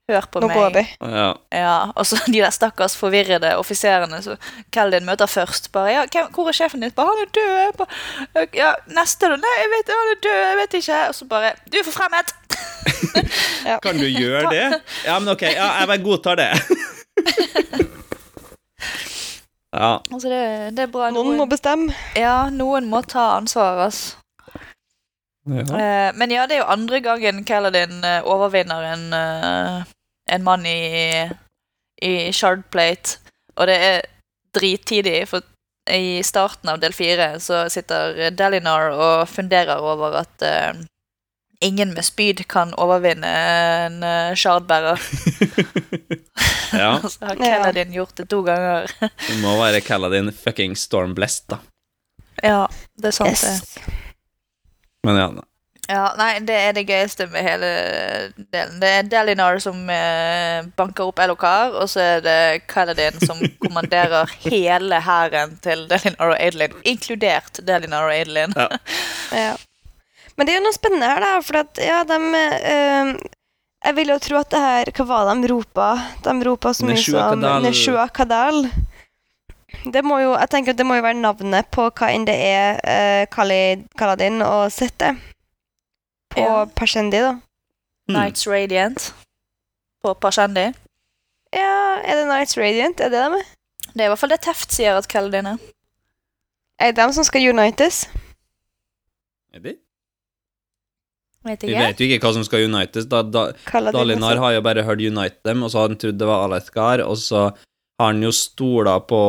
S1: Hør på
S3: Nå
S1: meg.
S3: går vi.
S2: Ja.
S1: Ja, Og så de der stakkars forvirrede offiserene som Keldin møter først. Bare, ja, hvem, 'Hvor er sjefen din?' Bare, 'Han er død.' Bare, ja, neste, da? 'Nei, jeg vet, han er død. Jeg vet ikke.' Og så bare 'Du er forfremmet!'
S2: Kan du gjøre det? Ja, men ok, ja, jeg bare godtar det. Ja.
S1: Altså, det, det er bra.
S3: Noen må bestemme.
S1: ja, noen må ta ansvar, altså.
S2: ja.
S1: Eh, men ja, det er jo andre gangen Kaladin eh, overvinner en, eh, en mann i, i Shardplate. Og det er drittidig, for i starten av del fire så sitter Delinar og funderer over at uh, ingen med spyd kan overvinne en uh, shardbærer.
S2: ja.
S1: Så har Kelladin gjort det to ganger.
S2: Det må være Kaladin fucking Stormblest, da.
S1: ja, det er sant, det.
S2: Men ja.
S1: Ja, nei, det er det gøyeste med hele delen. Det er Delinar som eh, banker opp Elokar, og så er det Kaladin som kommanderer hele hæren til Delinar og Adelin, inkludert Delinar og Adelin.
S2: Ja.
S3: Ja. Men det er jo noe spennende her, da. For at, ja, de eh, Jeg vil jo tro at det her Hva var det de ropa? De ropa så mye som
S2: Kadal.
S3: Neshua Kadal. Det må jo, jeg tenker at det må jo være navnet på hva enn det er eh, Kaladin og Sette. På
S1: Ja.
S3: Pashendi, da.
S2: Nights
S1: Knights Radiant på Pashendi.
S3: Ja, er det Nights Radiant? Er det dem?
S1: Det er i hvert fall det Teft sier at kveldene er.
S3: Er det dem som skal unites?
S2: Er det?
S1: Vet
S2: Vi vet jo ikke hva som skal unites. Da, da, Dalinar har jo bare hørt unite dem, og så har han trodd det var Alethgar, og så har han jo stola på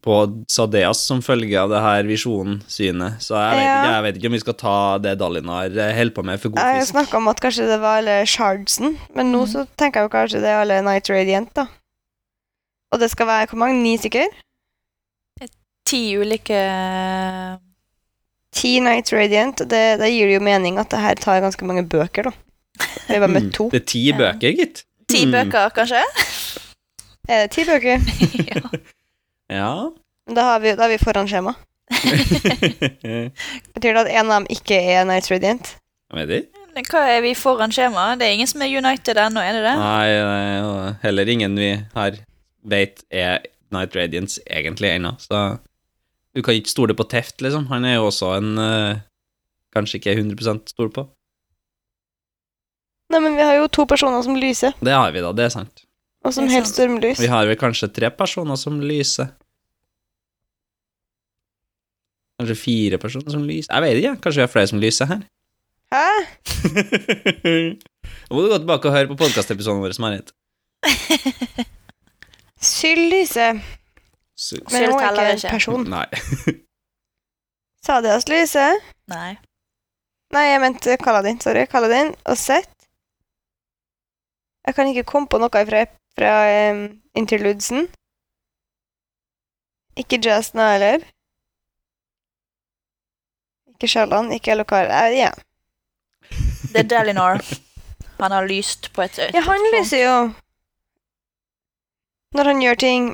S2: på Sadeas som følge av det her visjonsynet. Så jeg vet,
S3: Ja.
S2: ikke, jeg vet ikke om vi skal ta det Dalinar eh, holder på med for god
S3: Jeg
S2: fisk.
S3: snakka om at kanskje det var alle Shardsen, men nå
S1: mm.
S3: så tenker jeg jo kanskje det er alle Night Radiant, da. Og det skal være hvor mange? Ni stykker?
S1: Ti ulike
S3: Ti Night Radiant, Det, det, gir det jo mening at det her tar ganske mange bøker, da. Vi er bare med
S2: Mm,
S3: to.
S2: Det er ti bøker, gitt.
S1: Ti
S2: Mm.
S1: bøker, kanskje?
S3: Er det ti bøker?
S1: ja.
S2: Ja.
S3: Da har vi, da er vi forhåndsskjema. Betyr det at en av dem ikke er Night Radiant?
S2: Ikke.
S1: Hva er vi foran skjema? Det er ingen som er United ennå, er det det?
S2: Nei, nei, heller ingen vi her vet er Night Radiance egentlig ennå, så du kan ikke stole på Teft, liksom. Han er jo også en uh, kanskje ikke 100 stol på.
S3: Nei, men vi har jo to personer som lyser,
S2: Det har vi, da. Det er sant.
S3: og som helst stormlys.
S2: Vi har vel kanskje tre personer som lyser. Kanskje fire personer som lyser. Jeg vet ikke. Kanskje vi har flere som lyser her.
S3: Hæ?
S2: Nå må du gå tilbake og høre på podkastepisoden vår, Marit.
S3: Syll lyser,
S2: Su-
S3: men hun er ikke en person.
S2: Nei.
S3: Sadias lyse.
S1: Nei.
S3: Nei, jeg mente Kaladin. Sorry. Kaladin og Seth. Jeg kan ikke komme på noe fra, fra um, interludesen. Ikke Jasna heller. Ikke Shallan, ikke Elokar. Eh, ja.
S1: Det er Delinor. Han har lyst på et
S3: ja, han lyser jo. Når han gjør ting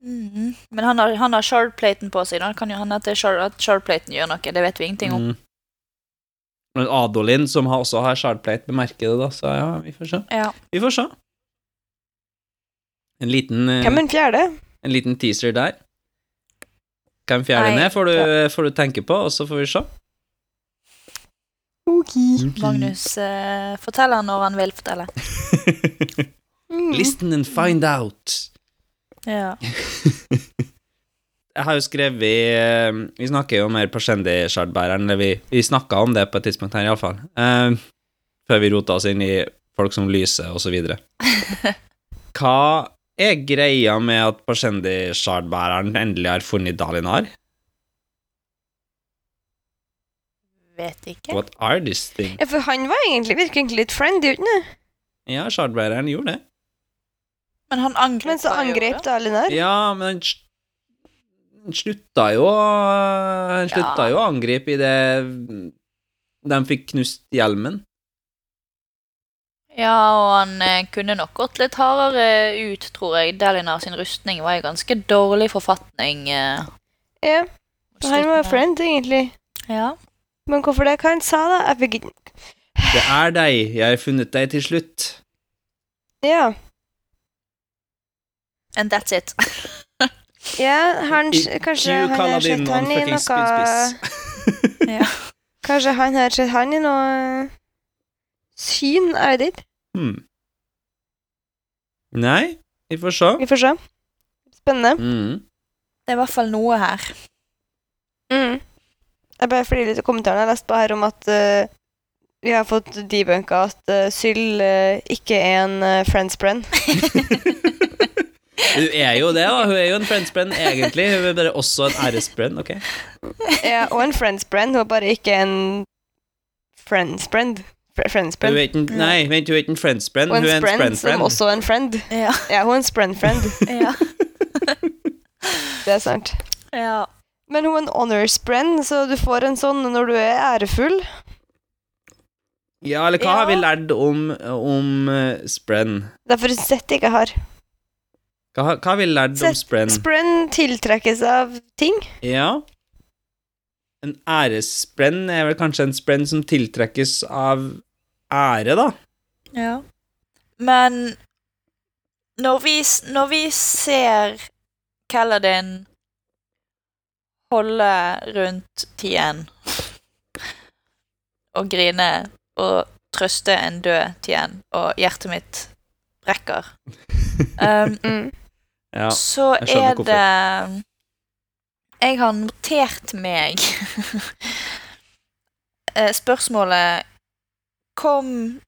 S1: Mhm. Men han har, han har shardplaten på seg. Han kan jo hende at, at shardplaten gjør noe. Det vet vi ingenting om.
S2: Mm. Men Adolin, som har, også har shardplate, bemerker det, da, så ja, vi får se.
S1: Ja.
S2: Vi får se. En liten, eh,
S3: Hvem er den fjerde?
S2: en liten teaser der. Hvem fjerde
S1: den
S2: er får du, får du tenke på, og så får vi se.
S3: Ok.
S1: Magnus uh, forteller når han vil fortelle.
S2: Listen and find out.
S1: Ja.
S2: Jeg har jo skrevet eh, Vi snakker jo mer på Shendi-shardbæreren, eller vi, vi snakka om det på et tidspunkt her, iallfall. Uh, før vi rota oss inn i folk som lyser, og så videre. Hva er greia med at Pashendi-shardbæreren endelig har funnet Dalinar?
S1: Vet ikke.
S2: What are these things?
S3: Ja, for han var egentlig, virker egentlig litt friendly, gjorde han det?
S2: Ja, shardbæreren gjorde det.
S1: Men han angrep
S3: Men så angrep
S1: da.
S3: Dalinar.
S2: Ja, men han slutta jo Han slutta
S1: Ja.
S2: jo å angripe i det De fikk knust hjelmen.
S1: Ja, og han eh, kunne nok gått litt hardere ut, tror jeg. Delinar sin rustning var i ganske dårlig forfatning. Eh,
S3: Ja, han var friend, egentlig.
S1: Ja.
S3: Men hvorfor det? Hva han sa da? Jeg fikk ikke
S2: Det er deg, jeg har funnet deg til slutt.
S3: Ja.
S1: And that's it.
S3: Ja, han
S2: Kanskje
S3: Kanskje han har sett han i
S2: fucking
S3: noe
S1: ja.
S3: Kanskje han har sett han i noe syn, er det ditt?
S2: Hmm. Nei, vi får se.
S3: Vi får se. Spennende.
S2: Mm.
S1: Det er i hvert fall noe her.
S3: Jeg bare flirer litt av kommentarene jeg lest på her om at uh, vi har fått debunka at uh, Syl uh, ikke er en uh, friendsbrenn.
S2: Hun er jo det, da. Hun er jo en friendsbrenn, egentlig. Hun er bare også en æresbrenn, ok?
S3: ja, og en friendsbrenn, hun er bare ikke en friendsbrenn. Fr
S2: Hun
S3: friendsbrenn.
S2: er ikke, en- nei, vent, hun er ikke en friendsbrenn, hun er en
S3: friend friend.
S2: Som
S3: også er en friend.
S1: Ja.
S3: Ja, hun er en sprenn-friend.
S1: ja.
S3: Det er sant.
S1: ja.
S3: Men hun er en honors-brenn, så du får en sånn når du er ærefull.
S2: Ja, eller hva
S1: Ja.
S2: har vi lært om, om uh, sprenn?
S3: Derfor Sett ikke har.
S2: Hva, har- hva har vi lært om sprenn?
S3: Sprenn tiltrekkes av ting.
S2: Ja. En æressprenn er vel kanskje en sprenn som tiltrekkes av ære, da?
S1: Ja. Men når vi, når vi ser Kaladin holde rundt Tien og grine og trøste en død Tien, og hjertet mitt brekker, Um,
S3: Mm.
S2: Ja.
S1: så er hvorfor. det Jeg har notert meg eh, spørsmålet Kom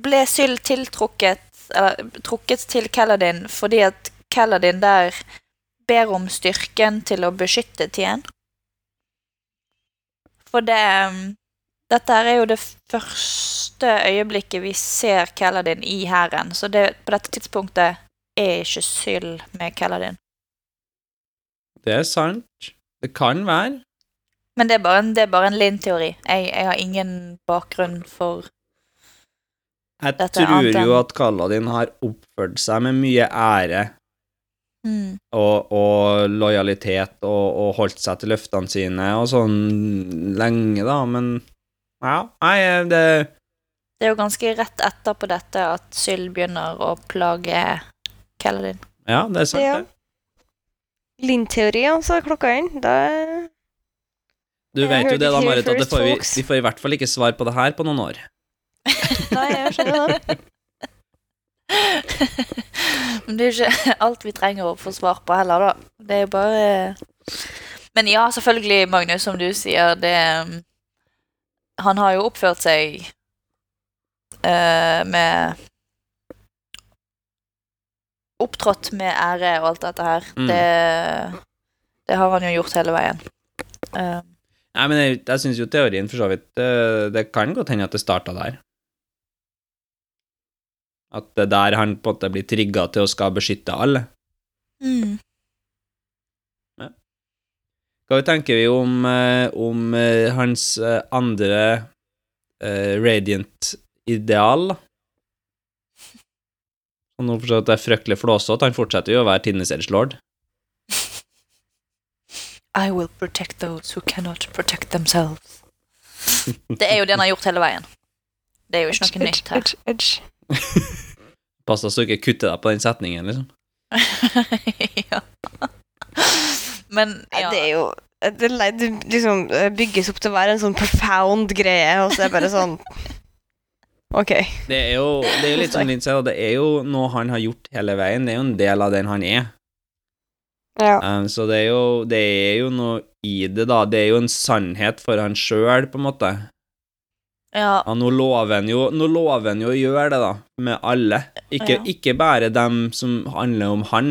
S1: Ble Syl tiltrukket Eller trukket til Kelladin fordi at Kelladin der ber om styrken til å beskytte Tien? For det um, Dette er jo det første øyeblikket vi ser Kaladin i hæren, så det, på dette tidspunktet er ikke Syl med Kaladin.
S2: Det er sant. Det kan være.
S1: Men det er bare en, det er Linn-teori. Jeg, jeg har ingen bakgrunn for
S2: Jeg
S1: Dette Jeg
S2: tror jo at Kaladin har oppført seg med mye ære
S1: mm.
S2: og, og lojalitet og, og holdt seg til løftene sine og sånn lenge, da, men ja, nei, det
S1: Det er jo ganske rett etterpå dette at Syl begynner å plage Kaladin.
S2: Ja, det er sant,
S3: Ja.
S2: det.
S3: Linn-teori, altså, klokka inn. Da
S2: Du
S3: Jeg
S2: vet jo det, da, Marit, at det får vi, vi får i hvert fall ikke svar på det her på noen år.
S3: Nei, jeg skjønner det.
S1: Men det er jo ikke alt vi trenger å få svar på heller, da. Det er jo bare Men ja, selvfølgelig, Magnus, som du sier, det um, Han har jo oppført seg uh, med Opptrådt med ære og alt dette her.
S2: Mm.
S1: Det, det har han jo gjort hele veien. Uh,
S2: Nei, men jeg, jeg syns jo teorien for så vidt det, det kan godt hende at det starta der. At det er der han på en måte blir trigga til å skal beskytte alle.
S1: mm.
S2: Hva tenker vi om, eh, om eh, hans eh, andre uh, Radiant-ideal, da? Og nå forstår jeg at det er fryktelig flåsete, han fortsetter jo å være Tinnes Edgelord.
S1: I will protect those who cannot protect themselves. Det er jo det han har gjort hele veien. Det er jo ikke noe nytt her.
S3: Edge, edge.
S2: Pass deg så du ikke kutter deg på den setningen, liksom.
S1: ja. Men ja.
S3: Det er jo det, det liksom eh, bygges opp til å være en sånn profound greie, og så er det bare sånn OK.
S2: Det er jo, det er jo litt sånn Linn sier, da, det er jo noe han har gjort hele veien. Det er jo en del av den han er.
S3: Ja.
S2: Um, så det er, jo, det er jo noe i det, da. Det er jo en sannhet for han sjøl, på en måte.
S1: Ja.
S2: Ja, nå lover han jo, jo å gjøre det, da, med alle. Ikke,
S1: Ja.
S2: ikke bare dem som handler om han,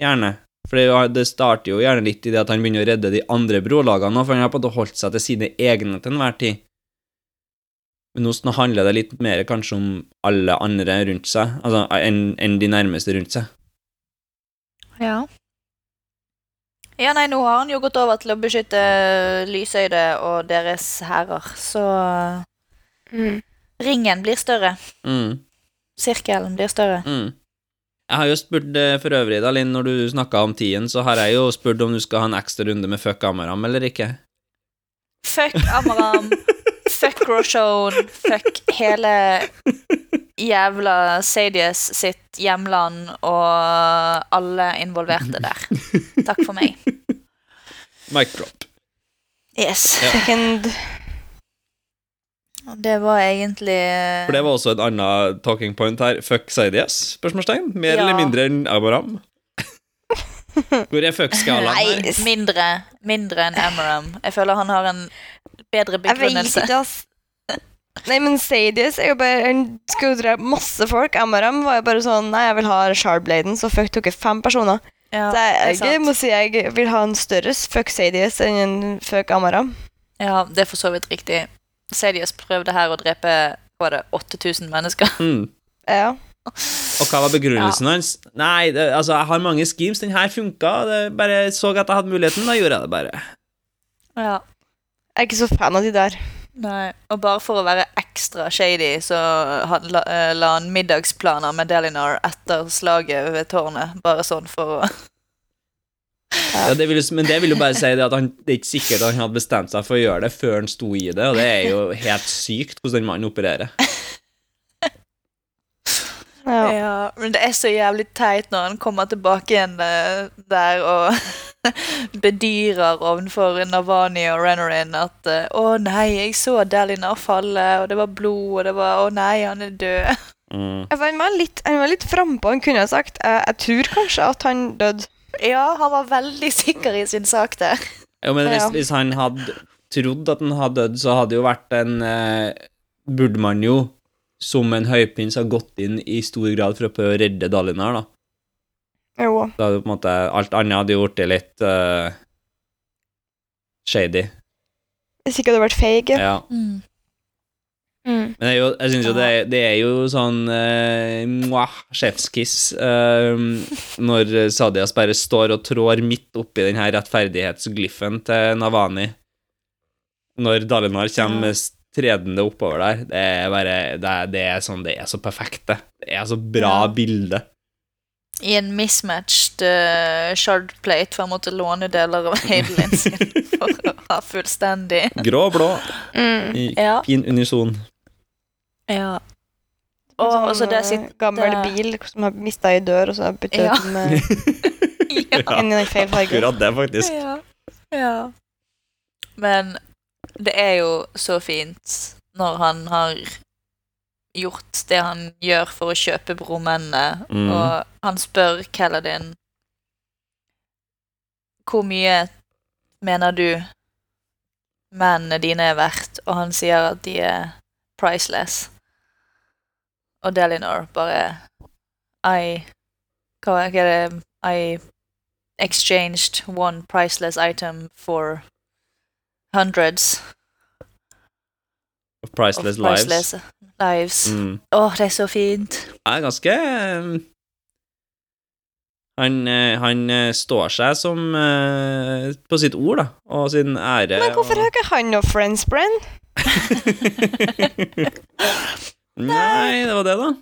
S2: gjerne. For det, er det starter jo gjerne litt i det at han begynner å redde de andre brolagene, for han har på en måte holdt seg til sine egne til enhver tid. Men nå handler det litt mer kanskje om alle andre rundt seg, altså enn en de nærmeste rundt seg.
S1: ja. Ja, nei, nå har han jo gått over til å beskytte Lysøyde og deres hærer, så
S3: Mm.
S1: ringen blir større.
S2: Mm.
S1: Sirkelen blir større.
S2: Mm. Jeg har jo spurt eh, for øvrig, da, Linn, når du snakka om tiden, så har jeg jo spurt om du skal ha en ekstra runde med fuck Amaram eller ikke.
S1: Fuck Amaram, fuck Roshone, fuck hele jævla Sadius sitt hjemland og alle involverte der. Takk for meg.
S2: Mic drop.
S1: Yes.
S2: Ja.
S1: Det var egentlig
S2: For det var også et annet talking point her. Fuck Saidias? Spørsmålstegn. Mer
S1: Ja.
S2: eller mindre enn Amaram? Hvor er fuck-skalaen her?
S3: Nei,
S1: mindre, mindre enn Amaram. Jeg føler han har en bedre
S3: jeg vet ikke, ass. Nei, men Sadius er jo bare Han skal jo drepe masse folk. Amaram var jo bare sånn Nei, jeg vil ha Shardbladen, så fuck tok jeg fem personer.
S1: Ja,
S3: så jeg, jeg må si jeg vil ha en større fuck Sadius enn en fuck Amaram.
S1: ja, det er for så vidt riktig. Sadius prøvde her å drepe var det, 8000 mennesker.
S2: Mm.
S3: Ja.
S2: Og hva var begrunnelsen hans? Nei, det, altså, jeg har mange schemes. Den her funka. Det bare så at jeg hadde muligheten, da gjorde jeg det bare.
S1: Ja.
S3: Jeg er ikke så fan av de der.
S1: Nei, og bare for å være ekstra shady, så han la, eh, la han middagsplaner med Delinar etter slaget ved tårnet. Bare sånn for å
S2: Ja, det vil, men det vil jo bare si det at han, det er ikke sikkert at han hadde bestemt seg for å gjøre det før han sto i det, og det er jo helt sykt hvordan den mannen opererer.
S3: Ja.
S1: Ja, men det er så jævlig teit når han kommer tilbake igjen eh, der og bedyrer overfor Navani og Renorin at eh, 'Å nei, jeg så Delinar falle, og det var blod, og det var Å nei, han er død'.
S2: Mm.
S3: Han var litt, han var litt frampå. Han kunne ha sagt Jeg tror kanskje at han døde.
S1: Ja, han var veldig sikker i sin sak der.
S2: Jo, men hvis,
S3: Ja.
S2: hvis han hadde trodd at han hadde dødd, så hadde det jo vært en eh, Burde man jo, som en høyprins, ha gått inn i stor grad for å prøve å redde Dalinar, da.
S3: Jo.
S2: Da hadde på en måte Alt annet hadde gjort det litt eh, shady.
S3: Hvis ikke hadde vært feig. Ja.
S1: Mm.
S3: Mm.
S2: Men er jeg synes jo det, det er jo sånn uh, sjefskiss uh, når Sadias bare står og trår midt oppi den her rettferdighetsglyffen til Navani. Når Dalinar kommer
S1: Ja.
S2: tredende oppover der. Det er bare Det det er sånn Det er så perfekt, det. Det er så bra
S1: Ja.
S2: bilde.
S1: I en mismatched uh, shardplate, for jeg måtte låne deler av Heidelin sin for å ha fullstendig
S2: Grå og blå
S3: Mm.
S2: i
S1: Ja.
S2: fin unison.
S1: Ja. Og så det
S3: sitt
S1: gammel
S3: gammel bil som har mista ei dør, og så har bytta
S1: Ja.
S3: ut med
S1: ja.
S3: inn i den feil fargen.
S2: Akkurat det, faktisk.
S1: Ja. ja. Men det er jo så fint når han har gjort det han gjør for å kjøpe bromennene,
S2: Mm.
S1: og han spør Kelladin Hvor mye mener du mennene dine er verdt? Og han sier at de er priceless. Og Delinor bare I Hva er det I exchanged one priceless item for hundreds
S2: Of Priceless
S1: of
S2: Lives.
S1: priceless lives.
S2: Mm.
S1: Åh, det er så fint.
S2: Det er ganske eh, han, eh, han eh, står seg som på sitt ord, da, og sin ære.
S3: Men hvorfor har ikke han noe friends, Brenn?
S2: Nei, det var det, da.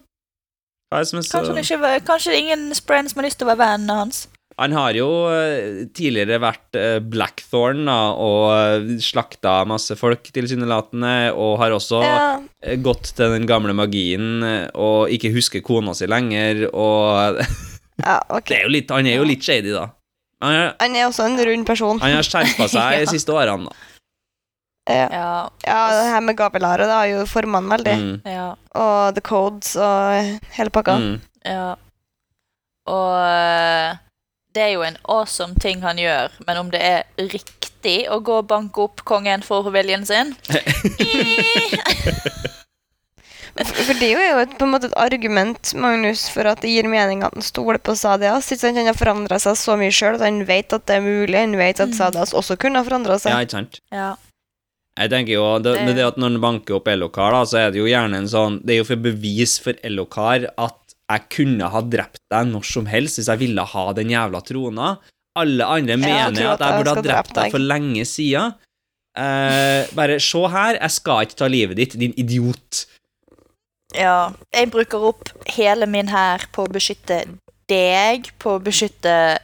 S2: Det så...
S1: Kanskje, ikke, kanskje ingen Spren som har lyst til å være vennen hans.
S2: Han har jo eh, tidligere vært eh, Blackthorn da, og eh, slakta masse folk tilsynelatende, og har også
S3: Ja.
S2: gått til den gamle magien og ikke husker kona si lenger, og
S3: ja, okay.
S2: det er jo litt, han er jo litt shady, da. Han, er,
S3: Han er også en rund person.
S2: han har skjerpa seg
S1: Ja.
S2: siste årene, da.
S3: Ja.
S1: Ja,
S3: ja, det her med gavelære det har jo forma han veldig.
S2: Mm,
S1: ja,
S3: Og the codes og hele pakka.
S2: mm.
S1: ja. Og eh, det er jo en awesome ting han gjør, men om det er riktig å gå og banke opp kongen for viljen sin
S3: For, det er jo et, på en måte et argument Magnus, for at det gir mening at han stoler på Sadias. Ikke sant? Han har forandra seg så mye sjøl at han vet at det er mulig. Han vet at
S1: Mm.
S3: Sadias også kunne ha forandra
S2: Ja, ikke sant?
S1: Ja.
S2: Jeg tenker jo, det,
S1: Det-
S2: det at Når en banker opp Elokar, da, så er det jo gjerne en sånn Det er jo for bevis for Elokar at jeg kunne ha drept deg når som helst hvis jeg ville ha den jævla trona. Alle andre mener
S3: tror
S2: at
S3: at
S2: jeg
S3: jeg
S2: burde ha drept deg for lenge siden. Eh, bare se her, jeg skal ikke ta livet ditt, din idiot.
S1: ja. Jeg bruker opp hele min hær på å beskytte deg, på å beskytte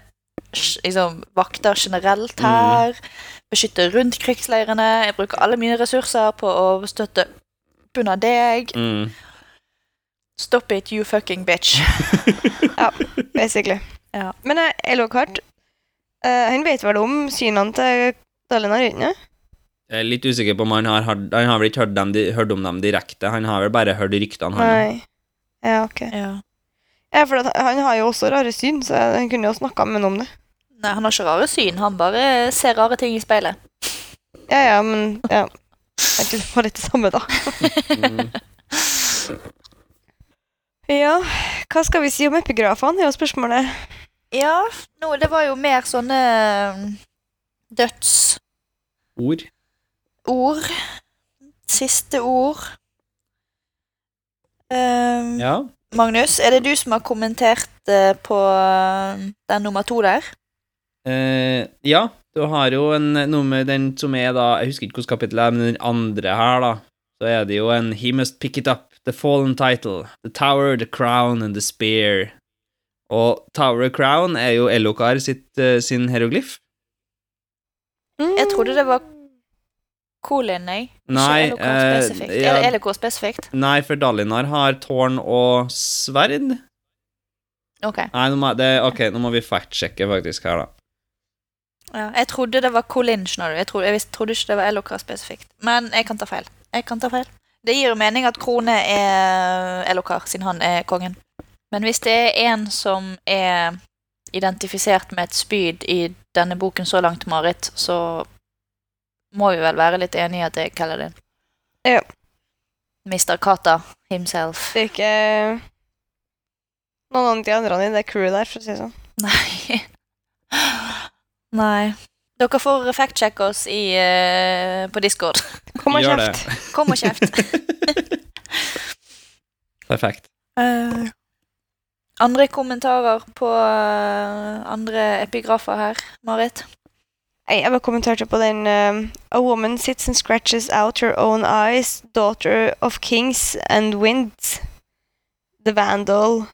S1: liksom, vakter generelt
S2: Mm.
S1: Beskytte rundt krigsleirene. Jeg bruker alle mine ressurser på å støtte bunna deg.
S2: Mm.
S1: Stop it, you fucking bitch.
S3: ja, Basically.
S1: Ja.
S3: Men uh, Elokart uh, Han vet vel om synene til Dalinar, ikke?
S2: Jeg er litt usikker på om han har, hørt- han har vel ikke hørt, dem, hørt om dem direkte. Han har vel bare hørt ryktene, han.
S3: Nei. Ja, ok.
S1: Ja.
S3: Ja, for at han har jo også rare syn, så han kunne jo snakka med ham om det.
S1: Nei, han har ikke rare syn, han bare ser rare ting i speilet.
S3: Ja, ja, men ja. Jeg var litt det samme, da. Ja, hva skal vi si om epigrafene, er jo spørsmålet.
S1: Ja, no, det var jo mer sånne mm, dødsord.
S2: Ord.
S1: Siste ord. Um,
S2: Ja.
S1: Magnus, er det du som har kommentert uh, på eh, den nummer to der?
S2: Eh, ja, du har jo en med den som er da Jeg husker ikke hvilket kapittel det er, men den andre her, da. Så er det jo en He must pick it up, the fallen title, the tower, the crown and the spear. Og Tower and Crown er jo Elokar sitt, uh, sin hieroglyf.
S1: Jeg trodde det var Kolin, jeg.
S2: Nei,
S1: Ikke elokar
S2: eh,
S1: spesifikt.
S2: ja.
S1: Er det LK spesifikt?
S2: Nei, for Dalinar har tårn og sverd.
S1: Ok.
S2: Nei, nå må, det, ok, nå må vi fact-sjekke faktisk her, da.
S1: Ja, jeg trodde det var Colin, skjønner du. Jeg trodde, jeg trodde ikke det var LK spesifikt. Men jeg kan ta feil. Jeg kan ta feil. Det gir jo mening at Krone er Elokar, siden han er kongen. Men hvis det er en som er identifisert med et spyd i denne boken så langt, Marit, så må vi vel være litt enige i at det er Kaladin.
S3: Ja.
S1: Mr. Kata himself.
S3: Det er ikke noen av de andre i det crewet der, for å si det sånn.
S1: Nei. Nei. Dere får fact-sjekke oss i, eh, på Discord.
S3: Kom og
S2: Gjør
S3: kjeft.
S2: det.
S1: Kom og kjeft.
S2: Perfekt.
S1: Eh, andre kommentarer på eh, andre epigrafer her, Marit?
S3: Jeg jeg bare kommenterte på den um, A woman sits and scratches out her own eyes, daughter of kings and winds. The Vandal.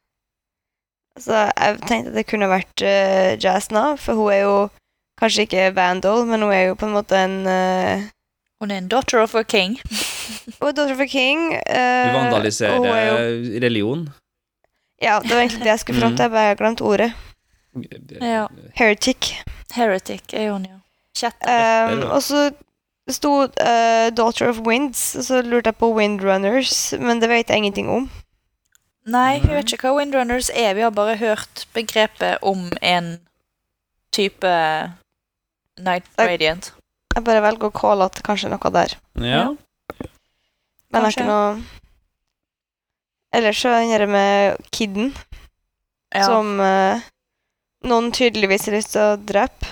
S3: Så jeg tenkte at det kunne vært uh, Jazz nå, for hun er jo kanskje ikke Vandal, men hun er jo på en måte en uh,
S1: Hun er en daughter of a king.
S3: Hun er daughter of a king.
S2: Du
S3: Uh,
S2: vandaliserer
S3: hun er jo,
S2: religion.
S3: Ja, det var egentlig det jeg skulle fram til. Jeg bare glemte ordet.
S1: Ja.
S3: Heretic.
S1: Heretic er hun, ja. Kjetter.
S3: Um, og så sto uh, Daughter of Winds, og så lurte jeg på Windrunners, men det vet jeg ingenting om.
S1: Nei, hun vet ikke hva Windrunners er. Vi har bare hørt begrepet om en type Night Radiant.
S3: Jeg bare velger å calle at det kanskje er noe der.
S2: Ja.
S3: Men jeg har ikke noe Ellers så den der med kidden,
S1: Ja.
S3: som uh, noen tydeligvis har lyst til å drepe.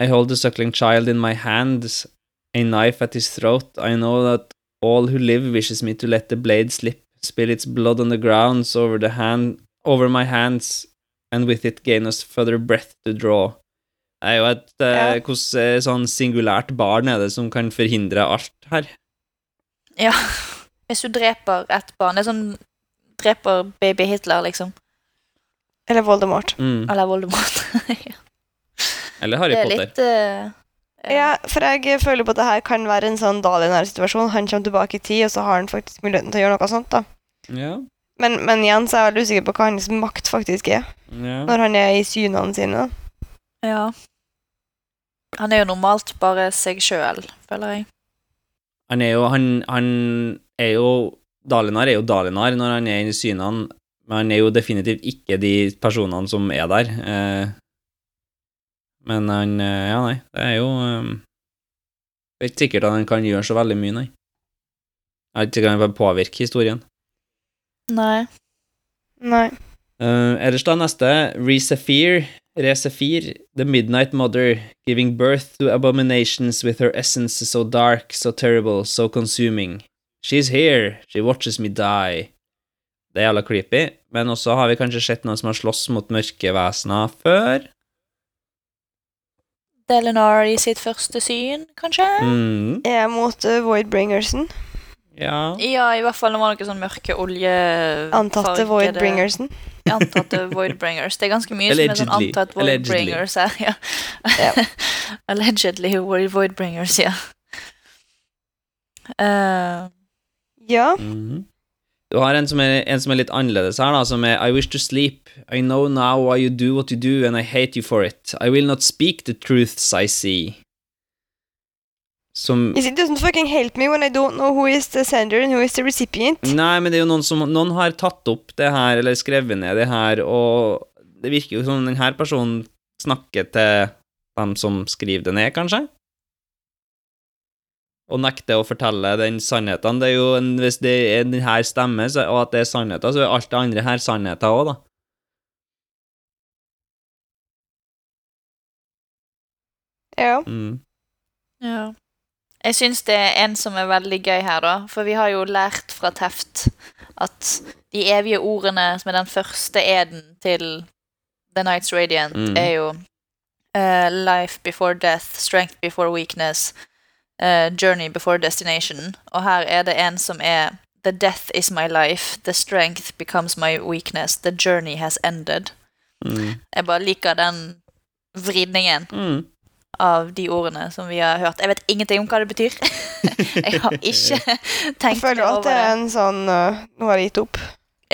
S2: I hold the suckling child in my hands, a knife at his throat. I know that all who live wishes me to let the blade slip, spill its blood on the grounds over the hand, over my hands, and with it gain us further breath to draw. Er jo et eh,
S3: Ja.
S2: Hvordan eh, sånn singulært barn er det som kan forhindre alt her?
S1: ja. Hvis du dreper et barn Det er sånn Dreper baby Hitler, liksom.
S3: Eller Voldemort.
S2: Mm.
S1: Eller Voldemort. ja.
S2: Eller Harry
S1: Det er
S2: Potter.
S1: litt uh,
S3: Ja, for jeg føler på at det her kan være en sånn Dalinar-situasjon. Han kommer tilbake i tid, og så har han faktisk muligheten til å gjøre noe sånt. da.
S2: Ja.
S3: Men, men igjen så er jeg veldig usikker på hva hans makt faktisk er,
S2: ja.
S3: når han er i synene sine. da.
S1: Ja. Han er jo normalt bare seg sjøl, føler jeg.
S2: Han er jo Han, han er jo Dalinar er jo Dalinar når han er i synene, men han er jo definitivt ikke de personene som er der. Eh, men han eh, Ja, nei, det er jo eh, Det er ikke sikkert at han kan gjøre så veldig mye, nei. Jeg vet ikke om han kan påvirke historien.
S1: Nei.
S3: Nei.
S2: Uh, ellers da, neste, Resafir, Resafir, the midnight mother, giving birth to abominations with her essence so dark, so terrible, so consuming. She's here, she watches me die. Det er jævla creepy, men også har vi kanskje sett noen som har slåss mot mørke vesener før.
S1: Delenar i sitt første syn, kanskje?
S2: Mm,
S3: Er mot uh, Voidbringersen?
S2: ja.
S1: Ja, i hvert fall det var noen sånn mørke olje...
S3: Antatte Voidbringersen?
S1: Antatte Voidbringers. Det er ganske mye som er sånn antatt Voidbringers her. Ja.
S3: Yeah.
S1: Allegedly Voidbringers, ja. Uh,
S3: Ja.
S2: Mhm. Du har en som, er, en som er litt annerledes her, da, som er I wish to sleep. I know now why you do what you do, and I hate you for it. I will not speak the truths I see. Som
S3: Is it doesn't fucking help me when I don't know who is the sender and who is the recipient?
S2: Nei, men det er jo noen som Noen har tatt opp det her, eller skrevet ned det her, og det virker jo som denne personen snakker til dem som skriver det ned, kanskje? Og nekter å fortelle den sannheten. Det er jo en, Hvis det er den her stemmer, så, og at det er sannheten, så er alt det andre her sannheten òg, da.
S3: Ja.
S2: Mm.
S1: ja. Jeg syns det er en som er veldig gøy her, da. For vi har jo lært fra Teft at de evige ordene som er den første eden til The Nights Radiant,
S2: Mm.
S1: er jo uh, life before death, strength before weakness, uh, journey before destination. Og her er det en som er The death is my life, the strength becomes my weakness, the journey has ended.
S2: Mm.
S1: Jeg bare liker den vridningen
S2: Mm.
S1: Av de ordene som vi har hørt. Jeg vet ingenting om hva det betyr. jeg har ikke
S3: Jeg
S1: tenkt
S3: føler
S1: over
S3: at det er en sånn uh, Nå har jeg gitt opp.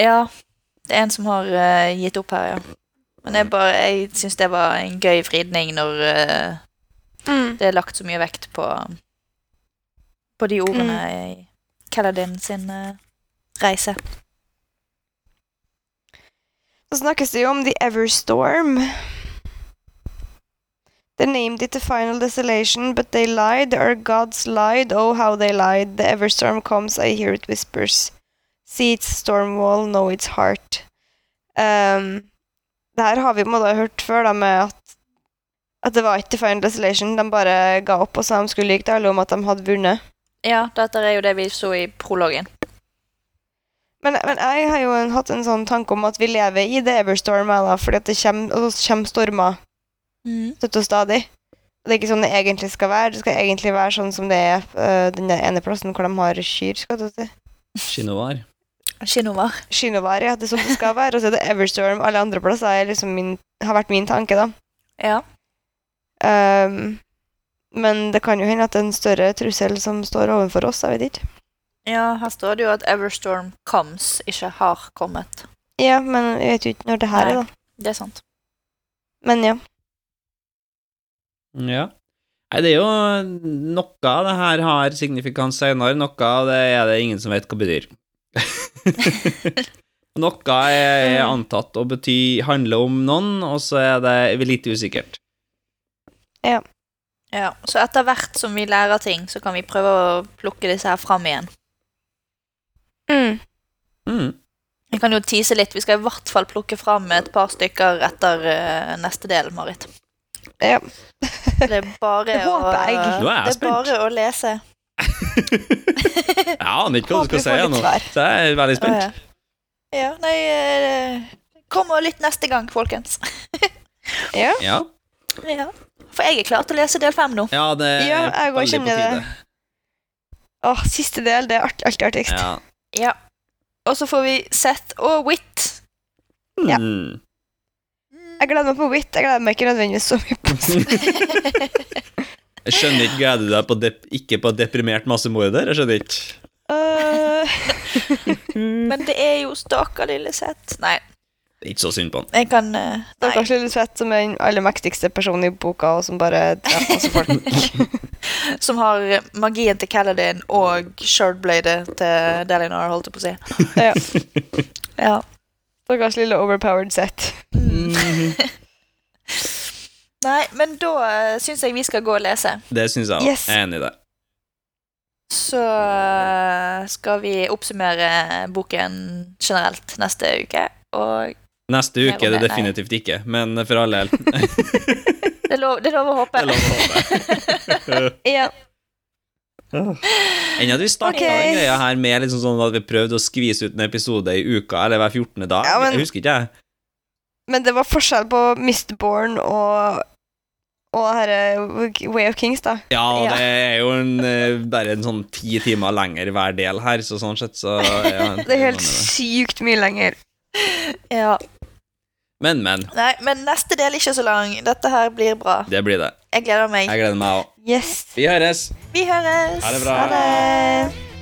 S1: Ja, det er en som har uh, gitt opp her, ja. Men jeg, bare, jeg syns det var en gøy vridning når eh, det er lagt så mye vekt på, på de ordene i Kaladin sin reise.
S3: Så snakkes det jo om The Everstorm. They named it the final desolation, but they lied, our gods lied, oh how they lied. The Everstorm comes, I hear it whispers. See its storm wall, know its heart. Um, det her har vi på en måte hørt før, da, med at, at det var ikke the final desolation. De bare ga opp og sa de skulle like det alle om at de hadde vunnet.
S1: Ja, dette er jo det vi så i prologen.
S3: Men, men jeg har jo hatt en sånn tanke om at vi lever i The Everstorm, da, fordi at det kommer, kommer stormer støtt og stadig. Det er ikke sånn det egentlig skal være. Det skal egentlig være sånn som det er uh, den ene plassen hvor de har kyr. skal du si.
S2: Shinovar.
S1: Kinovar.
S3: Skynovar, ja. Det er sånn det skal være. Og så er det Everstorm. Alle andre plasser er liksom min, har vært min tanke, da.
S1: Ja.
S3: Um, men det kan jo hende at det er en større trussel som står overfor oss. Jeg vet ikke.
S1: ja, her står det jo at Everstorm comes, ikke har kommet.
S3: Ja, men jeg vet jo ikke når det her er, da.
S1: Det er sant.
S3: Men ja.
S2: Ja. Nei, det er jo Noe av det her har signifikans senere, noe av det er det ingen som vet hva betyr. noe er antatt å bety handle om noen, og så er det litt usikkert.
S1: Ja, Så etter hvert som vi lærer ting, så kan vi prøve å plukke disse her fram igjen.
S3: Mm.
S2: Mm.
S1: Vi kan jo tease litt. Vi skal i hvert fall plukke fram et par stykker etter eh, neste del, Marit.
S3: Ja.
S1: Det er bare,
S3: Det
S1: å,
S3: håper jeg.
S2: Nå er jeg
S1: det er bare å lese.
S2: Jeg aner ikke hva du skal si ennå, så jeg er veldig
S1: Å,
S2: spent.
S1: ja. ja, nei Kom Kommer litt neste gang, folkens.
S3: ja.
S2: Ja,
S1: Ja. For jeg er klar til å lese del fem nå.
S2: ja det er
S3: Ja, jeg går og
S2: veldig på tide.
S3: det. Åh, siste del. Det er art, alltid artigst.
S2: Ja.
S1: Ja. Og så får vi Seth og Wit.
S3: Ja.
S2: Mm.
S3: Jeg gleder meg på Wit. Jeg gleder meg ikke nødvendigvis så mye på
S2: Jeg skjønner ikke, gleder du deg på dep ikke på deprimert massemorder? Jeg skjønner ikke.
S3: Øh,
S1: Men det er jo stakkar lille Seth. Nei,
S2: Det er ikke så synd på han.
S1: jeg kan uh,
S3: Stakkars lille sett som er den aller mektigste personen i boka, og som bare dreper masse folk.
S1: Som har magien til Kaladin og shardbladet til Delinar, holdt jeg på å si.
S3: Ja.
S1: Ja.
S3: Stakkars lille overpowered Sett.
S1: Nei, men da uh, syns jeg vi skal gå og lese.
S2: Det syns jeg òg.
S3: Yes.
S2: Jeg er enig i det.
S1: Så eh, skal vi oppsummere boken generelt neste uke. Og
S2: Neste uke er det
S1: det,
S2: definitivt ikke, men for all del.
S1: det er lov, det er lov å håpe.
S2: Det er lov å håpe.
S3: Ja.
S2: Enn at vi starta
S3: okay.
S2: den greia her med liksom sånn at vi prøvde å skvise ut en episode i uka eller hver 14. dag.
S3: Ja, men-
S2: Jeg husker ikke, jeg.
S3: Men det var forskjell på Mistborn og og herre Way of Kings, da.
S1: Ja,
S2: det er jo en, eh, bare en sånn ti timer lenger hver del her, så sånn sett så ja,
S3: Det er helt sykt mye lenger.
S1: Ja.
S2: Men, men.
S1: Nei, men neste del er ikke så lang. Dette her blir bra.
S2: Det blir det.
S1: Jeg gleder meg.
S2: Jeg gleder meg òg.
S3: Yes.
S2: Vi høres.
S1: Vi høres.
S2: Ha det bra.
S1: Ha det.